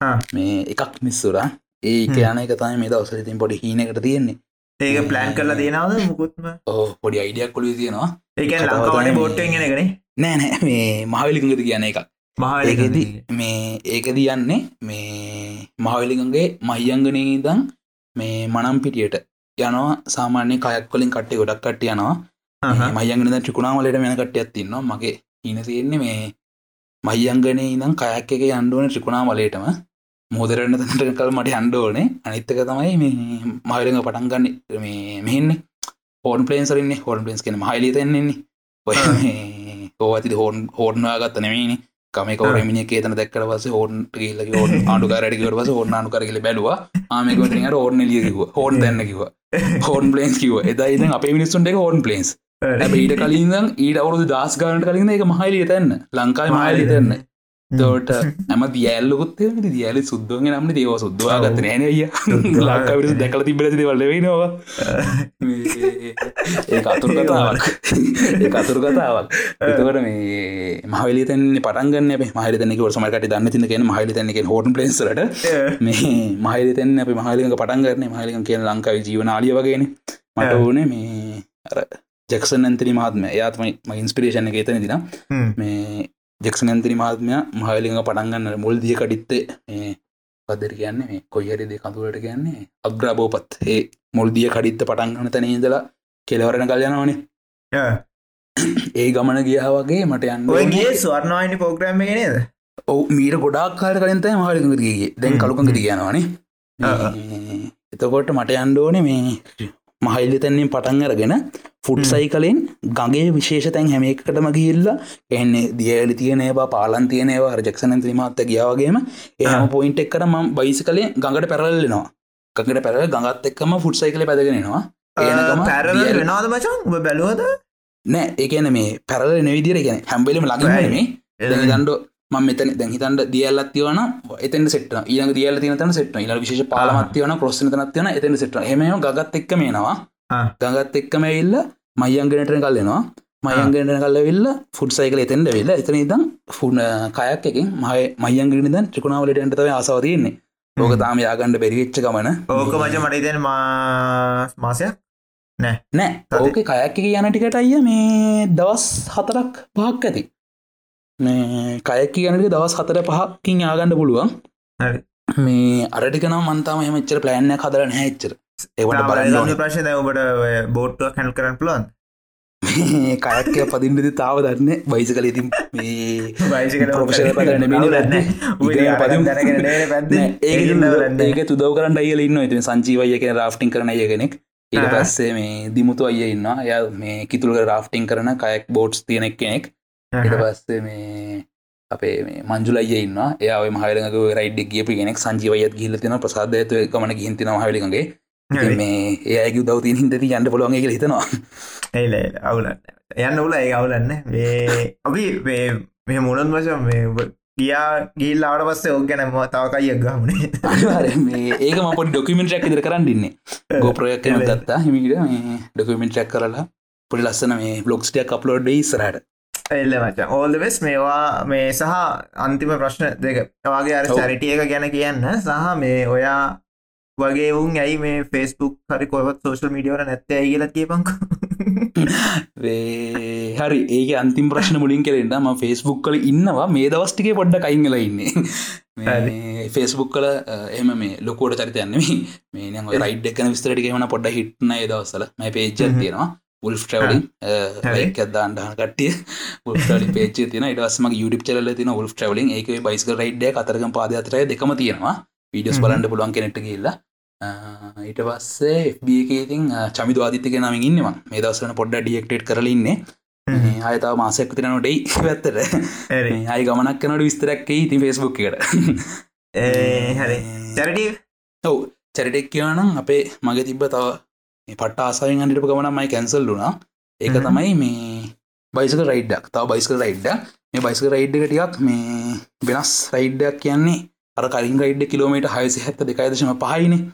ආ. මේ එකක් මිස්සුරා ඒ හ්ම්. යන එක තයි මේ දවසල ඉතින් පොඩි හීනකට තියෙන්නේ. ඒක ප්ලෑන් කරලා තියෙනවද මුකුත්ම? ඕ පොඩි අයිඩියක් කොලි තියෙනවා. ඒක තමයි. බෝට්ටෙන් ගෙනගෙන නෑ? නෑ මේ මහවිලිකඟද කියන එක ඒකෙදි මහා මේ ඒකද යන්නේ මේ මහවිලිකගේ මහියංගනය දං මේ මනම් පිටියට යනවා. සාමාන්‍ය කයක් කොලින් කට්ටේ ගොඩක් කට්ට යනවා මයංගන ට්‍රිකුණාවලට වෙන කට්ටයක් තින්නවා. මගේ ඉන තියෙන්නේ මේ මයියංගනය ඉදම් කයක් එක අන්ඩුවන ට්‍රිකුණා වලටම මෝදරන්න තැට කල් මට අන්ඩෝනේ අනිත්තක තමයි මේ මහිරඟ පටන්ගන්න මේ මෙහෙන්නේ. හෝන් පලේන්සරන්නේ හෝන් පලේන්ස් කෙන මහිලි තෙන්න්නේ ඔය ඕවති හෝන් හෝර්නවා ගත්ත නෙමේනි කම කවරමිනි කේතන දැක්කට පස හෝන් කියල්ල හෝන් ආඩු කරඩිකට පස හෝන් ආඩු කරගල බැලවා. ආමකට හෝර්න ලියකිව හෝන් දැන්නකිව හෝන් පලේන්ස් කිව එදා ඉද අප මිනිස්සුන්ට හෝන් පලේන්ස් ඇබ ඊට කලින්ද ඊට අවුදු දස් ගානට කලින් එක මහලිය තැන්න ලංකායි මහලි තැන්න තෝට ඇම දියල්ලකුත් දියල සුද්දුවගේ නම් දේව සුද්දවා ගත නෑන අය ලක්කවිට දැකල තිබලති වල්ලවෙනවා ඒ අතුර කතාවක්. ඒ අතුර කතාවක්. එතකට මේ මහලි තැන්නේ පටන්ගන්න මහල තැනෙක සමකට දන්න තින කියෙන මහලි තැනෙක හෝටන් පලේසට මේ මහලි තැන්න අප මහලික පටන්ගරන මහලික කියන ලංකාව ජීවනාලිය වගේන. මට ඕනේ මේ අර ජෙක්සන් ඇන්තරි මහත්ම එයාත්ම ම ඉන්ස්පිරේෂණ එක එතන දින මේ ජෙක්සන් ඇන්තරි මහත්මය මහලික පටන්ගන්න මුල් දිය කඩිත්තේ මේ පදර කියන්නේ? මේ කොයිහරි දෙ කතුරට කියන්නේ අග්‍රාබෝපත් ඒ මුල්දිය කඩිත්ත පටන්ගන්න තැන ඉදලා කෙලවරණ කල්යනවනේ. ඒ ගමන ගියා වගේ මට යන්න ඔයගේ ස්වර්ණවාහිනි පෝග්‍රෑම් එක නේද? ඔව මීට ගොඩක් කාල කලින්තයි මහලිකගේ දැන් කලුකඟද කියනවානේ. එතකොට මට අන්ඩෝන මේ මහයිල්ලි තැන්නින් පටන් අරගෙන ෆුඩ් සයිකලෙන් ගගේ විශේෂ තැන් හැම එකටම ගිල්ල එන්නේ දියලි තියනවා පාලන් තියනවා රජක්ෂණ ත්‍රමත්ත ගියාවගේම එහම පොයින්ට එක්කට ම බයිසි කලේ ගඟට පැරල්ලෙනවා ගඟට පැරල ගඟත් එක්කම ෆුඩ් සයිකල පැදගෙනවා දියැලි- වෙනවාද මචන් ඔබ බැලුවද? නෑ ඒකන මේ පැරල නවිදිර ගැන හැම්බෙලම ලගනේ දඩ මෙතන දැහිතන්ට දියල්ලත් තියවන එතන සෙට ඊන දියල තින තන සෙට ඉල විශේෂ පාලමත්යවන ප්‍රශ්න තනත්යන එතන සෙට හෙම ගත් එක්ක මේනවා. ගඟත් එක්කම ඉල්ල මයංගෙනටන කල්ලෙනවා මයංගෙනට කල්ලවෙල්ල ෆුඩ් සයිකල එතෙන්ට වෙල්ල එතන ඉදම් ෆුඩ කයක් එකින් මය මයංගෙන ද ත්‍රිකුණාවලට එන්ටතව ආසාවතියන්නේ ලෝක තාම යාගණ්ඩ බැරිවෙච්ච ගමන. ඕක මච මට ඉතන් මාසයක්? නෑ. ඕක කයක් යන ටිකට අයිය මේ දවස් හතරක් පහක් ඇති. මේ කයක් කියනට දවස් හතර පහකින් යාගණ්ඩ පුළුවන්. මේ අරටිකනම් මන්තාම හමච්චර ප්ලෑන්න කදර නැච්චර ඒවට ප්‍රශ්න ඔබට බෝට්ටුව හැල් කරන්න පුළුවන් මේ කයක්ය පදින්ටද තාව දන්න බයිස කල ඉතින් ඒ ඒක තුදව කරන්න අයල ඉන්න ඇති සංචීවය කියෙන රාෆ්ටිං කරන අය කෙනෙක්. ඊට. පස්සේ මේ දිමුතු අය ඉන්න ය මේ කිතුළක රාෆ්ටිං කරන කයක් බෝට්ස් තියෙනෙක් කෙනෙක්. ඊට පස්සේ මේ අපේ මේ මංජුල අය ඉන්න එයා මහලක රයිඩ් ගිය කෙනෙක්. සංජීවයත් ගිල්ල තින ප්‍රසාධයතු ගමන ගිහිතින හලිගේ මේ ඒයක දවතින් හිදති යන්න පොළොන්ගේ කියල හිතනවා? ඒල අවුලන්න යන්න උල ඒ අවුලන්න අපි මේ මුණත් වශ මේ ගියා ගිල්ලාට පස්සේ ඔක් ගැන තාවකයියක් ගමනේ අනිවාර්යෙන් මේ ඒක මපට ඩොකමෙන්ට්‍රක් ඉදර කරන්න ඉන්න. ගෝප්‍රයක් එල. ගත්තා. හිමිට මේ ඩොකමෙන්ට්‍රක් කරලා පොඩි ලස්සන මේ බ්ලොක්ස්ටිය කප්ලෝඩ් ඉස්රට එල්ල මච. ඕල්ද වෙස් මේවා මේ සහ අන්තිම ප්‍රශ්න දෙක. වගේ අර. චරිටිය එක ගැන කියන්න. සහ මේ ඔයා වගේ උන් ඇයි මේ ෆෙස්බුක් හරි කොවත් සෝශල් මිඩියවර නැත්තේ කියල කියපංක හරි. ඒක අන්තිම ප්‍රශ්න මුලින් කෙරෙන්ට ම ෆෙස්බුක් කල ඉන්නවා. මේ දවස්ටිකේ පොඩ්ඩ කයිංගල ඉන්නේ. ෆෙස්බුක් කල එම මේ ලොකෝට චරිතයන්නේ මේ රයිඩ් එකන විස්තරටික වන පොඩ හිට්න දවස්සල මයි පේච්ච හ්ම්. තියෙනවා. උල් ට්‍රවලින්. ඇදදාන්ඩහන කටිය උල්ටලි පේච තින ඉටවස්ම YouTube චල තින උල් ට්‍රවලින් ඒක බයිස්ක රයිඩ්ඩ අතරක පාද අතරය දෙකම තියෙනවා වීඩියස් බලන්ට පුළුවන් කෙනෙට කියල්ලා ඊට පස්සේ FBකඉතින් චමිතු ආදිත්‍යක නමින් ඉන්නවා මේ. දවසන පොඩ්ඩ ඩියෙක්ටේට් කරලඉන්න අයතාව මාසයක් තිරනොටයි පැත්තට. අයි ගමනක් කනට විස්තරැක්ක ඉතින් ෆෙස්බුක් එකට. හරි. චැරටි ඔව්. චැරිටෙක් කියවනම් අපේ මගේ තිබ්බ තව පට ආසායෙන් අනිටපු ගමනමයි කැන්සල් වුණා. ඒක හ්ම්. තමයි මේ බයිසක රයිඩ්ඩක් තව බයිස්ක රයිඩ්ඩ මේ බයිස්ක රයිඩ් එක ටිකක් මේ වෙනස් රයිඩ්ඩක් කියන්නේ අර කලින් රයිඩ් කිලෝමට හයසි හැත්ත දෙකයිදශම පහයින.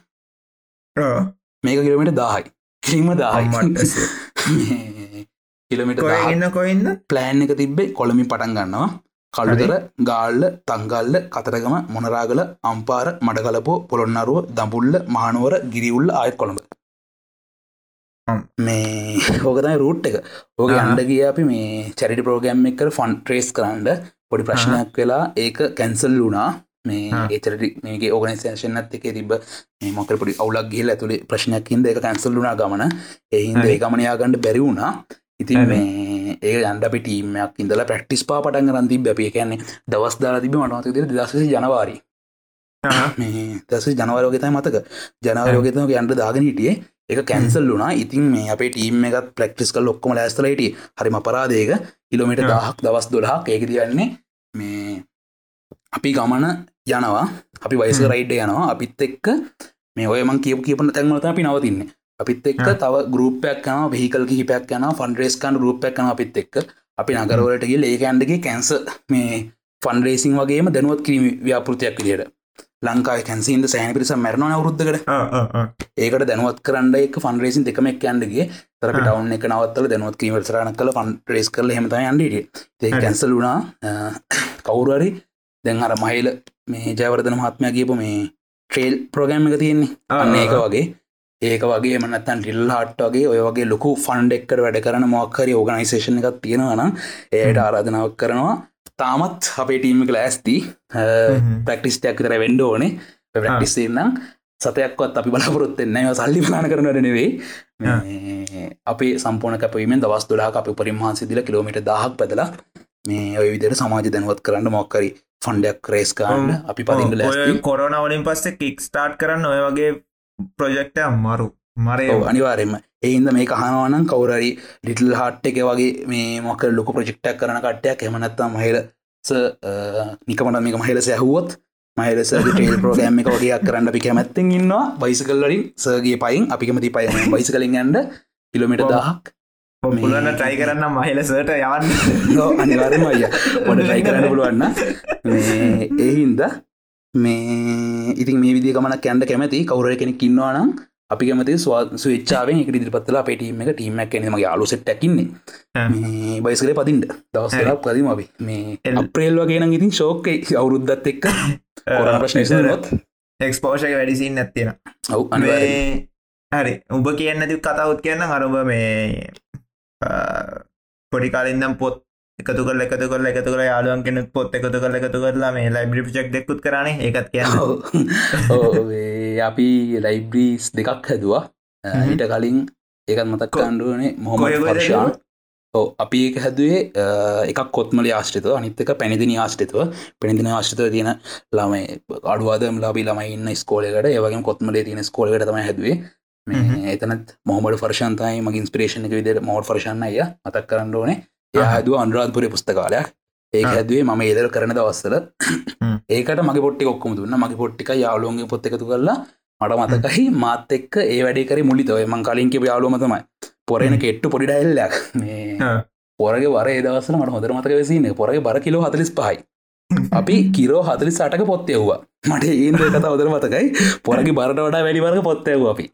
මේක කිලෝමට දාහයි. කිරීම දාහයි. කිලමිට කොයඉන්න කොයින්න ප්ලෑන් එක තිබ්බේ කොළමින් පටන් ගන්නවා. කළුතර ගාල්ල තංගල්ල කතරගම මොනරාගල අම්පාර මඩකලපෝ පොළොන්නරුව දඹුල්ල මහනුවර ගිරිවුල්ල ආයත් කොළඹ. මේ හෝකතයි රූට් එක. ඕක. අන්ඩ ගිය අපි මේ චැරිටි ප්‍රෝගෑම් එක ෆොන් ට්‍රේස් කරන්න. පොඩි ප්‍රශ්නයක් වෙලා ඒක කැන්සල් ලුනා මේ ආ. ඒචරටි මේගේ ඕගනසේෂනත් එක තිබ මේ මොකට පොඩි අවුලක් ගිහිල් ඇතුළේ ප්‍රශ්නයක්කින්ද එක කැන්සල් ලුනා ගමන. එහින්ද. ඒ ගමනයාගන්නඩ බැරි වුණා. ඉතින්. මේ ඒ අන්ඩ අපි ටීමයක් ඉඳලා ප්‍රක්ටිස් පා පටන් රන්ති බැපිය කියන්නේ දවස් දාලා තිබ මනවත දශ ජනවාරි. මේ දස ජනවරෝගතයි මතක. ජනවරෝගතම අන්ට දාගෙන හිටියේ. එක කැන්සල් වුනා ඉතින් මේ අපේ ටීම් එකත් ප්‍රක්ටිස් කල් ඔක්කොම ලෑස්තලයිට හරි අපරාදේක කිලෝමිට. දහක් දවස් දොලහක් ඒක දියන්නේ මේ අපි ගමන යනවා. අපි වයිස. රයිඩ් යනවා. අපිත් එක්ක මේ ඔයමන් කියපු කියපන තැන්වලත අපි නවතින්න. අපිත් එක්ක. තව ගරුපයක් යන හිකල් හිපයක් යන ෆන්ඩරේස්කන් රූපයක් යන අපිත් එක්ක. අපි නගරවලට ගිල් ඒකන්ඩගේ කැන්ස මේ ෆන්ඩරේසින් වගේම දැනුවත් කිරීම ව්‍යාපෘතියක් විදියට. ලංකායි කැන්සින්ද සෑන පිරිස මැරණ අවරුද්ධකට ඒකට දැනුවත් කරන්න එක ෆන්රේසින් දෙකමක් යන්ඩගේ තර ආ. ටවන් එක නවත්තල දැනුවත් කීමට සරණ කල ෆන් රේස් කරල හෙමත යන්ඩට ඒ. කැන්සල් වුණා. කවුරුවරි දැන් අර මහිල මේ ජයවර්ධන මහත්මය කියපු මේ ට්‍රේල් ප්‍රෝගෑම් එක තියෙන්නේ. අන්න ඒක වගේ. ඒක වගේ මනත්තන් ටිල් හට් වගේ ඔය වගේ ලොකු ෆන්ඩ් එක්කට වැඩ කරන මොක්කරි ඕගනයිසේෂන් එකක් තියෙනවන ඒයට ආරාධනාවක් කරනවා. තාමත් අපේ ටීම කළ ඇස්ති ප්‍රක්ටිස්ටයක් තර වෙන්ඩ ඕනේ. ප්‍රක්ටිස්න්න සතයක්වත් අපි බලාපොරොත්තෙන්න සල්ලි පලාන කරනට නෙවෙයි. අපේ සම්පෝන කැපීමෙන් දවස් දොලා අප පරිමහන්සි දිල කිලෝමිට දහක් පැදලා මේ ඔය විදිර සමාජ දැනුවත් කරන්න මොක්කරි ෆන්ඩයක් රේස් කරන්න අපි පදින්න ලැස්ති. කොරන වලින් පස්සේ කික් ස්ටාර්ට් කරන්න ඔය වගේ ප්‍රජෙක්ට අම්මරු මරය ඔව්, අනිවාර්යෙන්ම එහින්ද මේ කහනවනම් කවුරරි ලිටල් හට් එක වගේ මේ මොක ලොක ප්‍රජෙක්ටක් කරන කට්ටයක් එමනත්තා මහිල නිකමට මේක මහිල සැහුවොත් මහිලස ටේල් ප්‍රෝගෑම් එක වගේ කරන්න අපි කැමැත්තෙන් ඉන්නවා. බයිසිකල්ලරින් සගේ පයින් අපි කැමති පයි බයිසි කලින් ඇන්ඩ කිලමිට. දහක් මේ- ට්‍රයි කරන්න මහිලසට යවන්න. අනිවාරම අය පොඩ ටයි කරන්න පුළුවන්න එහින්ද මේ ඉතින් මේ විදි ගමනක් ඇන්ඩ කැමති කවුර කෙනෙක් ඉන්නවානම් අපි කැමති ස්වච්චාවෙන් එක ඉදිරිපත්ල අපේ ටීම එක ටීමක් කෙනමගේ අලු සෙට්ටැකින්නේ මේ බයිස්කලේ පතින්ට දවස්සලක් පදිම අපි. මේ. අප්‍රේල් වගේන ඉතින් ශෝක අවුරුද්ධත් එක්ක කොරන ප්‍රශ්න නොත් එක්ස්පෝෂක වැඩිසින් නැත්තිෙන ඔව් හරි. උඹ කියන්න ති කතාවත් කියන්න අරුඹ මේ පොඩි කාලින්දම් පොත් එකතු කල එකතු කල එකතු කල යාලුවන් කෙනෙක් පොත් එකතු කල එකතු කරලා මේ ලයිබ්‍රි පිචක් දෙකුත් කරනේ. ඔව්, ඒ අපි ලයිබ්‍රීස් දෙකක් හැදවා. හ්ම්. ඊට කලින් ඒකත් මතක් කණ්ඩුවනේ කොය පර්ෂාන් හැදුවා? ඕ අපි ඒක හැදුවේ එකක් කොත්මල ආශ්‍රිතව අනිත්තක පැනිදිනි ආශ්‍රිතව. පැනිදින ආශ්‍රිතව තියෙන ළමයි අඩුවාදම ලබි ළමයි ඉන්න ස්කෝලකට ඒවගේ කොත්මලේ තියෙන ස්කෝලකට තම හැදුවේ එතනත් මොහමට ෆර්ෂන්තයි මගේ ඉන්ස්පිරේෂණ එක විදිට මෝඩ් ෆර්ෂන්න අය මතක් කරන්න ඕනේ. එය. හැදුව අන්රාධපුරය පුස්තකාලයක්. ඒක. හැදුවේ මම ඒදර කරන දවස්සල. ඒකට මගේ පොට්ටි ඔක්කොම දුන්න. මගේ පොට්ටික යාලුවන්ගේ පොත් එකතු කරලා මට මතකයි මාත් එක්ක ඒ වැඩි කර මුලිතව. මං කලින්ක යාලුවම තමයි. පොරෙන කෙට්ටු පොඩි ඩැල්ලක්. පොරගේ වර ඒදවසල මට හොඳර මතක වෙසින්න පොරගේ බර කිලෝ හතලිස් පහයි. අපි කිරෝ හතලි සටක පොත්තයව්වා මට ඒන්ද කත හොදර මතකයි. පොරගේ බරට වඩා වැඩිවර්ග පොත්තයව අපි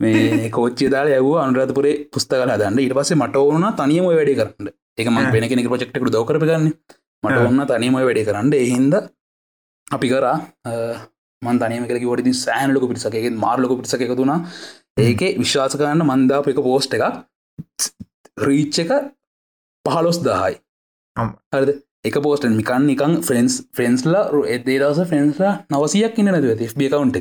මේ කෝච්චි දාල යව අනුරාධපුරේ පුස්තකල දන්න ඉට පස්සේ මට ඕන තනියම වැඩි කරන්න. එක ම ආ. වෙන කෙනෙක ප්‍රජෙක්්ටකට දෝකරපගන්න මට. ඔන්න තනියම වැඩි කරන්න. එහින්ද අපි කරා මන් තනයම කර වට සෑනලක පිරිසකෙන් මාර්ලක පිරිසක එකතුුණා ඒක විශ්වාස කරන්න මන්දාප එක පෝස්ට එකක්. රීච්ච එක පහලොස් දහයි. හරිද? එක පෝස්ට මිකන් නිකන් ෆ්‍රෙන්ස් ෆ්‍රෙන්ස්ලා එදේ දවස ෆ්‍රෙන්ස්ලා නවසියක් ඉන්න නැතුව FB කවුන්්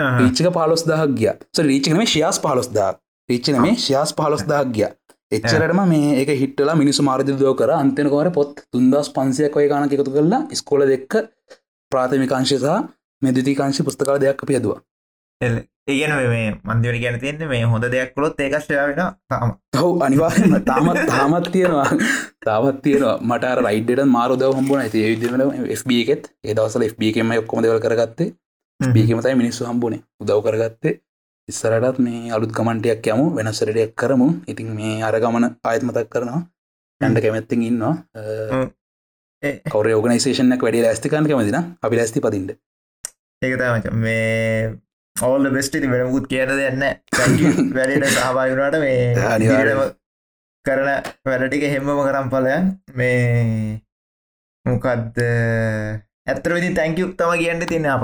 එක රීච්චක පාලොස් දහක් ගිය රීච්චනම ශයාස් පහලොස් දා රීච්චන මේ ශයාස් පහලොස් දහක් ගිය එච්චරටම මේ එක හිටලා මිනිසු මාර්ධදෝ කර අන්තනකවර පොත් තුන්දස් පන්සියක් ඔය ගාන එකතු කරලා ස්කෝල දෙක්ක ප්‍රාථමිකාංශසා මෙදතිකාංශි පුස්තකාල දෙයක් අපි ඇදවා ඒගන මේ මන්දිවනි ගැන තියන්නේ මේ හොඳ දෙයක් කොළොත් ඒකශ්‍යය වෙන තාම හව් අනිවාර්යම තාමත් තාමත් තියෙනවා තාවත් තියෙනවා මට රයිඩට මාරුදව හම්බුණ ඇති විදින FB එකෙත් ඒ දවසල FB එකම ඔක්කොම දෙවල් කරගත්තේ බීකමතයි මිනිස්සු හම්බුණේ උදව් කරගත්තේ ඉස්සරටත් මේ අලුත් කමන්ටයක් යමු වෙනස්සරටයක් කරමු. ඉතින් මේ අරගමන ආයත් මතක් කරනවා. ඇන්ඩ කැමැත්තිෙන් ඉන්නවා. කවර ඕගනයිසේෂනක් වැඩි ඇස්තිකන් කැමතින අපි ලැස්ති පතින්ට ඒකතමච මේ ඔවල් බෙස්ටි වෙනමුත් කියන්න දෙන්න වැඩට සහභාගුණට මේ අනිවාර්යයෙන්. කරන වැඩටික හෙම්මම කරම් පලයන් මේ මොකක්ද ඇත්තර විදි තැංකයු තම කියන්න තින්න අප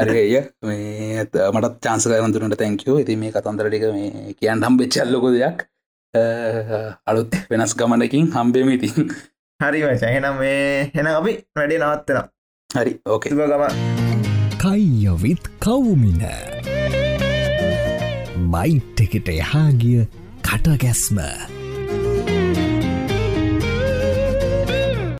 අරය මේ ඇත මටත් චාන්සකරන්තුරට තැංකෝ ඉති මේ කතන්දරටික මේ කියන්න හම් වෙච්චල්ලොකො දෙයක්. අලුත් වෙනස් ගමනකින් හම්බේම ඉතින්. හරි වචහෙනම් මේ හෙන අපි වැඩේ නවත්තන හරි ඕකේ ගම කයියවිත් කවුමින. බයිට් එකට එහාගිය කටගැස්ම